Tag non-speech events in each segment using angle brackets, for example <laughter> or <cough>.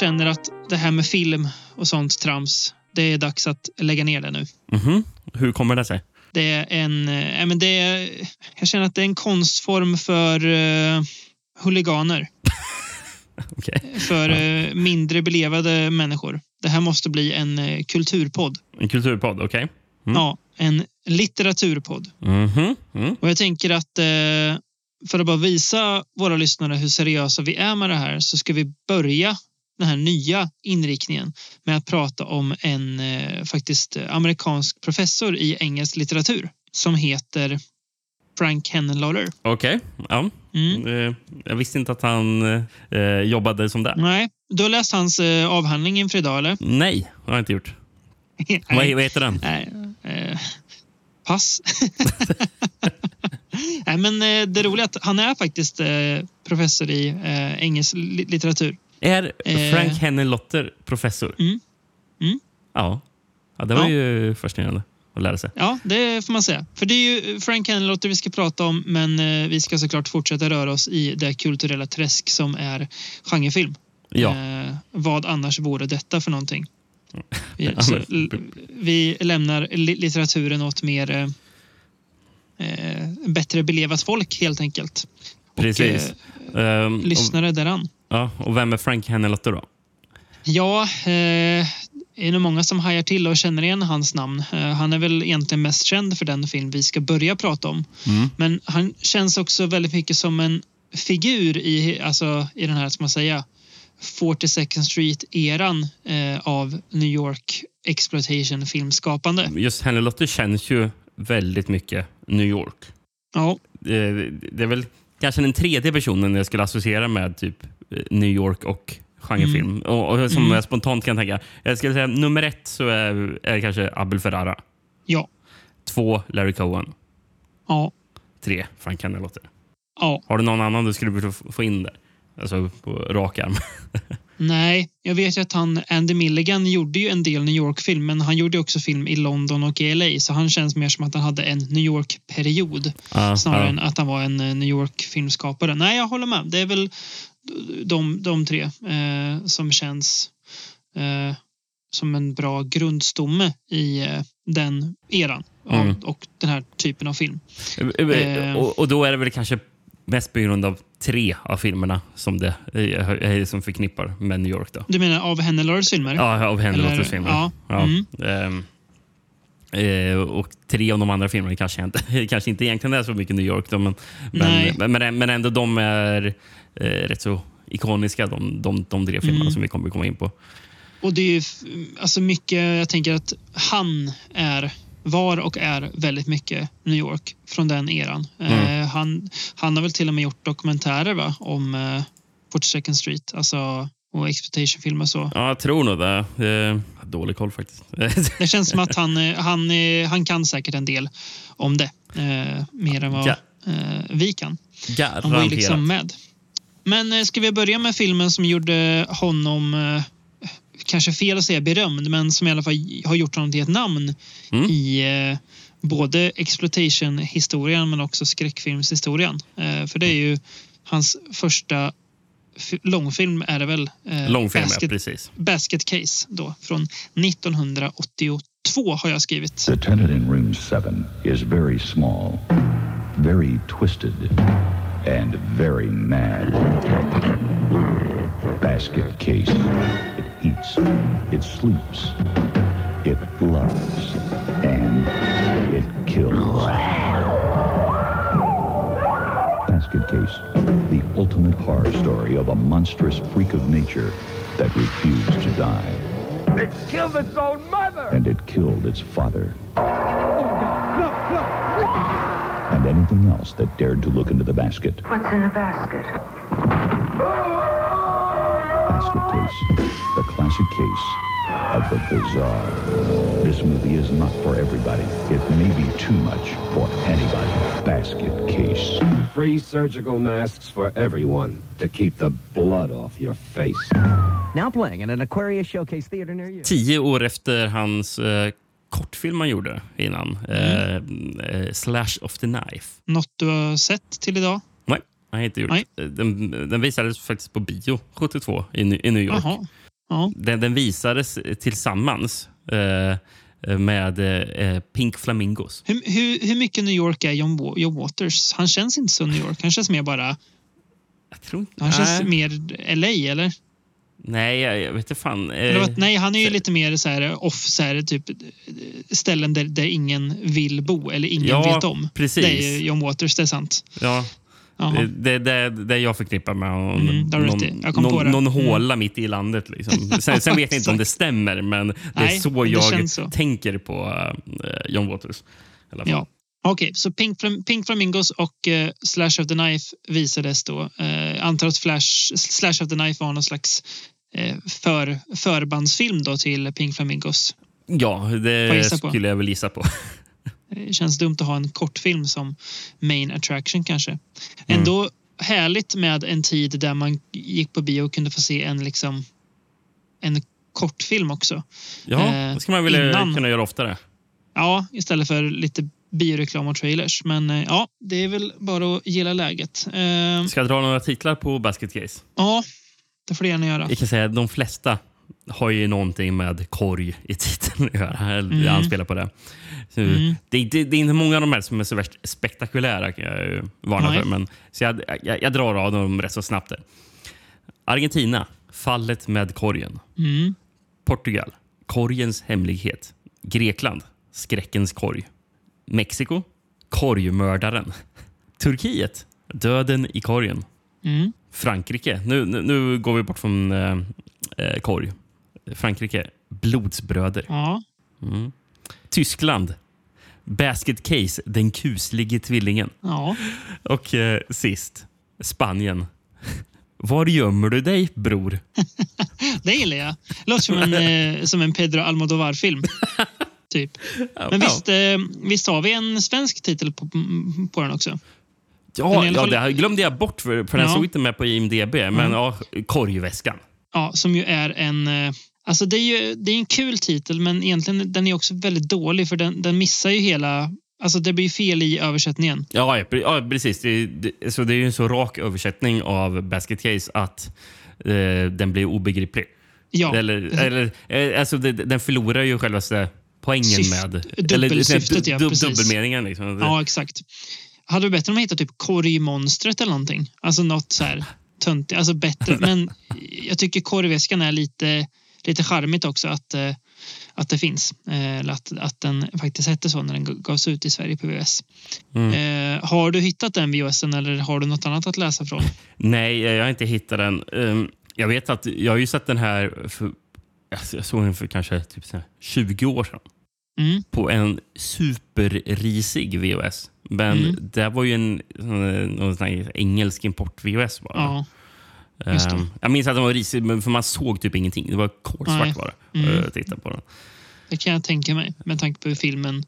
känner att det här med film och sånt trams, det är dags att lägga ner det nu. Mhm. Hur kommer det sig? Det är en... Äh, men det är, jag känner att det är en konstform för uh, huliganer. <laughs> Okej. För uh, mindre belevade människor. Det här måste bli en uh, kulturpodd. En kulturpodd, okej. Mm. Ja, en litteraturpodd. Mhm. Mm. Och jag tänker att eh, för att bara visa våra lyssnare hur seriösa vi är med det här så ska vi börja den här nya inriktningen med att prata om en eh, faktiskt amerikansk professor i engelsk litteratur som heter Frank Henenlotter. Okej. Ja. Mm. Eh, Jag visste inte att han eh, jobbade som det. Nej, du har läst hans eh, avhandling inför idag, eller? Nej, det har jag inte gjort. <laughs> Vad, vad heter den? Nej, eh, pass. <laughs> Nej, men eh, det roliga är att han är faktiskt eh, professor i eh, engelsk li- litteratur. Är Eh. Frank Hennelotter professor? Mm. Mm. Ja. ja. Det var Ja. ju fascinerande att lära sig. Ja, det får man säga. För det är ju Frank Henlotter vi ska prata om, men eh, vi ska såklart fortsätta röra oss i det kulturella träsk som är genrefilm. Ja. Eh, vad annars vore detta för någonting? <laughs> Vi, så, vi lämnar li- litteraturen åt mer eh, eh, bättre belevat folk helt enkelt. Och, Precis. eh, Ehm, lyssnare däran. Ja, och vem är Frank Hennelotter då? Ja, eh, det är nog många som hajar till och känner igen hans namn. Eh, han är väl egentligen mest känd för den film vi ska börja prata om. Mm. Men han känns också väldigt mycket som en figur i, alltså, i den här, ska man säga, 42nd Street-eran eh, av New York exploitation filmskapande. Just Hennelotter känns ju väldigt mycket New York. Ja, Eh, Det är väl kanske den tredje personen jag skulle associera med typ eh, New York och genrefilm. Och, och som Mm. jag spontant kan tänka. Jag skulle säga nummer ett så är, är kanske Abel Ferrara. ja, Två Larry Cohen. ja, Tre Frank Hennelotter. ja. Har du någon annan du skulle vilja få få in där? Alltså på rak arm. <laughs> Nej, jag vet ju att han, Andy Milligan gjorde ju en del New York-film, men han gjorde också film i London och i LA, så han känns mer som att han hade en New York-period. Ja, snarare ja. än att han var en eh, New York-filmskapare. Nej, jag håller med. Det är väl de, de tre eh, som känns eh, som en bra grundstomme i eh, den eran Mm. och den här typen av film. Eh, Och, och då är det väl kanske mest på grund av tre av filmerna som det eh, eh, som förknippar med New York. Då. Du menar av Hennelors filmer? Ja, av Lotters filmer. ja, Ja. mm. Eh, och tre av de andra filmerna kanske inte, <laughs> kanske inte egentligen är så mycket New York. Då, men, men, men, men ändå de är eh, rätt så ikoniska, de, de, de tre filmerna Mm. som vi kommer komma in på. Och det är alltså mycket, jag tänker att han är var och är väldigt mycket New York från den eran. Mm. Eh, han, han har väl till och med gjort dokumentärer va? om eh, 42nd Street alltså, och exploitation-filmer och så. Ja, jag tror nog det. Eh, dålig koll faktiskt. <laughs> Det känns som att han, eh, han, eh, han kan säkert en del om det. Eh, mer än vad Ja. eh, vi kan. Han var ju Garanterat. liksom med. Men ska vi börja med filmen som gjorde honom, kanske fel att säga berömd, men som i alla fall har gjort honom till ett namn Mm. i eh, både exploitation-historien men också skräckfilmshistorien. Eh, för det är ju hans första långfilm är det väl? Eh, Långfilm, ja, Basket, precis. Basket Case då, från 1982 har jag skrivit. The tenant in room seven is very small, very twisted, and very mad. Basket case. It eats, it sleeps, it loves, and it kills. Basket case, the ultimate horror story of a monstrous freak of nature that refused to die. It killed its own mother! and it killed its father. And anything else that dared to look into the basket. What's in the basket? Oh! Basket case, the classic case of the bizarre. This movie is not for everybody. It may be too much for anybody. Basket case. Free surgical masks for everyone to keep the blood off your face. Now playing in an Aquarius Showcase Theater near you. Tio år efter hans eh, kortfilm han gjorde innan. Mm. Eh, eh, Slash of the Knife. Något du har sett till idag? Nej, inte gjort. Nej. Den, den visades faktiskt på bio 72 i, i New York. Jaha. Ja. Den, den visades tillsammans eh, med eh, Pink Flamingos. Hur, hur, hur mycket New York är John, John Waters? Han känns inte så New York. Han känns mer bara... Jag tror inte... Han känns nej, mer LA, eller? nej, jag, jag vet inte fan. Eh, nej, han är ju lite mer så här off, så här, typ eh, ställen där, där ingen vill bo eller ingen Ja, vet om. precis. Det är ju John Waters, det är sant. Ja. Det, det, det, det jag förknippar med någon, Mm. Jag någon, det. någon Mm. håla mitt i landet. Liksom. <laughs> Sen, sen vet jag inte om det stämmer, men det är Nej, så det jag så. tänker på uh, John Waters. Ja. Okej, så Pink, Flam- Pink Flamingos och eh, Slash of the Knife visades då. Eh, antar att Flash, Slash of the Knife var någon slags eh, för, förbandsfilm då till Pink Flamingos. ja, jag det på? skulle jag väl gissa på. <laughs> Det känns dumt att ha en kortfilm som main attraction kanske. Mm. Ändå härligt med en tid där man gick på bio och kunde få se en liksom en kortfilm också. Ja, Eh, det ska man väl innan- kunna göra oftare. Ja, istället för lite bioreklam och trailers. Men eh, ja, det är väl bara att gilla läget. Eh, Ska jag dra några titlar på Basket Case? ja, det får du gärna göra. Jag kan säga de flesta har ju någonting med korg i titeln att göra. Eller Mm. anspelar på det. Så det, det. Det är inte många av de här som är så värst spektakulära kan jag ju varna Nej. för. Men, så jag, jag, jag drar av dem rätt så snabbt. Där. Argentina, fallet med korgen. Mm. Portugal, korgens hemlighet. Grekland, skräckens korg. Mexiko, korgmördaren. Turkiet, döden i korgen. Mm. Frankrike. Nu, nu, nu går vi bort från eh, eh, korg. Frankrike. Blodsbröder. Ja, Tyskland. Basket Case. Den kuslige tvillingen. ja. Och eh, sist. Spanien. Var gömmer du dig, bror? <laughs> det gillar jag. Låter som en, eh, som en Pedro Almodovar-film. <laughs> typ. Men visst, eh, visst har vi en svensk titel på, på den också? Ja, alla ja det här glömde jag bort, för, för den Ja. såg inte med på IMDB. Men ja, korgväskan. Ja, som ju är en... Alltså det är ju det är en kul titel, men egentligen den är också väldigt dålig för den, den missar ju hela... Alltså det blir fel i översättningen. Ja, ja, pre- ja precis. Det, det, så det är ju en så rak översättning av Basket Case att eh, den blir obegriplig. Ja, Eller, eller, eh, alltså, det, den förlorar ju själva poängen Syft- med... dubbelsyftet, ja, precis. Dubbelmeningen. Liksom. ja, exakt. Hade det bättre om man hittade typ korgmonstret eller någonting. Alltså något så här töntigt. Alltså bättre. <laughs> Men jag tycker korgväskan är lite, lite charmigt också att, eh, att det finns. Eh, Eller att, att den faktiskt hette så när den gavs ut i Sverige på VHS. Mm. Eh, har du hittat den VHSen eller har du något annat att läsa från? Nej, jag har inte hittat den. Um, jag vet att jag har ju sett den här... För, jag såg den för kanske typ så här 20 år sedan. Mm. På en superrisig VHS. Men Mm. det var ju en sån här engelsk import-VHS bara. Ja, det. Ehm, jag minns att den var risig, men för man såg typ ingenting. Det var kolsvart bara. Mm. Mm. Titta på den. det kan jag tänka mig med tanke på hur filmen,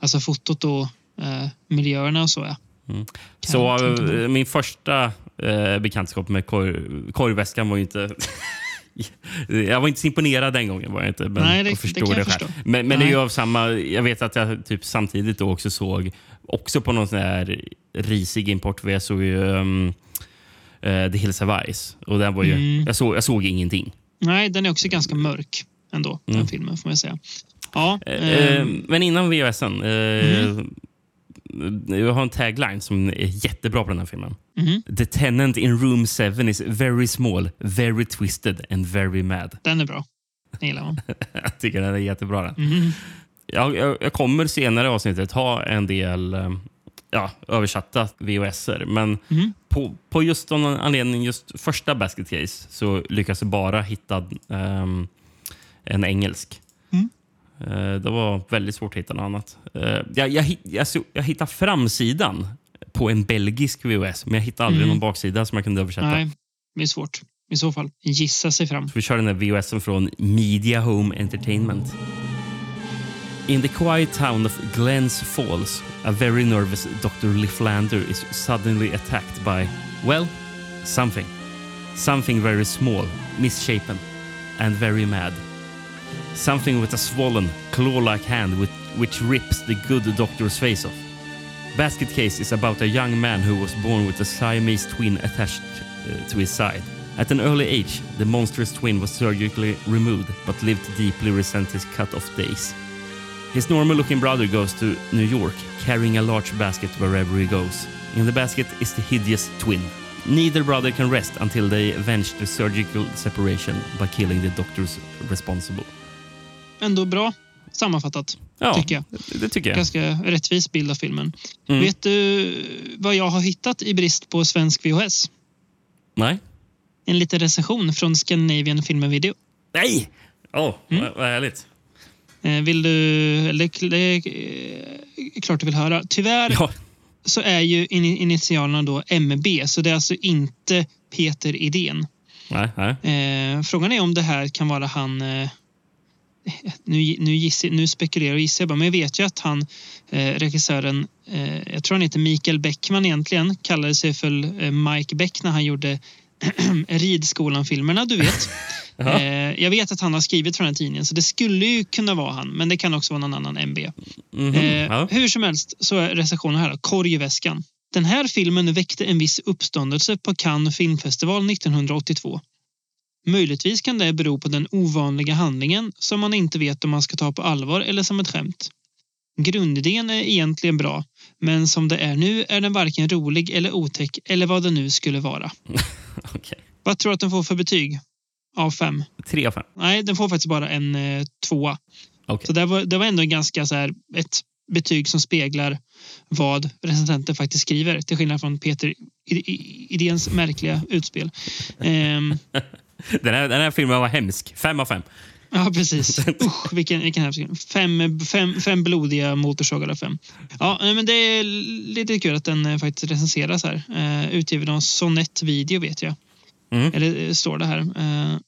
alltså fotot och eh, miljöerna och så är. Kan Så jag eh, min första eh, bekantskap med korg, korgväskan var ju inte... <laughs> jag var inte så imponerad den gången. Var jag inte, men Nej, det- jag det förstår det, jag själv. förstå. Men, men det är av samma... Jag vet att jag typ samtidigt då också såg, också på någon sån här risig import, jag såg ju um, eh, The Hills of Ice. Och den var ju, Mm. jag, såg, jag såg ingenting. Nej, den är också ganska mörk ändå, den filmen får man säga. Ja, Mm. Eh, men innan VHSen. Mm. Jag har en tagline som är jättebra på den här filmen. Mhm. The tenant in room 7 is very small, very twisted and very mad. den är bra. Den gillar man. <laughs> Jag tycker den är jättebra. Den. Mhm. Jag, jag, jag kommer senare i avsnittet ha en del ja, översatta VHSer. Men Mhm. på, på just någon anledning, just första Basket Case, så lyckas jag bara hitta ehm, en engelsk. Mm. Eh, det var väldigt svårt att hitta något annat. Eh, jag, jag, jag, så- jag hittade framsidan på en belgisk VHS, men jag hittade aldrig Mm. någon baksida som jag kunde översätta. Nej, det är svårt. I så fall, gissa sig fram. Vi kör den här VHSen från Media Home Entertainment. In the quiet town of Glens Falls, a very nervous Dr. Lifflander is suddenly attacked by, well, something. Something very small, misshapen, and very mad. Something with a swollen, claw like hand with, which rips the good doctor's face off. Basket Case is about a young man who was born with a Siamese twin attached uh, to his side. At an early age, the monstrous twin was surgically removed but lived to deeply resent his cut off days. His normal looking brother goes to New York carrying a large basket wherever he goes. In the basket is the hideous twin. Neither brother can rest until they avenge the surgical separation by killing the doctors responsible. Ändå bra sammanfattat, Ja, tycker jag. det, tycker jag. Ganska rättvis bild av filmen. Mm. Vet du vad jag har hittat i brist på svensk VHS? Nej? En liten recension från Scandinavian Film Video. Nej! Åh, Mm. vad, vad härligt. Eh, Vill du... Det är klart du vill höra. Tyvärr Ja, så är ju in- initialerna då MB, så det är alltså inte Peter Idén. nej, nej. Eh, frågan är om det här kan vara han... Eh, nu, nu, gissar, nu spekulerar och gissar jag bara, men jag vet ju att han, regissören, jag tror han heter Mikael Bäckman egentligen, kallade sig för Mike Beck när han gjorde <clears throat> Ridskolan-filmerna, du vet. Eh, jag vet att han har skrivit för den här tidningen, så det skulle ju kunna vara han, men det kan också vara någon annan MB. Mhm, Eh. Hur som helst så är recensionen här. då. Korg i väskan. Den här filmen väckte en viss uppståndelse på Cannes filmfestival 1982. Möjligtvis kan det bero på den ovanliga handlingen som man inte vet om man ska ta på allvar eller som ett skämt. Grundidén är egentligen bra, men som det är nu är den varken rolig eller otäck eller vad det nu skulle vara. <laughs> Okej. Vad tror du att den får för betyg? Av fem? Tre av fem. Nej, den får faktiskt bara en eh, tvåa. Okej. Så det var, det var ändå ganska så här, ett betyg som speglar vad recensenten faktiskt skriver till skillnad från Peter Idéns märkliga utspel. Ehm, <laughs> Den här, den här filmen var hemsk. Fem av fem. ja, precis. <laughs> Usch, vilken, vilken hemsk film. fem, fem, fem blodiga motorsågar av fem. Ja, men det är lite kul att den eh, faktiskt recenseras här. Uh, utgiven av Sonett Video vet jag. Mm. Eller eh, står det här. Uh,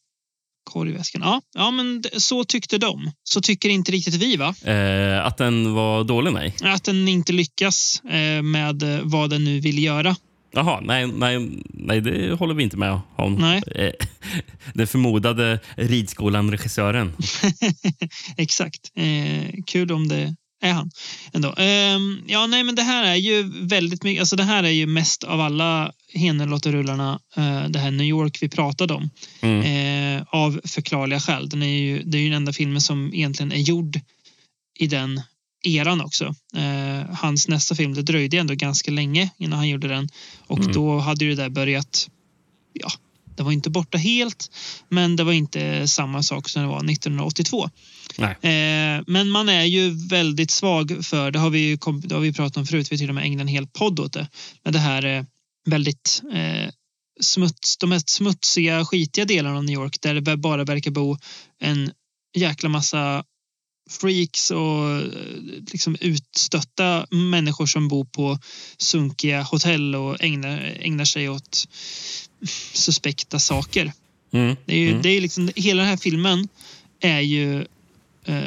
korgväskan. Ja, ja, men så tyckte de. Så tycker inte riktigt vi, va? Eh, att den var dålig, nej. Att den inte lyckas eh, med eh, vad den nu vill göra. Jaha, nej, nej, nej, det håller vi inte med om. Nej. Eh, <laughs> Den förmodade ridskolan-regissören. <laughs> Exakt. Eh, kul om det är han. Ändå. Ehm, ja, nej, men det här är ju väldigt mycket. Alltså det här är ju mest av alla Henelotterullarna eh, det här New York vi pratade om. Mm. Eh, av förklarliga skäl. Den är ju, det är ju den enda filmen som egentligen är gjord i den eran också. Eh, hans nästa film, det dröjde ändå ganska länge innan han gjorde den. Och Mm. då hade ju det där börjat, ja, det var inte borta helt, men det var inte samma sak som det var 1982. Eh, men man är ju väldigt svag för, det har vi ju kom, det har vi pratat om förut, vi till och med ägnat en hel podd åt det. Men det här är väldigt eh, smuts, de mest smutsiga, skitiga delarna av New York där det bara verkar bo en jäkla massa freaks och eh, liksom utstötta människor som bor på sunkiga hotell och ägnar, ägnar sig åt suspekta saker. Mm. Det är ju, Mm. det är liksom, hela den här filmen är ju eh,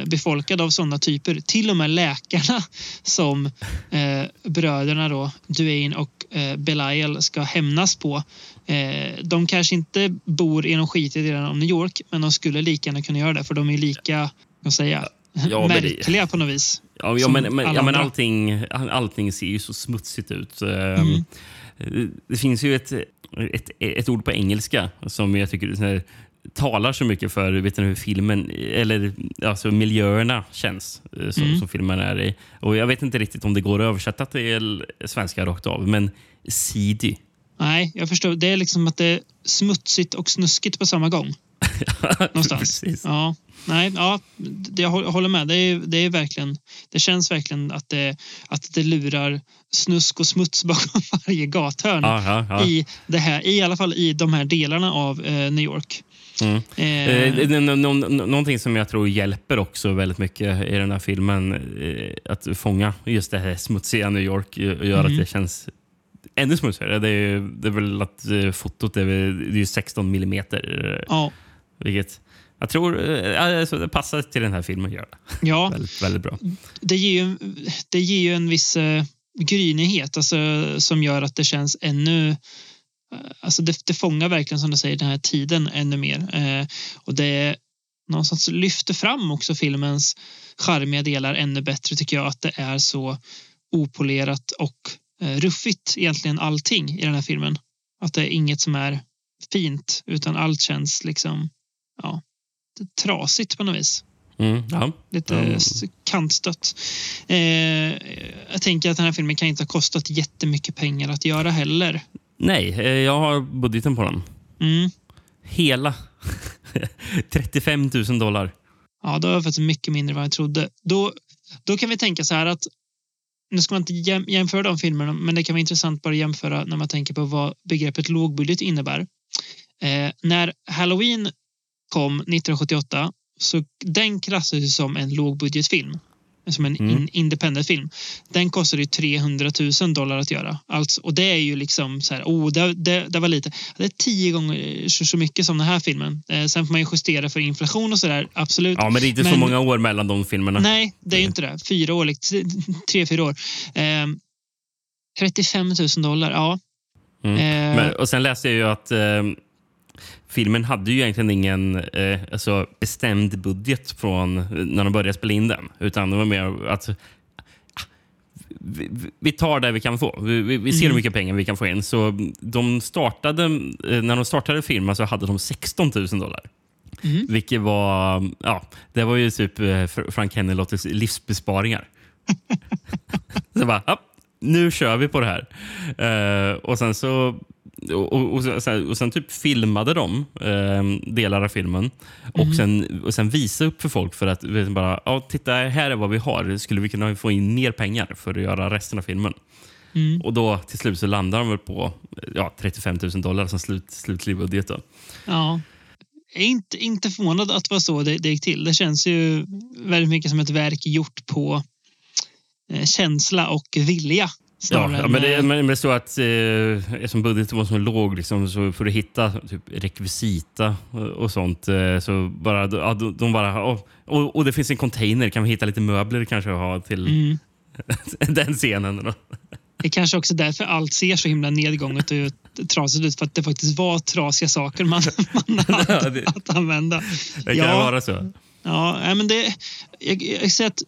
befolkad av sådana typer. Till och med läkarna som eh, bröderna då, Duane och eh, Belial ska hämnas på. Eh, de kanske inte bor i de skitiga delarna av New York men de skulle lika gärna kunna göra det för de är lika, vad säger jag, Ja, märkliga på något vis. Ja, ja, men, men, ja, men allting, allting ser ju så smutsigt ut. Ehm, Mm. Det finns ju ett, ett, ett ord på engelska som jag tycker talar så mycket för vet du, hur filmen, eller alltså miljöerna känns eh, som, Mm. som filmen är i. Och Jag vet inte riktigt om det går att översätta till svenska rakt av, men seedy. Nej, jag förstår. Det är liksom att det är smutsigt och snuskigt på samma gång. <laughs> Någonstans. Precis. Ja, nej, ja, det, jag hå- håller med. Det är, det är verkligen, det känns verkligen att det, att det lurar snusk och smuts <laughs> bakom varje gathörn ja, ja. i det här, i alla fall i de här delarna av eh, New York. Mm. Eh, Eh, nå- nå- nå- Någonting som jag tror hjälper också väldigt mycket i den här filmen eh, att fånga just det här smutsiga New York eh, och göra Mm. att det känns ännu smutsigare. Det är, det är väl att eh, fotot är, det är ju 16 millimeter. eh, ja, Vilket jag tror eh, alltså, det passar till den här filmen. Gör det. ja <laughs> Väldigt, väldigt bra. det, ger ju, det ger ju en viss eh, grynighet alltså, som gör att det känns ännu eh, Alltså det, det fångar verkligen som du säger den här tiden ännu mer. Eh, och det någonstans lyfter fram också filmens charmiga delar ännu bättre tycker jag att det är så opolerat och eh, ruffigt egentligen allting i den här filmen. Att det är inget som är fint utan allt känns liksom ja, trasigt på något vis. Mm, ja. Lite Mm. kantstött. Eh, jag tänker att den här filmen kan inte ha kostat jättemycket pengar att göra heller. Nej, eh, jag har budgeten på den. Mm. Hela <laughs> 35 000 dollar. Ja, då var det faktiskt mycket mindre än vad jag trodde. Då, då kan vi tänka så här att nu ska man inte jäm, jämföra de filmerna, men det kan vara intressant bara att jämföra när man tänker på vad begreppet lågbudget innebär. Eh, när Halloween kom 1978 så den klassades som en lågbudgetfilm. Som en Mm. in, independent film. Den kostade ju 300 000 dollar att göra. Alltså, och det är ju liksom så här, oh, det, det, det var lite. Det är tio gånger så, så mycket som den här filmen. Eh, sen får man ju justera för inflation och så där, absolut. Ja, men det är inte så Men- många år mellan de filmerna. Nej, det är ju inte det. Fyra år, liksom, <laughs> tre, fyra år. Eh, 35 000 dollar, ja. Mm. Eh, Men, och sen läste jag ju att eh, filmen hade ju egentligen ingen eh, alltså bestämd budget från när de började spela in den. Utan det var mer att vi, vi tar det vi kan få. Vi, vi, vi ser Mm. hur mycket pengar vi kan få in. Så de startade, eh, när de startade filmen så hade de 16 000 dollar. Mm. Vilket var, ja, det var ju typ eh, Fr- Frank Hennelottes livsbesparingar. <laughs> så bara, ja, nu kör vi på det här. Eh, och sen så och, och, och, sen, och sen typ filmade de eh, delar av filmen och, sen, och sen visa upp för folk för att vet bara, ja, titta här är vad vi har. Skulle vi kunna få in mer pengar för att göra resten av filmen? Mm. Och då till slut så landar de väl på ja, 35 000 dollar som slut, slutlig budget. Då. Ja. Jag är inte, inte förvånad att det var så det, det gick till. Det känns ju väldigt mycket som ett verk gjort på eh, känsla och vilja. Ja, snarare ja, än, men det, eh, men det står att eh, eftersom budgeten var så låg liksom, så för att hitta typ, rekvisita och, och sånt eh, så bara, ja, de, de bara oh, och, och det finns en container. Kan vi hitta lite möbler kanske att ha till mm. <laughs> den scenen? Då? Det är kanske också därför allt ser så himla nedgånget och trasigt ut. För att det faktiskt var trasiga saker man, <laughs> man hade <laughs> Ja, det- att använda. Det kan Ja. vara så. Ja, men det... Jag, jag ser att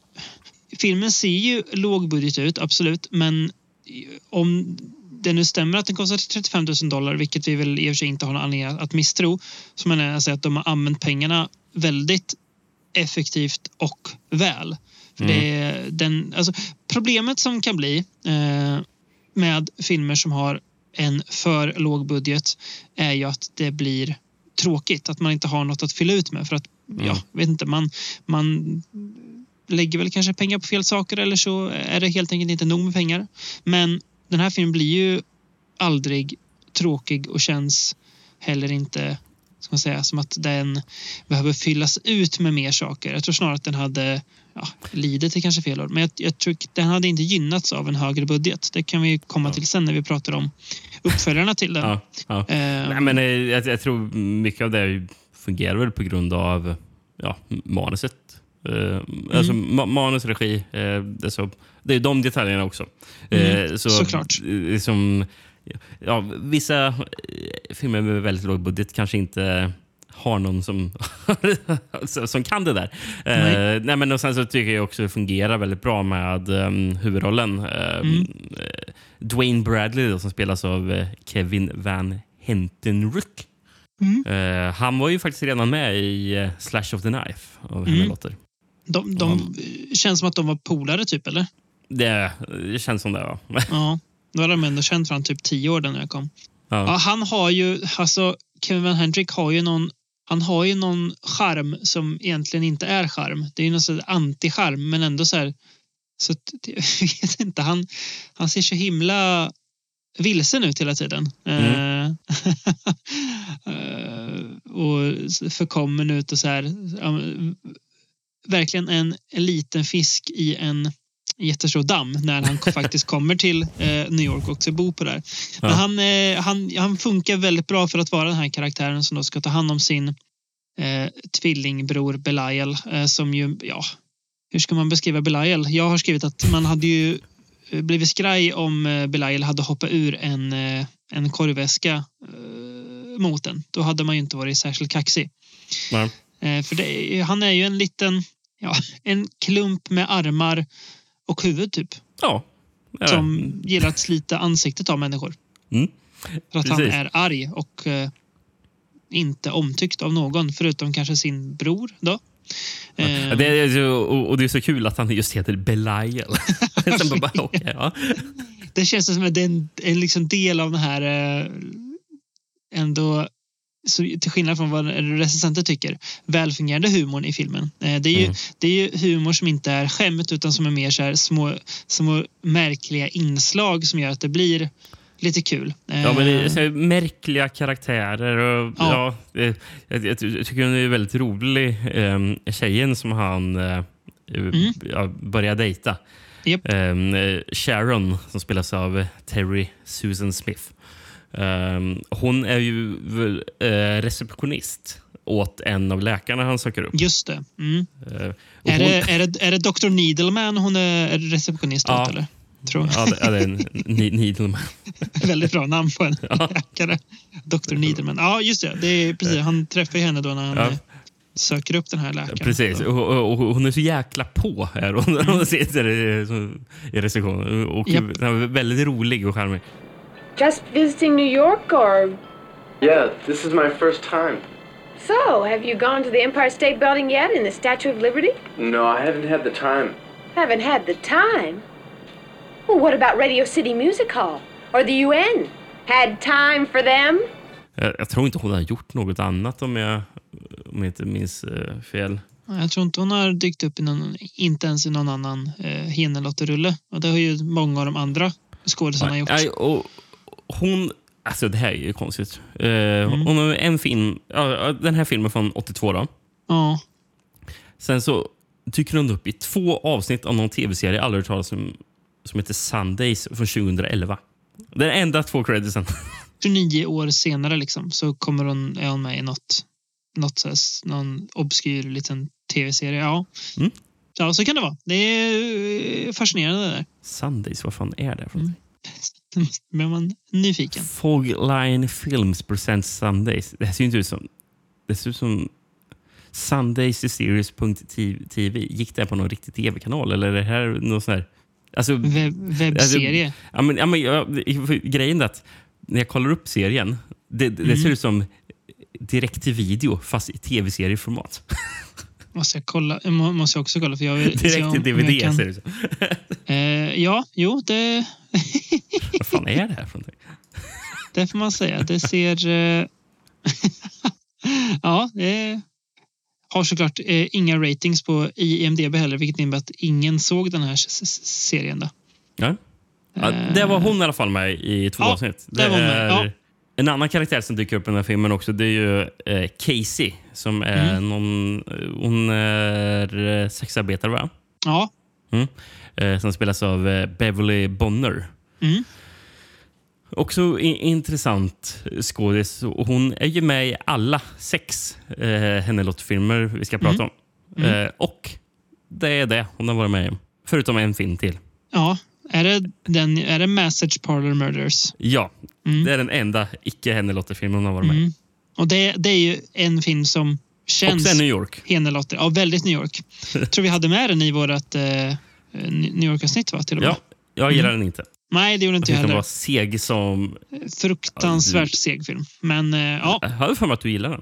filmen ser ju lågbudget ut, absolut. Men om det nu stämmer att den kostar 35 000 dollar, vilket vi väl i och för sig inte har någon anledning att misstro, så menar jag att de har använt pengarna väldigt effektivt och väl. För det är den, alltså, problemet som kan bli eh, med filmer som har en för låg budget är ju att det blir tråkigt. Att man inte har något att fylla ut med. För att, ja, vet inte, man, man lägger väl kanske pengar på fel saker eller så är det helt enkelt inte nog med pengar. Men den här filmen blir ju aldrig tråkig och känns heller inte ska man säga, som att den behöver fyllas ut med mer saker. Jag tror snarare att den hade ja, lidit är kanske fel ord, men jag, jag tror att den hade inte gynnats av en högre budget. Det kan vi komma till sen när vi pratar om uppföljarna till den. Ja, ja. Eh, Nej, men, eh, jag, jag tror mycket av det fungerar väl på grund av ja, manuset. Eh, alltså, ma manus, regi. Eh, det, är så, det är de detaljerna också. Mm, så, såklart. eh, Liksom, ja, vissa eh, filmer med väldigt låg budget kanske inte har någon som, <laughs> som kan det där. Nej. Eh, nej, men och sen så tycker jag också det fungerar väldigt bra med um, huvudrollen. Eh, Mm. eh, Dwayne Bradley då, som spelas av eh, Kevin Van Hentenryck. Mm. Eh, han var ju faktiskt redan med i eh, Slash of the Knife av Mm. Henry De de känns som att de var polare typ, eller? Det, det känns som det. Va? <laughs> Ja. Då hade de ändå känt varandra typ tio år när jag kom. Ja, ja. han har ju, alltså Kevin Van Hendrick har ju någon han har ju någon charm som egentligen inte är charm. Det är ju någon sån anti-charm, men ändå så här. Så <laughs> jag vet inte, han, han ser så himla vilsen ut hela tiden. Eh, <laughs> eh, och förkommen ut och så här. Verkligen en, en liten fisk i en jättestor damm när han <laughs> faktiskt kommer till eh, New York och också bor på där. Men Ja. han, eh, han, han funkar väldigt bra för att vara den här karaktären som då ska ta hand om sin eh, tvillingbror Belial eh, som ju, ja, hur ska man beskriva Belial? Jag har skrivit att man hade ju eh, blivit skraj om eh, Belial hade hoppat ur en, en korvväska mot den. Då hade man ju inte varit särskilt kaxig. Nej. För det, han är ju en liten, ja, en klump med armar och huvud typ. ja. Ja. som gillar att slita ansiktet av människor. Mm. För att han Precis. är arg och eh, inte omtyckt av någon, förutom kanske sin bror. Då. Eh, Ja, Det är, så- och, det är så kul att han just heter Belial. <laughs> Bara, okej, ja. det känns som att det är en, en liksom del av den här eh, ändå så, till skillnad från vad recensenter tycker, välfungerande humorn i filmen. Eh, det, är ju, Mm. det är ju humor som inte är skämt utan som är mer så här små, små märkliga inslag som gör att det blir lite kul. Ja, men det är Eh, märkliga karaktärer. Och, ja. Ja. jag, jag tycker hon är väldigt rolig, eh, tjejen som han eh, ja, börjar dejta. Japp. Eh, Sharon, som spelas av Terry Susan Smith. Eh, hon är ju eh, receptionist åt en av läkarna han söker upp. Just det. Mm. Och Är, hon- det, är, det, är det Dr. Needleman hon är receptionist Ja. åt? Eller? Tror. Ja, det, ja, det är en Needleman. <laughs> Väldigt bra namn på en <laughs> läkare. Dr. Needleman. Ja, just det. det är, precis, han träffar henne då när han Ja. eh, söker upp den här läkaren. Precis. Och, och, hon är så jäkla på här. Hon, hon sitter i, i receptionen. Och är väldigt rolig och charmig. Just visiting New York, or Yeah, this is my first time. so? Have you gone to the Empire State Building yet in the Statue of Liberty? No, I haven't had the time. Haven't had the time. Well, what about Radio City Music Hall or the UN? Had time for them? Jag, tror inte hon har gjort något annat om jag, om jag inte minns eh, fel. Jag tror inte hon har dykt upp i någon, inte ens i någon annan eh, Henelotterulle. Och det har ju många av de andra skådisarna gjort. Nej, och hon... Alltså det här är ju konstigt. Eh, Mm. Hon har en film, ja, den här filmen från 82 då. Ja, Sen så dyker hon upp i två avsnitt av någon tv-serie jag aldrig hört talas om som heter Sundays från 2011. Det är de enda två creditsen. <laughs> 29 år senare liksom, så kommer hon, är hon med i något, något så här, någon obskyr liten tv-serie. Ja. Mm. ja, så kan det vara. Det är eh, fascinerande det där. Sundays, vad fan är det för någonting? <laughs> Blir man nyfiken. Fogline Films presents Sundays. Det här ser ju inte ut som... Det ser ut som Sundays i Series.tv. Gick det här på någon riktig tv-kanal eller är det här någon sån här... Alltså, Webb, webbserie. ja, men, ja, men, ja, grejen är att när jag kollar upp serien, det, det ser ut som direkt till video fast i tv-serieformat. <laughs> Måste jag kolla? må- Måste jag också kolla för jag vill Direkt till DVD kan- ser det ut. Eh, ja, jo, det, <laughs> Vad fan är det här för någonting? det får man säga. Det ser... Eh, <laughs> ja, det har såklart eh, inga ratings på IMDB heller, vilket innebär att ingen såg den här serien. Då. Ja. Ja, det var hon i alla fall med i två Ja, avsnitt. där var hon med, ja. En annan karaktär som dyker upp i den här filmen också det är ju eh, Casey. Som är Mm. någon, eh, hon är eh, sexarbetare, va? Ja, Mm. Eh, som spelas av eh, Beverly Bonner. Mm. Också intressant skådis. Hon är ju med i alla sex eh, Hennelott-filmer vi ska prata om. Eh, och det är det hon har varit med i. Förutom en film till. ja. Är det, den, är det Message Parlor Murders? Ja, det är den enda icke Hennelotte-filmen hon har varit med. Mm. Och det, det är ju en film som känns... Också New York. Henelotter. Ja, väldigt New York. Jag <laughs> tror vi hade med den i vårt eh, New York-avsnitt va? Till och med. Ja, jag gillar den inte. Nej, det gjorde Jag inte jag tyckte den var heller. seg som... Fruktansvärt seg film. Men eh, ja, Jag hade för mig att du gillar den.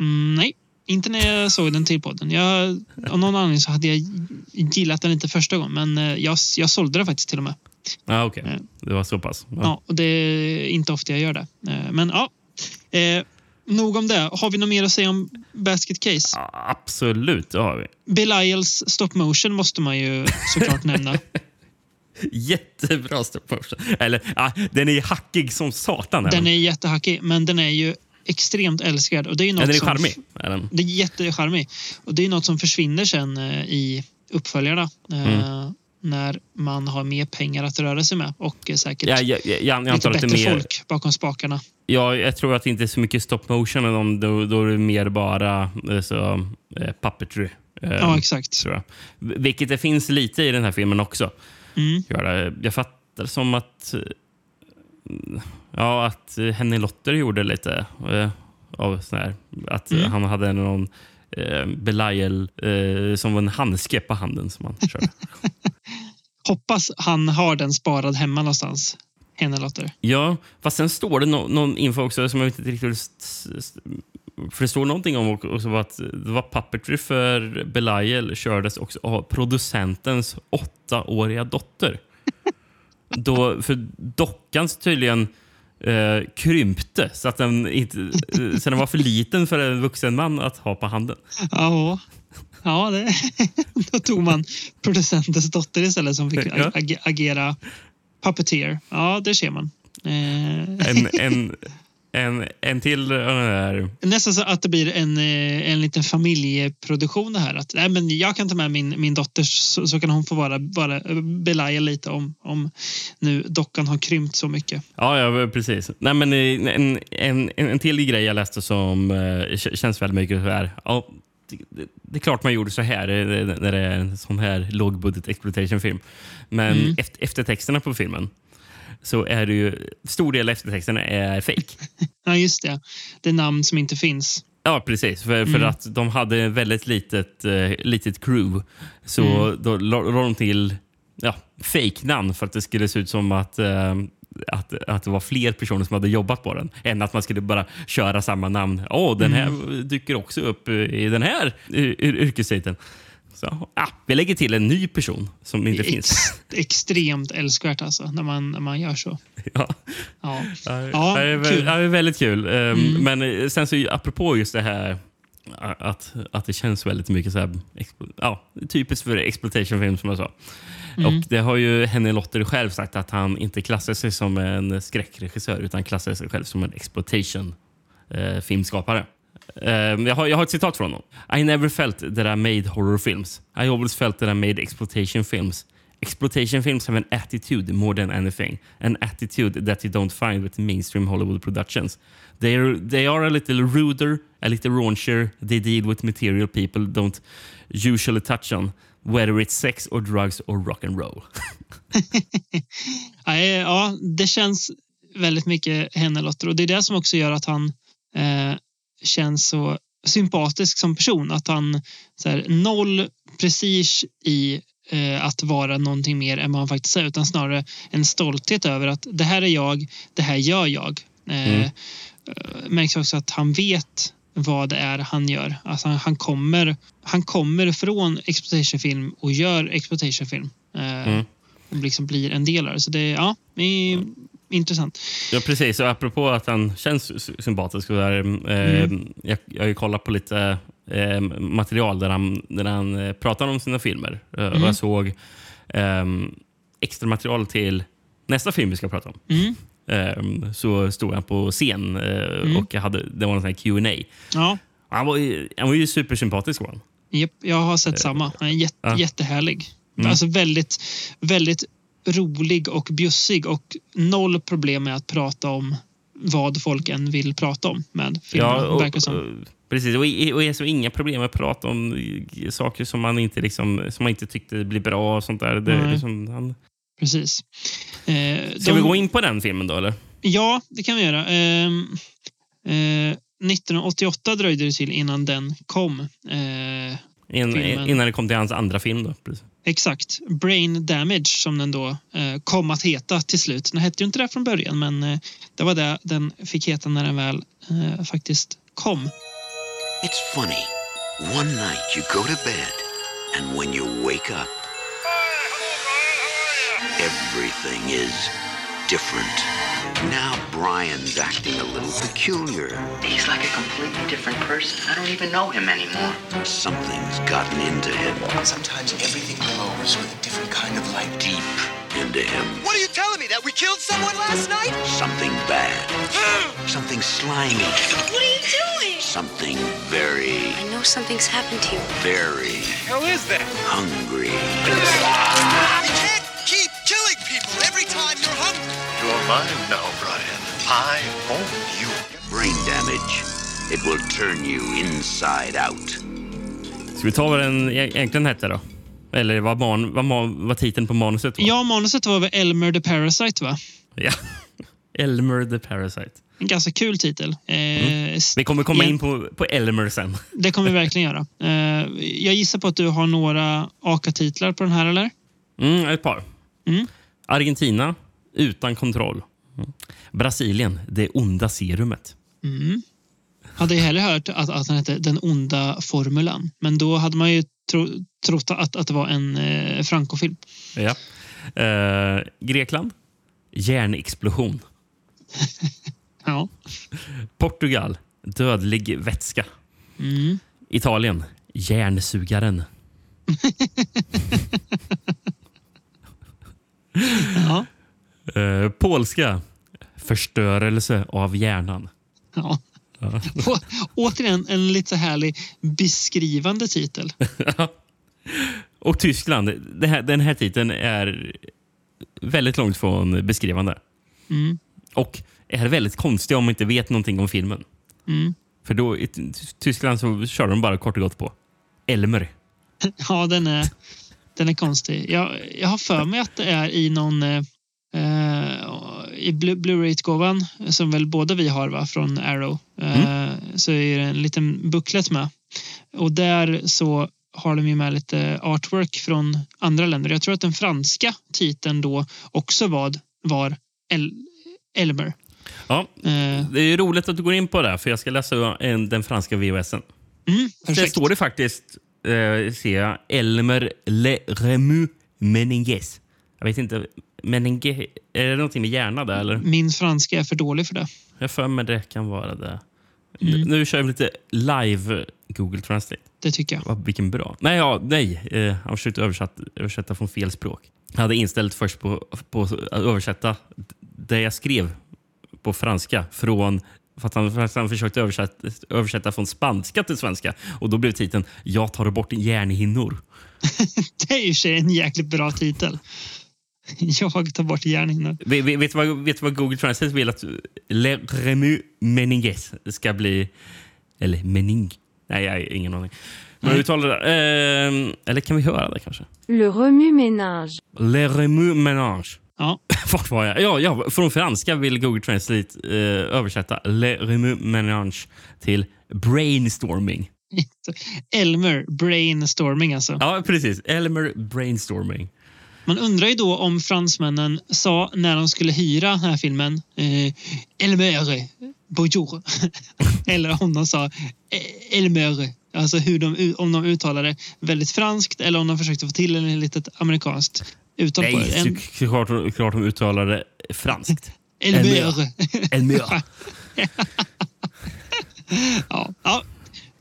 mm, nej. Inte när jag såg den till podden. Jag, av någon anledning så hade jag gillat den inte första gången. Men eh, jag, jag sålde den faktiskt till och med. Ah, Okej, Eh. det var så pass. Ja. Ja, och det är inte ofta jag gör det. Eh, men ja. Eh, nog om det. Har vi något mer att säga om Basket Case? Absolut, det har vi. Belials stop motion måste man ju såklart <laughs> nämna. Jättebra stop motion. Eller, ah, den är hackig som satan. Den är jättehackig, men den är ju extremt älskvärd. Och det är ju Ja, något den är som, charmig. Är den. Det är jättecharmig. Och det är något som försvinner sen eh, i uppföljarna. eh, Mm. När man har mer pengar att röra sig med och eh, säkert Ja, jag, jag, jag lite antar att det bättre mer... folk bakom spakarna. Ja, jag tror att det inte är så mycket stop motion. om Då, då är det mer bara så, puppetry. Ja, exakt. tror jag. Vilket det finns lite i den här filmen också. Mm. Jag fattar som att ja, att eh, Henny Lotter gjorde lite eh, av sån här. Att eh, Mm. han hade någon eh, Belial eh, som var en handske på handen som han körde. <laughs> hoppas han har den sparad hemma någonstans. Hennelotter. Ja, fast sen står det no någon info också som jag inte riktigt... För det står någonting om också att det var puppetry för Belial kördes också av producentens åttaåriga dotter. <laughs> Då, för dockan tydligen eh, krympte så att den, inte, eh, så den var för liten för en vuxen man att ha på handen. Ja, ja det, <laughs> då tog man producentens dotter istället som fick ag- agera puppeteer. Ja, det ser man. Eh, En, en, en, en till den där Nästan så att det blir en, eh, en liten familjeproduktion det här. Att, nej, men jag kan ta med min, min dotter så, så kan hon få vara, vara belaja lite om, om nu dockan har krympt så mycket. Ja, ja precis. Nej, men eh, en, en, en, till grej jag läste som eh, känns väldigt mycket så här. Ja, det, det- är klart man gjorde så här eh, när det är en sån här lågbudget exploitation-film. Men Mm. efter, eftertexterna på filmen så är det ju... Stor del av eftertexterna är fake. <laughs> Ja, just det. Det är namn som inte finns. Ja, precis. För, för Mm. att de hade väldigt litet, eh, litet crew. Så Mm. då la de till ja, fake-namn för att det skulle se ut som att, eh, att, att det var fler personer som hade jobbat på den. Än att man skulle bara köra samma namn. Åh, den här Mm. dyker också upp i den här yr- yr- yrkestiteln. Så, ah, vi lägger till en ny person som inte är finns. ex- extremt älskvärt alltså, när man, när man gör så. <laughs> ja. Ja, Ja, det är, kul. det är väldigt kul. Ehm, Mm. Men eh, sen så apropå just det här att, att det känns väldigt mycket så här, ja, typiskt för exploitation film som jag sa. Mm. Och det har ju Henry Lotter själv sagt att han inte klassar sig som en skräckregissör utan klassar sig själv som en exploitation eh, filmskapare. Ehm, jag, har, jag har ett citat från honom. I never felt that I made horror films. I always felt that I made exploitation films. Exploitation films have an attitude more than anything. An attitude that you don't find with mainstream Hollywood productions. They are, they are a little ruder, a little raunchier. They deal with material people don't usually touch on. Whether it's sex or drugs or rock and roll. <laughs> Eh, ja, det känns väldigt mycket Hennelotter och det är det som också gör att han eh, känns så sympatisk som person. Att han så här, noll prestige i eh, att vara någonting mer än vad han faktiskt är utan snarare en stolthet över att det här är jag, det här gör jag. Eh, Mm. eh, märks också att han vet vad det är han gör. Alltså han, han, kommer, han kommer från exploitationfilm och gör exploitationfilm. Eh, Mm. och liksom blir en del av det. Så det, ja, det är intressant. Ja, precis. Och apropå att han känns sy- sympatisk. Så där, eh, Mm. jag, jag har ju kollat på lite eh, material där han, där han eh, pratar om sina filmer. Eh, Mm. Och jag såg eh, extra material till nästa film vi ska prata om. Mm. Eh, så stod han på scen eh, och jag hade, det var en sån Q&A. Ja, Han var, han var ju supersympatisk. Var han. jag har sett samma. Han är jätte, ja. jättehärlig. Mm. Alltså väldigt, väldigt rolig och bjussig och noll problem med att prata om vad folk än vill prata om med filmerna. och, verkar som. och- Precis, och, och är så inga problem med att prata om eh, saker som man inte, liksom, som man inte tyckte blir bra. och sånt där. Det, liksom, han, Precis. Eh, Ska de- vi gå in på den filmen då? Eller? Ja, det kan vi göra. Ehm, eh, 1988 dröjde det till innan den kom. Eh, In, innan det kom till hans andra film. Då. Precis. exakt. Brain Damage som den då eh, kom att heta till slut. Den hette ju inte det från början men eh, det var det den fick heta när den väl eh, faktiskt kom. It's funny. One night you go to bed, and when you wake up, everything is different. Now Brian's acting a little peculiar. He's like a completely different person. I don't even know him anymore. Something's gotten into him, Sometimes everything glows with a different kind of light. deep into him. What are you telling me? That we killed someone last night? Something bad. <gasps> Something slimy. What are you doing? Something very, I know something's happened to you. very The hell is that? hungry. <laughs> Ah! Every time you're hungry. You're mine now, Brian. I own you. Brain damage. It will turn you inside out. Ska vi ta vad den e- egentligen hette då? Eller vad, man, vad, man, vad titeln på manuset var? Ja, manuset var väl Elmer the Parasite va? Ja. <laughs> Elmer the Parasite. En ganska kul titel. Eh, Vi kommer komma in på, på Elmer sen. <laughs> Det kommer vi verkligen göra. Eh, jag gissar på att du har några AKA-titlar på den här eller? Mm, ett par. Mm. Argentina, utan kontroll. Mm. Brasilien, det onda serumet. Mm. Hade jag hellre hört att, att den hette Den onda formulan. Men då hade man ju tro, trott att, att det var en eh, Franco-film. Ja. Eh, Grekland, järnexplosion. <laughs> ja. Portugal, dödlig vätska. Mm. Italien, järnsugaren. <laughs> ja. Eh, polska, förstörelse av hjärnan. Ja. ja. Å, återigen en lite härlig beskrivande titel. <laughs> Och Tyskland, här, den här titeln är väldigt långt från beskrivande. Mm. Och är väldigt konstig om man inte vet någonting om filmen. Mm. För då i Tyskland så kör de bara kort och gott på Elmer. Ja, den är, den är konstig. Jag, jag har för mig att det är i någon eh, i Blu-ray-utgåvan som väl båda vi har va, från Arrow eh, mm. så är det en liten booklet med. Och där så har de ju med lite artwork från andra länder. Jag tror att den franska titeln då också var, var El Elmer. Ja, eh. det är roligt att du går in på det, för jag ska läsa en, den franska VHSen. Mm, det står det faktiskt, eh, ser jag, Elmer Le Remu Meninges. Jag vet inte, meninge, är det någonting med hjärna där? Eller? Min franska är för dålig för det. Jag för mig det kan vara det. Mm. Nu kör vi lite live Google Translate. Det tycker jag. Vilken bra. Nej, ja, nej. Eh, han försökte översätta, översätta från fel språk. Jag hade inställt först på, på att översätta det jag skrev på franska från för att han, för att han försökte översätta, översätta från spanska till svenska. Och Då blev titeln Jag tar bort hjärnhinnor. <laughs> det är ju en jäkligt bra titel. <laughs> Jag tar bort hjärnhinnor. Vet, vet, vet, vad, vet vad Google Translate vill att Le Remu Meninges ska bli? Eller Mening? Nej, jag har ingen aning. Men uttalar det. Eh, eller kan vi höra det kanske? Le remue-ménage. Le remue-ménage. Ja. Vart var jag? Ja, ja, från franska vill Google Translate eh, översätta Le remue-ménage till brainstorming. <laughs> Elmer brainstorming alltså. Ja, precis. Elmer brainstorming. Man undrar ju då om fransmännen sa när de skulle hyra den här filmen eh, Elmer, bonjour. <laughs> eller om de sa eh, Elmer. Alltså hur de, om de uttalade det väldigt franskt eller om de försökte få till en litet amerikanskt det. Nej, klart, klart de uttalade franskt. Elmer. Elmer. <laughs> ja, ja.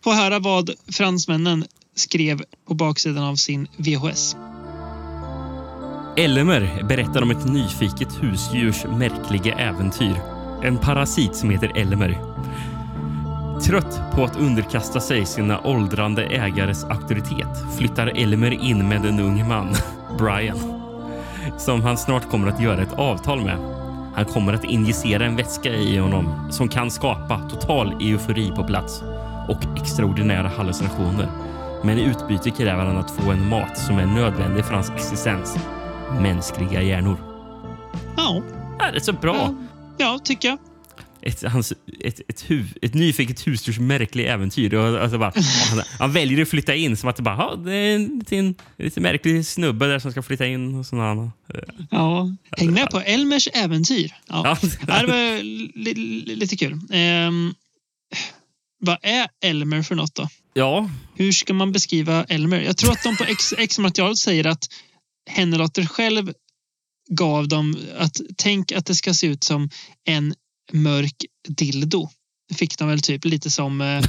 Få höra vad fransmännen skrev på baksidan av sin VHS. Elmer berättar om ett nyfiket husdjurs märkliga äventyr. En parasit som heter Elmer. Trött på att underkasta sig sina åldrande ägares auktoritet flyttar Elmer in med en ung man, Brian, som han snart kommer att göra ett avtal med. Han kommer att injicera en vätska i honom som kan skapa total eufori på plats och extraordinära hallucinationer. Men i utbyte kräver han att få en mat som är nödvändig för hans existens mänskliga hjärnor. Ja. det är så bra. Ja, ja tycker jag. Ett, hans, ett, ett, hu, ett nyfiket husdjurs märkliga äventyr. Och, alltså bara, <laughs> han, han, väljer att flytta in som att det, bara, det är en liten, lite märklig snubbe där som ska flytta in. Och såna, ja, häng med på Elmers äventyr. Ja. ja. det var li, li, lite kul. Um, vad är Elmer för något då? Ja. Hur ska man beskriva Elmer? Jag tror att de på X-materialet säger att Hennelotter själv gav dem att tänk att det ska se ut som en mörk dildo. Fick de väl typ lite som eh,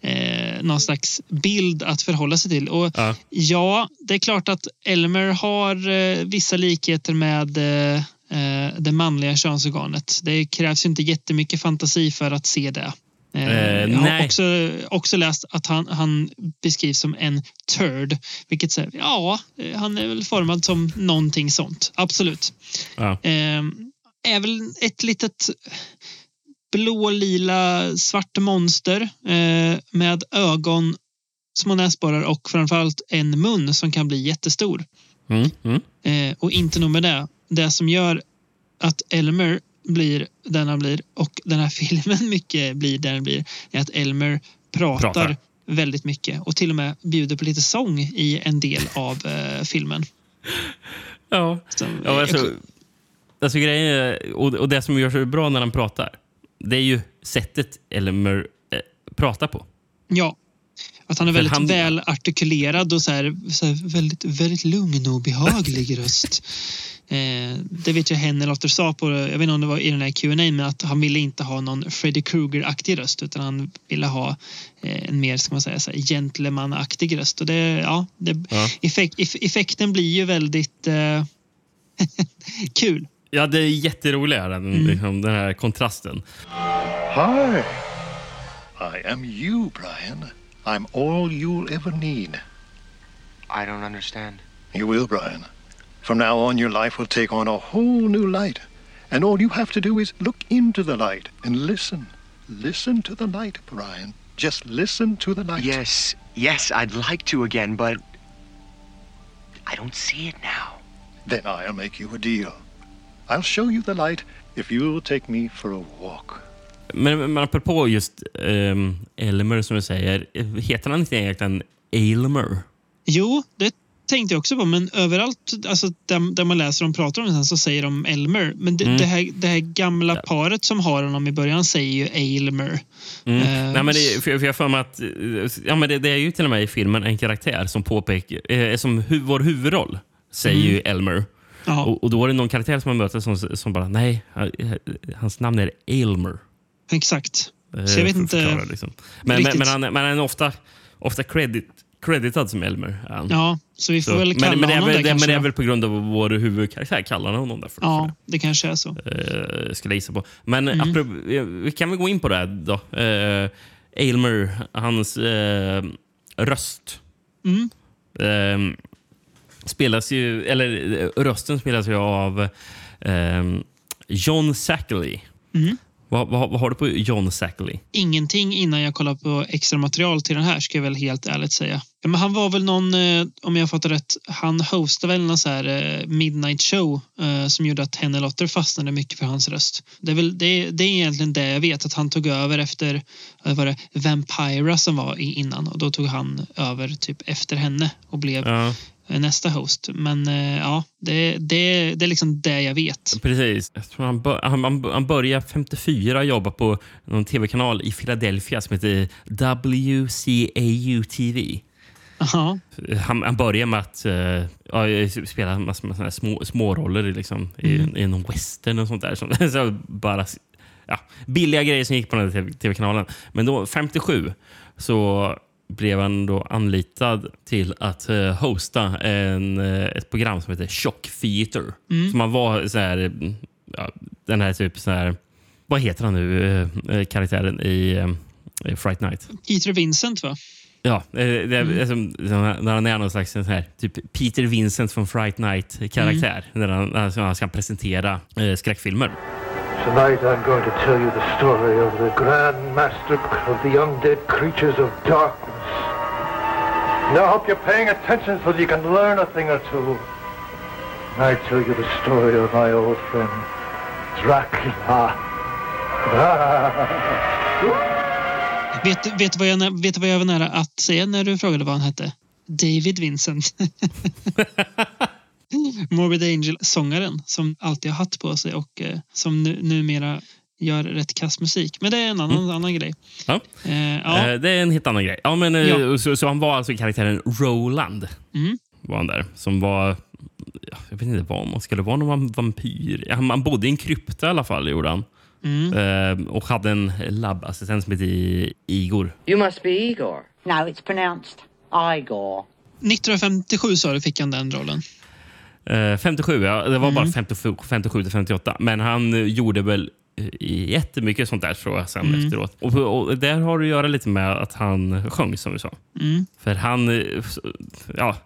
<laughs> eh, någon slags bild att förhålla sig till. Och ja. ja det är klart att Elmer har eh, vissa likheter med eh, eh det manliga könsorganet. Det krävs inte jättemycket fantasi för att se det. Eh, jag har också, också läst att han, han beskrivs som en turd. Vilket säger, ja, han är väl formad som någonting sånt. Absolut. Ja. Eh, är väl ett litet blå, lila, svart monster eh, med ögon, små näsborrar och framförallt en mun som kan bli jättestor. Mm, mm. Eh, och inte nog med det. Det som gör att Elmer blir den han blir och den här <laughs> filmen mycket blir den den blir är att Elmer pratar, pratar, väldigt mycket och till och med bjuder på lite sång i en del av eh, filmen. Ja. Som- ja alltså, alltså grejen är, och, och det som gör så bra när han pratar, det är ju sättet Elmer eh, pratar på. Ja. Att han är väldigt han- väl artikulerad och så här, så här väldigt, väldigt lugn och behaglig <laughs> röst. Eh, det vet jag Hennelotter sa på, jag vet inte om det var i den här Q&A men att han ville inte ha någon Freddy Krueger-aktig röst utan han ville ha eh, en mer, ska man säga, så här, gentleman-aktig röst. Och det, ja, det, Ja. effekt, eff- effekten blir ju väldigt eh, <laughs> kul. Ja, det är jätteroligt här, den, Mm. liksom, den här kontrasten. Hi. I am you, Brian. I'm all you'll ever need. I don't understand. You will, Brian. From now on, your life will take on a whole new light. And all you have to do is look into the light and listen. Listen to the light, Brian. Just listen to the light. Yes, yes, I'd like to again, but I don't see it now. Then I'll make you a deal. I'll show you the light if you'll take me for a walk. Men, men apropå just um, Elmer som du säger, heter han inte egentligen Aylmer? Jo, det tänkte jag också på, men överallt alltså, där, där man läser och pratar om det sen så säger de Elmer. Men det, Mm. det, här, det här gamla paret som har honom i början säger ju Aylmer. Mm. Eh, Nej, men det, för, för jag för mig att eh, ja, men det, det är ju till och med i filmen en karaktär som påpekar, eh, som hu, vår huvudroll säger Mm. ju Elmer. Och, och då är det någon karaktär som man möter som, som bara, nej, han- hans namn är Aylmer. Exakt. Eh, Så jag vet inte förklara, liksom. Men, men, men, han, men han är ofta, ofta credit, creditad som Elmer. Ja, så vi får Så, väl kalla men, men, det är honom väl, det det, kanske. men det är väl på grund av vår huvudkaraktär kallar honom därför. Ja, det kanske är så. Eh, skulle jag gissa på. Men Mm. apropå, vi kan väl gå in på det här då. Eh, Aylmer, hans eh, röst. Mm. Eh, spelas ju, eller rösten spelas ju av eh, John Zachary. Mm. Vad, vad, vad har du på John Zachary? Ingenting innan jag kollar på extra material till den här ska jag väl helt ärligt säga. Men han var väl någon, eh, om jag fattar rätt, han hostade väl någon så här eh, midnight show eh, som gjorde att Henny Lotter fastnade mycket för hans röst. Det är, väl, det, det är egentligen det jag vet, att han tog över efter var det Vampira som var i innan och då tog han över typ efter henne och blev Ja. Eh, nästa host. Men eh, ja, det, det, det är liksom det jag vet. Precis. Jag tror han, bör, han, han, började 54 jobba på någon tv-kanal i Philadelphia som heter WCAU-TV. Aha. Han, han började med att uh, spela såna här små, små roller liksom, i, Mm. i någon western och sånt där. Som, <laughs> så bara ja, billiga grejer som gick på den tv-kanalen. Men då 57 så blev han då anlitad till att eh, hosta en, eh, ett program som heter Shock Theater. Mm. Som han var så här, mm, ja, den här typ så här, vad heter han nu, eh, eh, karaktären i eh, Fright Night? Peter Vincent va? Ja, eh, det är, Mm. som, som när han är någon slags sån här, typ Peter Vincent från Fright Night-karaktär. Mm. När han, alltså, han ska presentera eh, skräckfilmer. Tonight I'm going to tell you the story of the Grand Master of the undead creatures of darkness. Now I hope you're paying attention so that you can learn a thing or two. I tell you the story of my old friend, Dracula. <laughs> Vet, vet, du vad jag, vet du vad jag var nära att säga när du frågade vad han hette? David Vincent. <laughs> Morbid Angel-sångaren som alltid har hatt på sig och eh, som nu, numera gör rätt kass musik. Men det är en annan, Mm. annan grej. Ja. Eh, ja. Eh, det är en helt annan grej. Ja, men, eh, Ja. Så, så han var alltså karaktären Roland. Mm. Var han där, som var... ja, Jag vet inte vad man skulle vara. Någon vampyr. Han, han bodde i en krypta i alla fall, gjorde han. Mm. Eh, och hade en labbassistent som hette I- Igor. You must be Igor. No, it's pronounced Igor. 1957 sa du fick han den rollen. Eh, 57, ja. Det var bara Mm. 57, 57 till 58. Men han eh, gjorde väl eh, jättemycket sånt där tror jag sen Mm. efteråt. Och, och där har det att göra lite med att han sjöng som du sa. Mm. För han, eh, ja,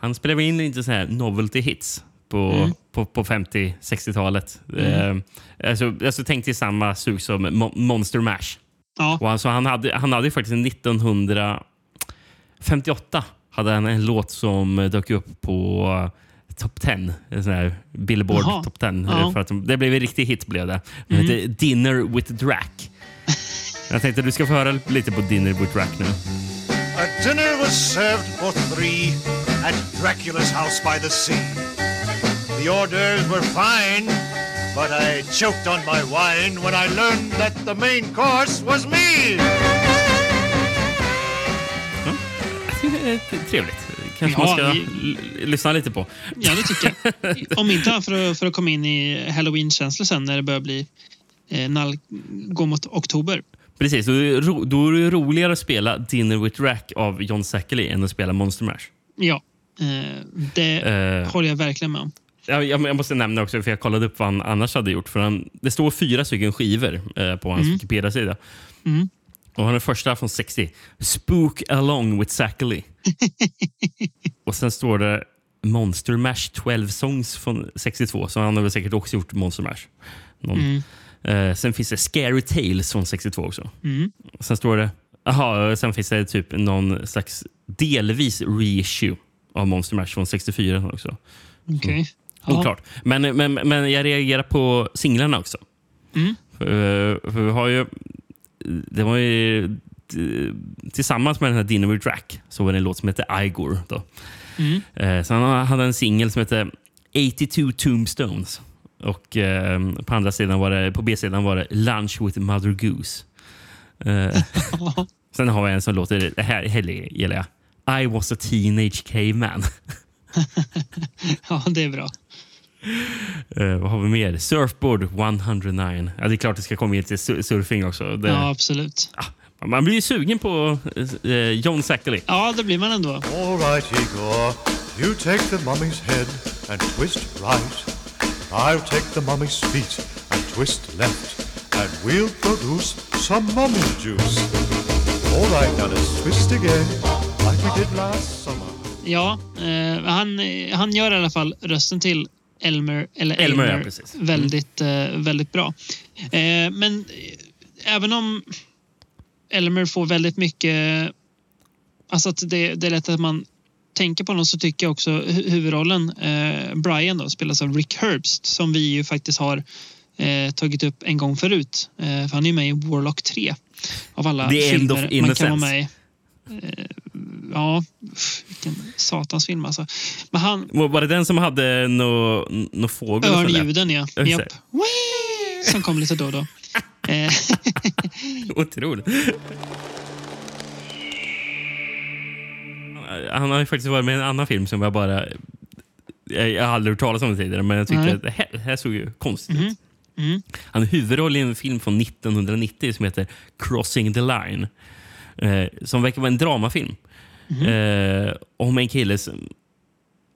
han spelade in lite så här novelty hits på, Mm. på, på 50-60-talet. Mm. Eh, alltså, alltså tänk till samma sug som Mo- Monster Mash. Ja. Och alltså, han, hade, han hade ju faktiskt 1958 hade han en låt som dök upp på Top 10. En sån här Billboard Jaha. Top 10. Ja. För att de, det blev en riktig hit. Blev det. Den Mm. hette Dinner with Drac. Jag tänkte att du ska få höra lite på Dinner with Drac nu. A dinner was served for three at Dracula's house by the sea. The hors d'oeuvres were fine, but I choked on my wine when I learned that the main course was me. Är trevligt. Kanske Ja, man ska l- lyssna lite på. Ja, det tycker jag. Om inte för att, för att komma in i halloween-känsla sen när det börjar bli eh, nall, gå mot oktober. Precis, då är, ro, då är det roligare att spela Dinner with Rack av John Zachary än att spela Monster Mash. Ja, eh, det Eh. håller jag verkligen med om. Jag, jag, måste nämna också, för jag kollade upp vad han annars hade gjort. För han, det står fyra stycken skivor eh, på hans Mm. Wikipedia-sida. Mm. Och han är första från 60. Spook along with Zachary. <laughs> och sen står det Monster Mash 12 songs från 62. Så han har väl säkert också gjort Monster Mash. Någon. Mm. Eh, sen finns det Scary Tales från 62 också. Mm. Sen står det... Aha, sen finns det typ någon slags delvis reissue av Monster Mash från 64 också. Okej. Ja. Oklart. Men, men, men jag reagerar på singlarna också. Mm. För, för vi har ju... Det var ju... Tillsammans med den här Dinner with Drac så var det en låt som hette Igor. Då. Mm. Eh, Så han hade en singel som hette 82 Tombstones. Och eh, på andra sidan var det, på B-sidan var det Lunch with Mother Goose. Eh, <laughs> <laughs> sen har vi en som låter, det här gillar jag. I was a teenage caveman. <laughs> ja, det är bra. Eh, vad har vi mer? Surfboard 109. Ja, det är klart det ska komma in till sur- surfing också. Det, Ja, absolut. Man blir ju sugen på eh, John Zachary. Ja, det blir man ändå. All right, Igor. You take the mummy's head and twist right. I'll take the mummy's feet and twist left. And we'll produce some mummy juice. All right, now let's twist again like we did last summer. Ja, eh, han, han gör i alla fall rösten till Elmer, eller Elmer, Elmer, ja, precis. Mm. väldigt, eh, väldigt bra. Eh, men eh, även om Elmer får väldigt mycket... Alltså att det, det är lätt att man tänker på honom så tycker jag också hu- huvudrollen, eh, Brian, då, spelas av Rick Herbst som vi ju faktiskt har eh, tagit upp en gång förut. Eh, för han är ju med i Warlock 3 av alla The filmer man kan vara med i. Eh, ja, vilken satans film alltså. Men han, Var det den som hade nå no fågel? och sådär? Örnljuden ja. Japp. Som kom lite då och då. <laughs> Eh, Otroligt. Han har ju faktiskt varit med i en annan film som jag bara... Jag har aldrig hört talas om det tidigare, men jag tyckte Nej. att det här, det här såg ju konstigt ut. Mm. Han är huvudroll i en film från 1990 som heter Crossing the Line. Eh, som verkar vara en dramafilm. Mhm. Eh, om en kille som...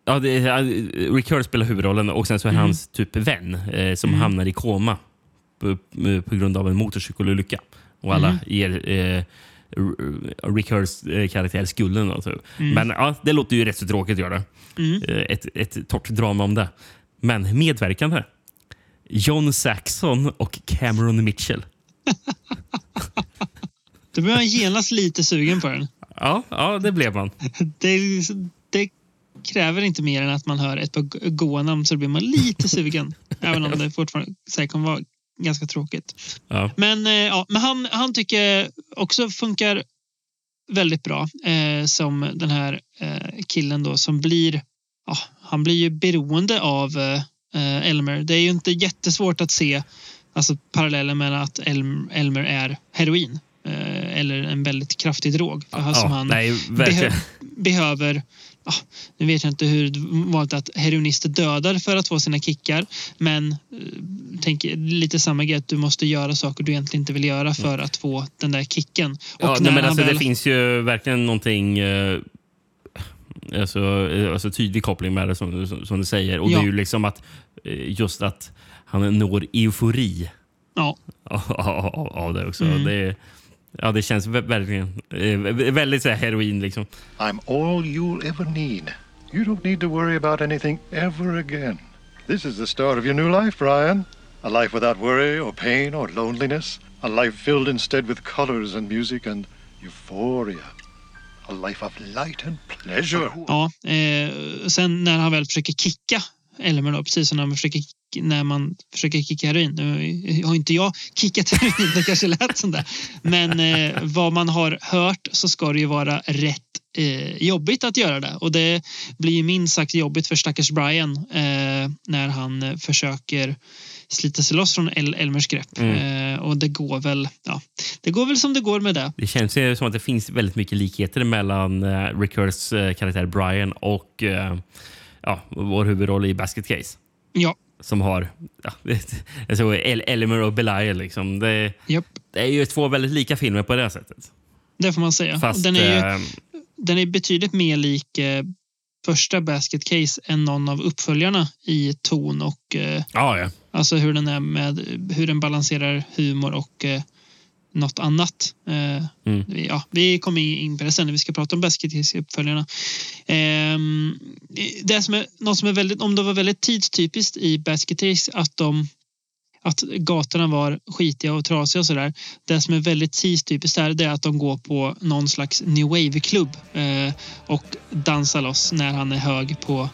Ja, det, är- Rick Hurd spelar huvudrollen och sen så är Mhm. hans typ vän eh, som Mm. hamnar i koma på, på grund av en motorcykelolycka. Och alla Mhm. ger eh, R- Rick Hurds eh, karaktär skulden. Typ. Mm. Men ja, det låter ju rätt så tråkigt att göra det. Mm. Eh, ett, ett torrt drama om det. Men medverkande. John Saxon och Cameron Mitchell. <laughs> Då blir man genast lite sugen på den. Ja, ja det blev man. Det, det kräver inte mer än att man hör ett par goa namn så blir man lite sugen. <laughs> även om det fortfarande säkert kommer vara ganska tråkigt. Ja. Men, eh, ja, men han, han tycker också funkar väldigt bra eh, som den här eh, killen då som blir ja, han blir ju beroende av eh, Elmer. Det är ju inte jättesvårt att se alltså, parallellen mellan att Elm, Elmer är heroin eh, eller en väldigt kraftig drog. För Ja, som han nej, verkligen. behöver ja, nu vet jag inte hur vanligt att heroinister dödar för att få sina kickar. Men eh, tänk lite samma grej att du måste göra saker du egentligen inte vill göra för att få den där kicken. Och Ja, nej, men alltså, väl- Det finns ju verkligen någonting eh, alltså, eh, alltså, tydlig koppling med det som, som, som du säger. Och Det Ja. är ju liksom att eh, just att han når eufori Ja. <laughs> av, av, av det också. Mm. Det, ja, det känns verkligen eh, väldigt så här, heroin. Liksom. I'm all you'll ever need. You don't need to worry about anything ever again. This is the start of your new life, Brian. A life without worry or pain or loneliness. A life filled instead with colors and music and euphoria. A life of light and pleasure. Ja, eh, sen när han väl försöker kicka Elmer då, precis som när man försöker, när man försöker kicka heroin. Nu har inte jag kickat <laughs> heroin, det kanske lät som det. Men eh, vad man har hört så ska det ju vara rätt eh, jobbigt att göra det. Och det blir ju minst sagt jobbigt för stackars Brian eh, när han eh, försöker slita sig loss från El Elmers grepp. Mm. Eh, och det går väl, ja, det går väl som det går med det. Det känns ju som att det finns väldigt mycket likheter mellan uh, Rick Hurts eh, karaktär Brian och eh, ja, vår huvudroll i Basket Case. Ja. Som har ja, <laughs> alltså El Elmer och Belial. Liksom. Det, Japp. det är ju två väldigt lika filmer på det sättet. Det får man säga. Fast, den, är ju, eh, den är betydligt mer lik eh, första Basket Case än någon av uppföljarna i ton och eh, ja, ja. alltså hur den är med hur den balanserar humor och eh, något annat. Eh, Mm. ja, vi kommer in på det sen när vi ska prata om Basket uppföljarna. Ehm, det som är, något som är väldigt, om det var väldigt tidstypiskt i Basket att de att gatorna var skitiga och trasiga och sådär. Det som är väldigt tidstypiskt där det är att de går på någon slags new wave-klubb eh, och dansar loss när han är hög på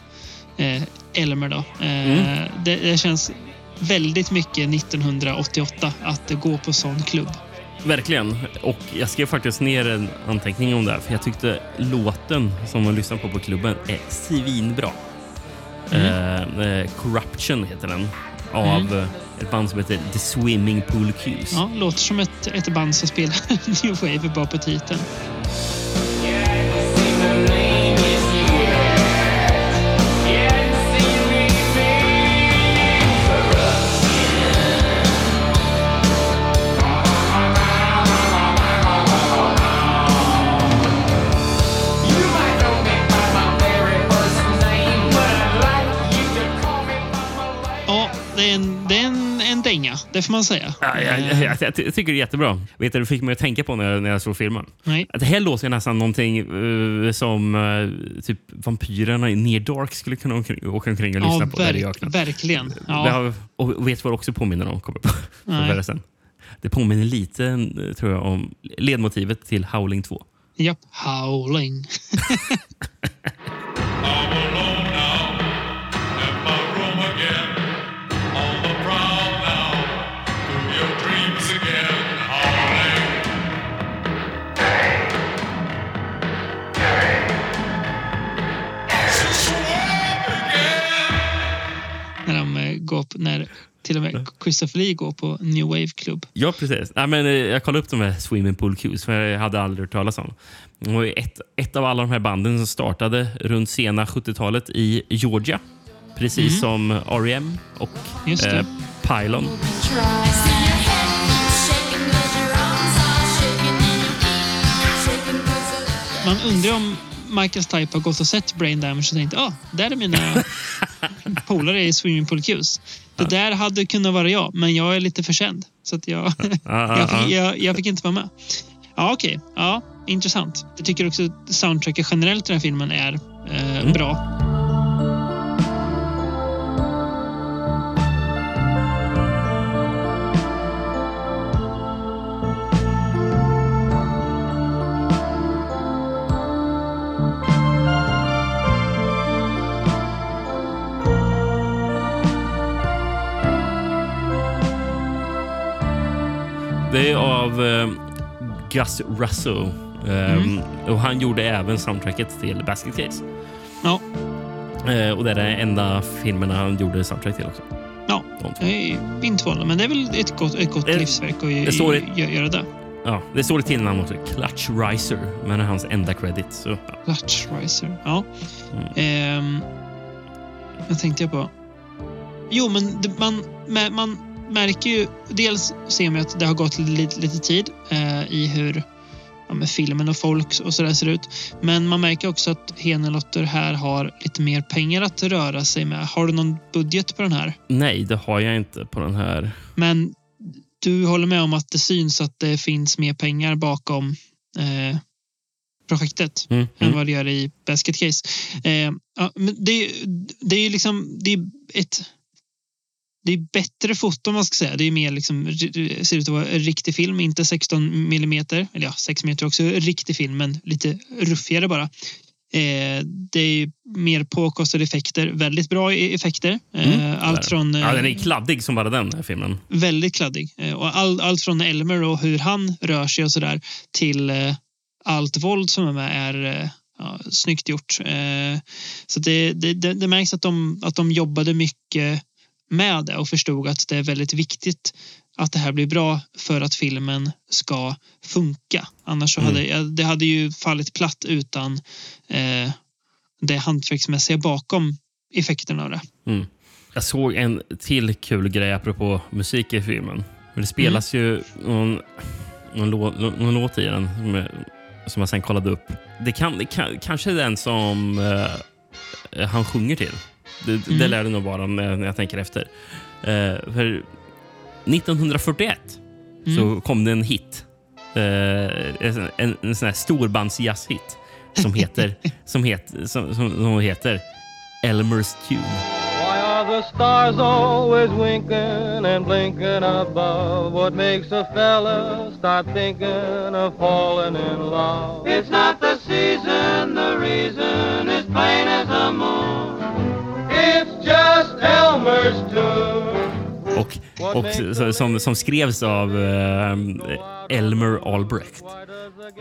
eh, Elmer. Då. Mm. det, det känns väldigt mycket 1988 att gå på sån klubb. Verkligen. Och jag skrev faktiskt ner en anteckning om det här, för jag tyckte låten som man lyssnar på på klubben är svinbra. Mm. Eh, eh, Corruption heter den. Av Mm. ett band som heter The Swimming Pool Cues. Ja, låter som ett, ett band som spelar <laughs> new wave bara på titeln. Dänga, det får man säga. Ja, jag, jag, jag, jag tycker det är jättebra. Vet du, det fick mig att tänka på när jag, när jag såg filmen. Nej. Att det här låter ju nästan någonting eh, som uh, typ vampyrerna i Near Dark skulle kunna åka, åka omkring och lyssna Ja, på. där i öknen. verkligen. Ja. har, och vet vad det också påminner om? Kommer på. <laughs> Nej. Det påminner lite eh, tror jag, om ledmotivet till Howling 2. Japp, howling. <laughs> på, när till och med Christopher Lee går på New Wave Club. Ja, precis. Nej, men, eh, jag kollade upp de här Swimming Pool Cues, för jag hade aldrig hört talas om. Det var ett, ett av alla de här banden som startade runt sena 70-talet i Georgia. Precis som R.E.M. och eh, Pylon. Man undrar om Michael Stipe har gått och sett Brain Damage och tänkt ah, där är mina <laughs> polare i Swimming Pool Cues. Det där hade kunnat vara jag, men jag är lite för känd. Så att jag, ja, <laughs> jag, fick, ja. jag, jag fick inte vara med. Ja, okej. Ja, intressant. Jag tycker också att soundtracket generellt i den här filmen är eh, Mm. bra. Det är av eh, Gus Russo. Eh, Mm. och Han gjorde även soundtracket till Basket Case. Ja. Eh, och det är den enda filmen han gjorde soundtrack till också. Ja, jag är inte förvånad, men det är väl ett gott, ett gott Det- livsverk att det står i- gö- göra det. Ja, det står i till namn också. Clutch Riser, men det är hans enda credit. Så, ja. Clutch Riser. Ja. Mm. Ehm, vad tänkte jag på? Jo, men det, man, man märker ju... Dels ser man att det har gått lite, lite tid eh, i hur ja, filmen och folk och sådär ser ut. Men man märker också att Henelotter här har lite mer pengar att röra sig med. Har du någon budget på den här? Nej, det har jag inte på den här. Men du håller med om att det syns att det finns mer pengar bakom eh, projektet Mm, än mm. vad det gör i Basket Case. Eh, ja, men det, det är ju liksom det är ett det är bättre foto om man ska säga. Det är mer liksom, ser ut att vara riktig film, inte 16 millimeter. Eller ja, 6 meter också riktig film, men lite ruffigare bara. Eh, det är mer påkostade effekter. Väldigt bra effekter. Eh, Mm, allt från... ja, den eh, är kladdig som bara den här filmen. väldigt kladdig. Eh, Och all, allt från Elmer och hur han rör sig och sådär till eh, allt våld som är med är eh, ja, snyggt gjort. Eh, så det, det, det, det märks att de, att de jobbade mycket med det och förstod att det är väldigt viktigt att det här blir bra för att filmen ska funka. Annars så Mm. hade ja, det hade ju fallit platt utan eh, det hantverksmässiga bakom effekterna av det. Mm. Jag såg en till kul grej apropå musik i filmen. Men det spelas Mm. ju någon, någon, lå, någon låt i den som, jag- som jag sen kollade upp. Det, kan, det kan, kanske är den som eh, han sjunger till. Det, det Mm. lär det nog vara när när jag tänker efter. Eh, för 1941 så Mm. kom det en hit. Eh, en, en, en sån här storbandsjazzhit som heter, <laughs> som, heter, som, som, som heter Elmer's Tune. Why are the stars always winking and blinking above? What makes a fella start thinking of falling in love? It's not the season, the reason is plain as the moon. It's just Elmer's tune. Och, och så- som, som skrevs av eh, Elmer Albrecht.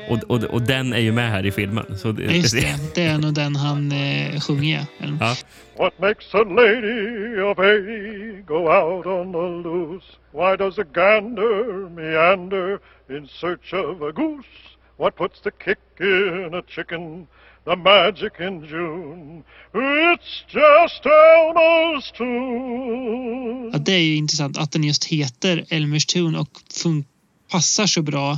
Och, och, och den är ju med här i filmen. Så det, Just det, det är nog den han eh, sjunger. ja. What makes a lady of 80 go out on the loose? Why does a gander meander in search of a goose? What puts the kick in a chicken? The magic in June? It's just Elmer's tune. Ja, det är ju intressant att den just heter Elmer's Tune och fun- passar så bra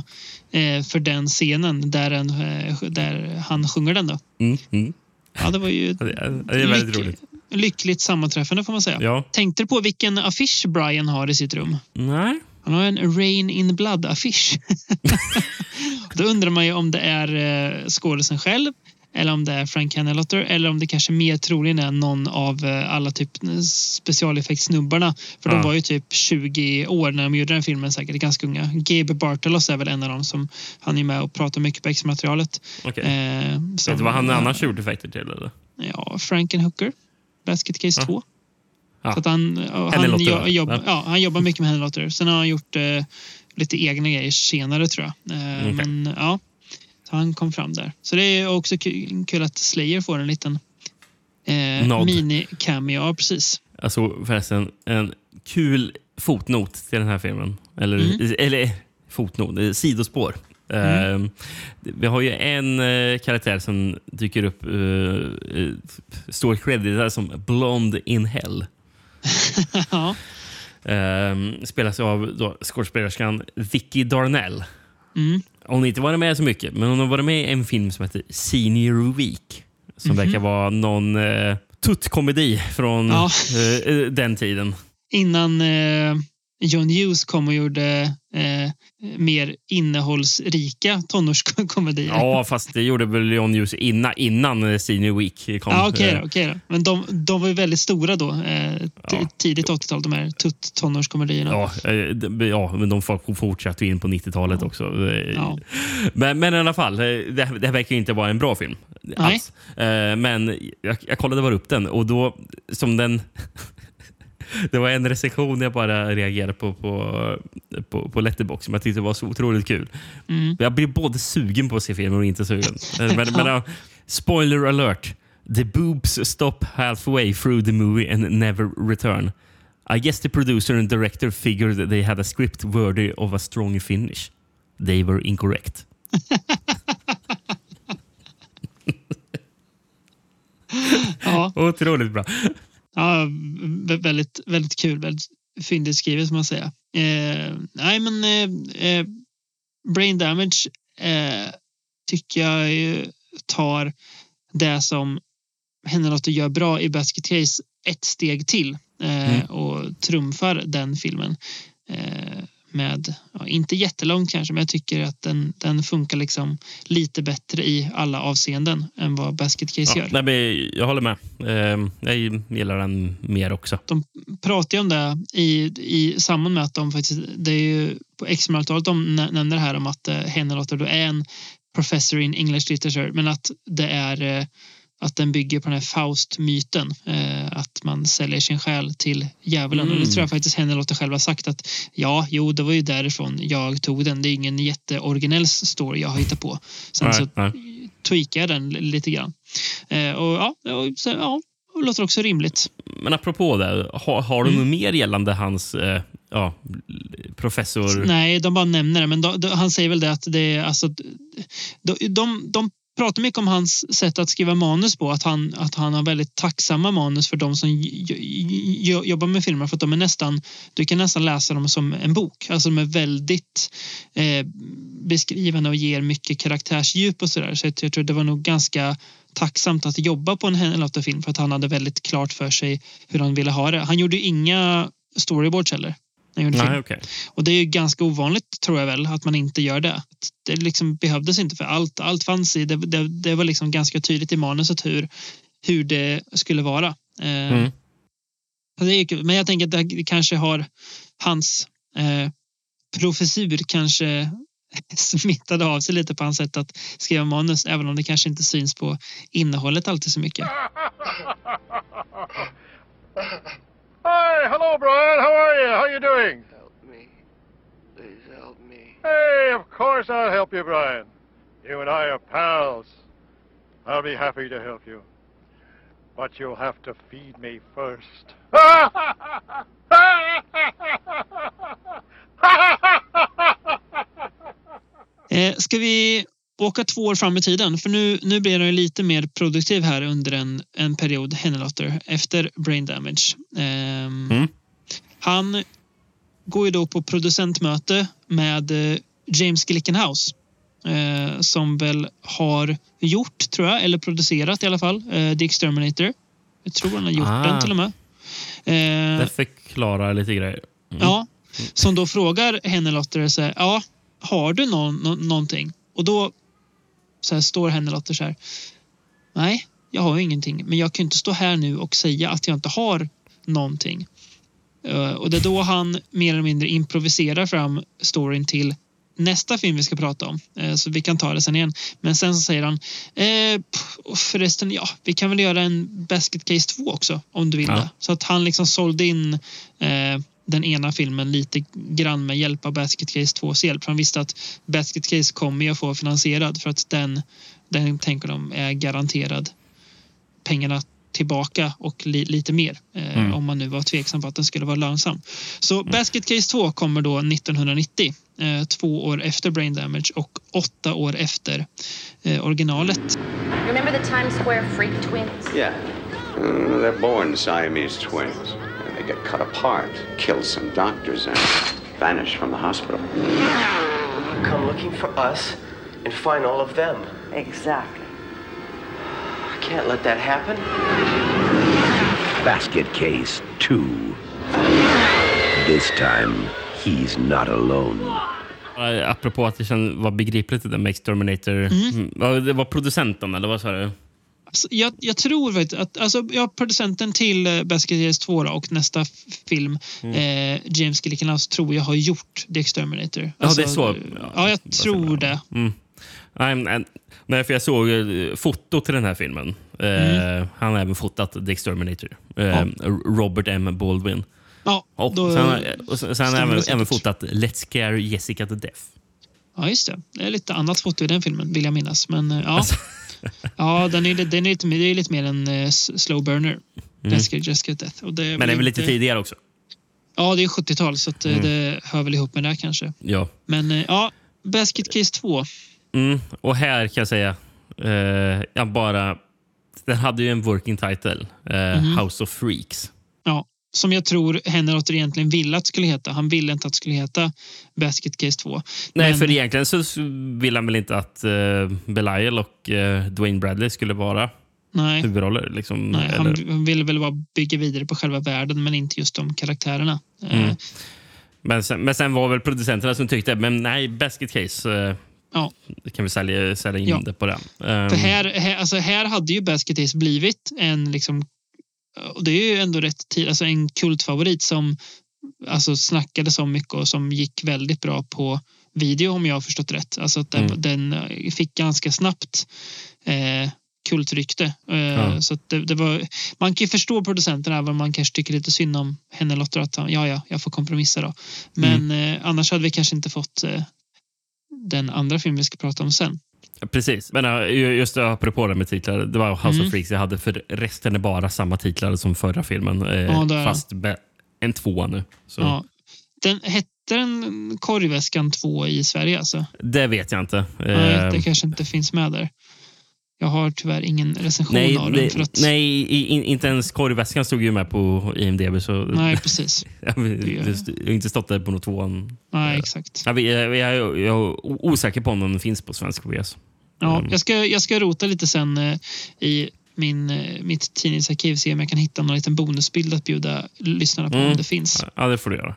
eh, för den scenen där, den, eh, där han sjunger den. Då. Mm, mm. Ja, det var ju Ja, Det är, det är väldigt lyck- roligt. lyckligt sammanträffande får man säga. Ja. Tänkte du på vilken affisch Brian har i sitt rum? Nej. Han har en Rain in Blood-affisch. <laughs> Då undrar man ju om det är eh, skådisen själv eller om det är Frank Hennelotter eller om det kanske mer troligen är någon av eh, alla typ specialeffektsnubbarna. För Ja. de var ju typ 20 år när de gjorde den filmen, säkert ganska unga. Gabe Bartelos är väl en av dem som han är med och pratar mycket på extra-materialet. Okej. Eh, Vet du vad han annars gjort effekter till? Eller? Ja, Frankenhooker. Basket Case Ja. 2. Ja. Så att han, han, Hennelotter, jo, va? jobb, Ja. han jobbar mycket med Hennelotter. Sen har han gjort eh, lite egna grejer senare tror jag. Eh, Okej. Men ja, han kom fram där. Så det är också kul, att Slayer får en liten eh, mini-cameo. Precis. Alltså förresten, en kul fotnot till den här filmen. Eller, Mm. eller fotnot, eh, sidospår. Eh, vi har ju en eh, karaktär som dyker upp, uh, uh, står creditad som Blonde in Hell. <laughs> ja. Eh, spelas av då, skådespelerskan Vicky Darnell. Mm. Hon har inte varit med så mycket, men hon har varit med i en film som heter Senior Week. Som Mhm. verkar vara någon uh, tuttkomedi från Ja. eh, den tiden. Innan eh, John Hughes kom och gjorde eh, mer innehållsrika tonårskomedier. Ja, fast det gjorde väl John Hughes innan, innan Senior Week kom. Ja, okej Eh, då, okej då. Men de, de var ju väldigt stora då. Eh, t- Tidigt 80-tal, de här tutt-tonårskomedierna. Ja, eh, ja, men de fortsatte in på 90-talet också. Eh, Ja. Men, men i alla fall, eh, det, det verkar ju inte vara en bra film. Alls. Men jag, jag kollade bara upp den och då, som den... <laughs> Det var en recension jag bara reagerade på på, på, på Letterboxd som jag tyckte var så otroligt kul. Mm. Jag blir både sugen på att se filmen och inte sugen. Men, men, ja, spoiler alert. The boobs stop halfway through the movie and never return. I guess the producer and director figured that they had a script worthy of a strong finish. They were incorrect. <laughs> Ja. Otroligt bra. Ja, vä- väldigt, väldigt kul. Väldigt fyndigt skrivet, som man säga. Eh, nej, men eh, eh, Brain Damage eh, tycker jag ju tar det som Hennelotter gör bra i Basket Case ett steg till eh, Mm. och trumfar den filmen. Med, ja, inte jättelångt kanske, men jag tycker att den, den funkar liksom lite bättre i alla avseenden än vad Basket Case Ja, gör. nej, jag håller med. Eh, Jag gillar den mer också. de pratar ju om det i, i samband med att de faktiskt, det är ju på X-Martalet de nä- nämner det här om att eh, Hennelotter då är en professor in English literature, men att det är eh, att den bygger på den här Faust-myten. Eh, att man säljer sin själ till djävulen. Mm. Och det tror jag faktiskt Hennelotte själv har sagt att ja, jo, det var ju därifrån jag tog den. Det är ingen jätteoriginell story jag har hittat på. Sen Nej, så nej. tweakar jag den lite grann. Eh, och ja, och så, ja, det låter också rimligt. Men apropå det, har, har du Mm. mer gällande hans eh, ja, professor? Nej, de bara nämner det. Men då, då, han säger väl det att det är alltså... De, de, de pratar mycket om hans sätt att skriva manus på. Att han, att han har väldigt tacksamma manus för de som jobbar med filmer. För att de är nästan... Du kan nästan läsa dem som en bok. Alltså de är väldigt eh, beskrivande och ger mycket karaktärsdjup och sådär. Så jag, tror det var nog ganska tacksamt att jobba på en Henlotta-film för att han hade väldigt klart för sig hur han ville ha det. Han gjorde ju inga storyboards heller när gjorde Nej, film. okej. Och det är ju ganska ovanligt tror jag väl att man inte gör det. Det liksom behövdes inte för allt, allt fanns i. Det, det, det var liksom ganska tydligt i manuset hur, hur det skulle vara. Eh, Mm. Men jag tänker att det kanske har hans eh, professur kanske <laughs> smittade av sig lite på hans sätt att skriva manus även om det kanske inte syns på innehållet alltid så mycket. <laughs> Hi, hello, Brian. How are you? How are you doing? Help me. Please help me. Hey, of course I'll help you, Brian. You and I are pals. I'll be happy to help you. But you'll have to feed me first. <laughs> Eh, ska vi åka två år fram i tiden? För nu, nu blir han lite mer produktiv här under en, en period, Hennelotter, efter Brain Damage. Ehm, Mm. Han går ju då på producentmöte med eh, James Glickenhaus eh, som väl har gjort, tror jag, eller producerat i alla fall, eh, The Exterminator. Jag tror han har gjort Ah. den till och med. Eh, Det förklarar lite grejer. Mm. Ja, som då frågar Hennelotter så här, ja, har du någon, nå- någonting? Och då så här, står Hennelotter så här, nej, jag har ingenting, men jag kan inte stå här nu och säga att jag inte har någonting. Eh, och det är då han mer eller mindre improviserar fram storyn till nästa film vi ska prata om. Eh, så vi kan ta det sen igen. Men sen så säger han, eh, förresten, ja, vi kan väl göra en Basket Case 2 också om du vill Ja. det. Så att han liksom sålde in eh, den ena filmen lite grann med hjälp av Basket Case 2s hjälp. För han visste att Basket Case kommer att få finansierad för att den, den tänker de är garanterad pengarna tillbaka och li, lite mer eh, Mm. om man nu var tveksam på att den skulle vara lönsam. Så Basket Case 2 kommer då 1990, eh, två år efter Brain Damage och åtta år efter eh, originalet. Remember the Times Square freak twins? Yeah. Uh, they're born Siamese twins. And they get cut apart, kill some doctors, and vanish from the hospital. Come looking for us and find all of them. Exactly. I can't let that happen. Basket Case 2. This time, he's not alone. Apropå att det känns, var begripligt det där med Exterminator. Mm. Ja, Det var producenten, eller vad sa du? Alltså, Jag, jag tror vet, att alltså, jag, producenten till eh, Basket Case 2 då, och nästa film, eh, James Glickenhaus, tror jag har gjort The Exterminator. Ja, det är så. Ja, jag tror det. Mm. Nej, men- Nej, för jag såg eh, fotot till den här filmen. Eh, Mm. Han har även fotat The Exterminator. Eh, Ja. Robert M. Baldwin. Ja, Och då sen, har han även, även fotat Let's Scare Jessica to Death. Ja, just det. Det är lite annat foto i den filmen, vill jag minnas. Men eh, ja, Alltså. Ja den är, den är lite, det är lite mer en s- slow burner. Mm. Jessica, Death. Och det Men det är väl lite tidigare också? Ja, det är 70-tal så att, eh, Mm. det hör väl ihop med det här kanske. Ja. Men eh, ja, Basket Case 2. Mm. Och här kan jag säga, eh, jag bara... Den hade ju en working title, eh, Mhm. House of Freaks. Som jag tror Hennelotter egentligen ville att det skulle heta. Han ville inte att det skulle heta Basket Case 2. Nej, Men- för egentligen så vill han väl inte att eh, Belial och eh, Dwayne Bradley skulle vara Nej. huvudroller. Liksom, Nej, eller, han, han ville väl bara bygga vidare på själva världen men inte just de karaktärerna. Eh, Mm. men, sen, men sen var väl producenterna som tyckte men nej, Basket Case Ja. kan vi sälja, sälja in Ja. det på den. För Um, här, här, alltså här hade ju Basket Case blivit en liksom och det är ju ändå rätt tid, alltså en kultfavorit som alltså snackades om mycket och som gick väldigt bra på video om jag har förstått rätt. Alltså att den, Mm. den eh, fick ganska snabbt eh, kultrykte. Eh, Ja. så det, det var, man kan ju förstå producenterna även om man kanske tycker lite synd om henne Lotta att ja, ja, jag får kompromissa då. Men Mm. eh, annars hade vi kanske inte fått eh, den andra filmen vi ska prata om sen. Precis. Men äh, just apropå det med titlar. Det var House Mm. of Freaks jag hade. För resten är bara samma titlar som förra filmen. Eh, Ja, fast en tvåa nu. Så Ja. Den, hette den Korgväskan 2 i Sverige alltså? Det vet jag inte. Nej, Eh, det kanske inte finns med där. Jag har tyvärr ingen recension nej, av den. För att, nej in, inte ens korgväskan stod ju med på IMDB. Så Nej, precis. <laughs> jag, har- inte stått där på något tvåan. Nej, exakt. Jag, jag, jag, är osäker på om den finns på svensk VS. Ja, jag, ska, jag ska rota lite sen eh, i min, eh, mitt tidningsarkiv se om jag kan hitta någon liten bonusbild att bjuda lyssnarna på Mm. om det finns. Ja, det får du göra.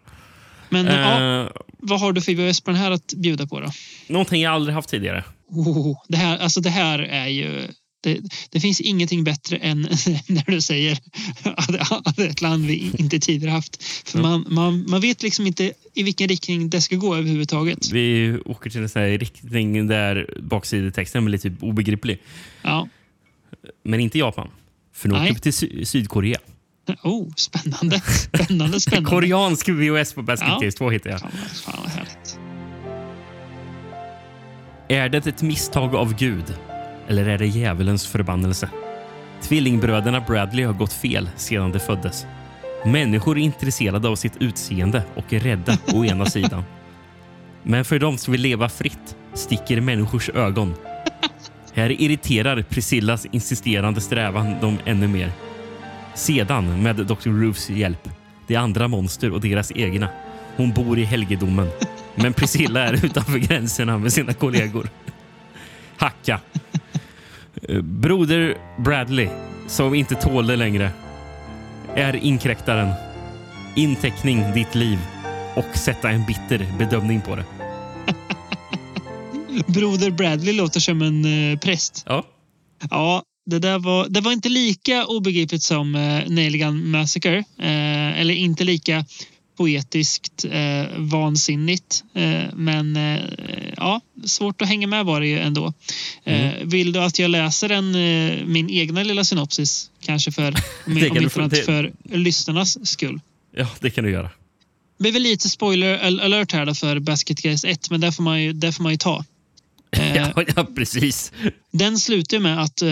Men eh, ja, Eh, vad har du för VHS på den här att bjuda på då? Någonting jag aldrig haft tidigare. Oh, det, här, alltså det här är ju... Det, det finns ingenting bättre än <laughs> när du säger att att ett land vi inte tidigare haft. För man, man, man vet liksom inte i vilken riktning det ska gå överhuvudtaget. Vi åker till en sån riktning där baksidetexten blir typ obegriplig. Ja. Men inte Japan. För nu åker vi till Sy- Sydkorea. Oh, spännande. Spännande, spännande. <laughs> Koreansk VHS på Basket Ja. Case 2 hittar jag. Fan härligt. Är det ett misstag av Gud? Eller är det djävulens förbannelse? Tvillingbröderna Bradley har gått fel sedan de föddes. Människor är intresserade av sitt utseende och är rädda å ena sidan. Men för de som vill leva fritt sticker människors ögon. Här irriterar Priscillas insisterande strävan dem ännu mer. Sedan, med Dr. Roofs hjälp, de andra monster och deras egna. Hon bor i helgedomen. Men Priscilla är utanför gränserna med sina kollegor. Hacka. Eh, Broder Bradley, som inte tål det längre, är inkräktaren. Inteckning ditt liv och sätta en bitter bedömning på det. <laughs> Broder Bradley låter som en eh, präst. Ja. Ja, det där var, det var inte lika obegripligt som eh, Nail Gun Massacre. Eh, eller inte lika poetiskt eh, vansinnigt. Eh, men eh, ja, svårt att hänga med var det ju ändå. Eh, vill du att jag läser en, eh, min egna lilla synopsis? Kanske för, <laughs> om, om inte annat det- för lyssnarnas skull. Ja, det kan du göra. Det blir väl lite spoiler al- alert här då för Basket Case 1, men det får man ju, det får man ju ta. <laughs> Eh, Ja, ja precis. Den slutar med att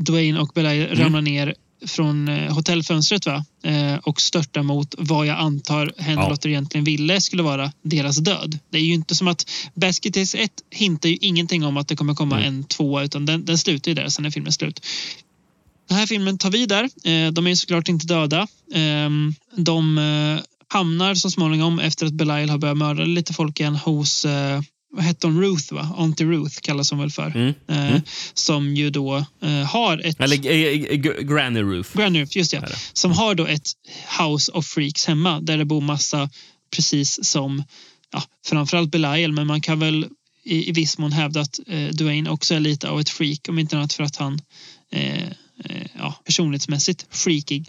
Dwayne och Belial Mm. ramlar ner från eh, hotellfönstret va? Eh, och störtar mot vad jag antar Henry Ja. Egentligen ville skulle vara deras död. Det är ju inte som att Basket Case 1 hintar ju ingenting om att det kommer komma Mm. en tvåa utan den, den slutar ju där, sen är filmen slut. Den här filmen tar vid där. Eh, de är ju såklart inte döda. Eh, de hamnar så småningom efter att Belial har börjat mörda lite folk igen hos eh, vad hette hon? Ruth va? Auntie Ruth kallas hon väl för. Mm. Eh, Mm. Som ju då eh, har ett... Eller eh, eh, Granny Roof. Granny Ruth, just det. Som har då ett House of Freaks hemma där det bor massa precis som ja, framförallt Belial men man kan väl i, i viss mån hävda att eh, Dwayne också är lite av ett freak om inte annat för att han eh, eh, ja, personlighetsmässigt freakig.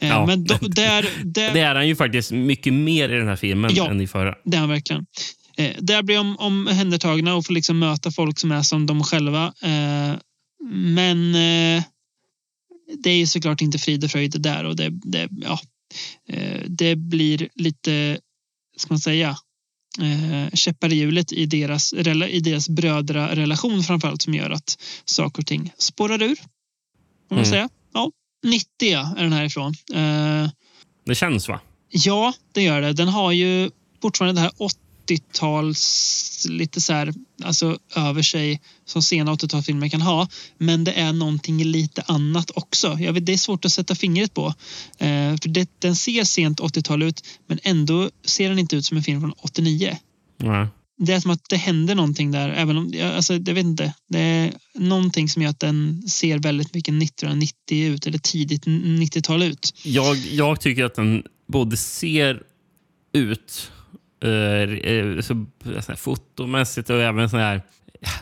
Eh, Ja. Men då, <laughs> där, där, Det är han ju faktiskt mycket mer i den här filmen Ja. än i förra. det är han verkligen. Eh, där blir de omhändertagna och får liksom möta folk som är som de själva. Eh, men eh, det är såklart inte frid och fröjd där och det, det, ja, eh, det blir lite, ska man säga, eh, käppar i hjulet i deras, i deras brödrarelation framförallt som gör att saker och ting spårar ur. Kan man Mm. säga. Ja, 90 är den härifrån. Eh, Det känns va? Ja, det gör det. Den har ju fortfarande det här 80-tals lite så här, alltså över sig som sena 80-talsfilmer kan ha. Men det är någonting lite annat också. Jag vet, det är svårt att sätta fingret på. Eh, för det, den ser sent 80-tal ut men ändå ser den inte ut som en film från 89. Nej. Det är som att det händer någonting där. Även om, alltså, jag vet inte. Det är någonting som gör att den ser väldigt mycket 1990 ut eller tidigt 90-tal ut. Jag, jag tycker att den både ser ut eh, så, så fotomässigt och även så här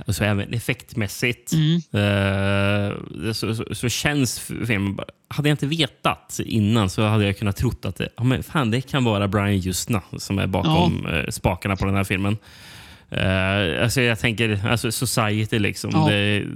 alltså även effektmässigt Mm. eh, så, så, så känns filmen... Hade jag inte vetat innan så hade jag kunnat trott att det, ja, men fan, det kan vara Brian Justna som är bakom eh, spakarna på den här filmen. Eh, alltså jag tänker alltså Society liksom. Ja. Det,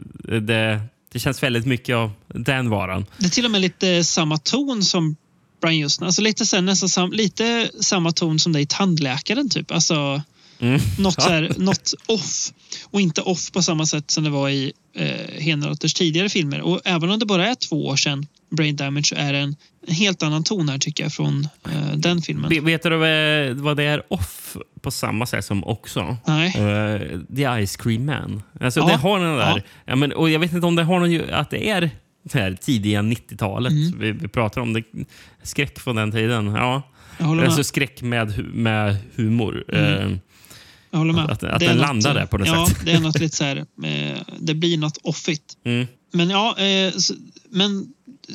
det, det känns väldigt mycket av den varan. Det är till och med lite samma ton som Brian Justin. Alltså lite, så här, nästan sam, lite samma ton som det i Tandläkaren typ. Alltså Mm. något, Ja. så här, något off. Och inte off på samma sätt som det var i eh, Henrotters tidigare filmer. Och även om det bara är två år sedan Brain Damage så är det en, en helt annan ton här tycker jag från eh, den filmen. Vet- du vad- det är off på samma sätt som också? Nej. Eh, The Ice Cream Man. Alltså, Ja. det har den där. Ja. Ja. men, och jag vet inte om det har någon, att det är det här tidiga 90-talet. Mm. Vi, vi pratar om det. Skräck från den tiden. Ja. Alltså skräck med, med humor. Mm. Eh, Jag håller med. Att- att Det är den något, landar där på något ja, sätt. det är något lite så här, eh, det blir något offigt. <laughs> Mm. Men ja, eh, så- men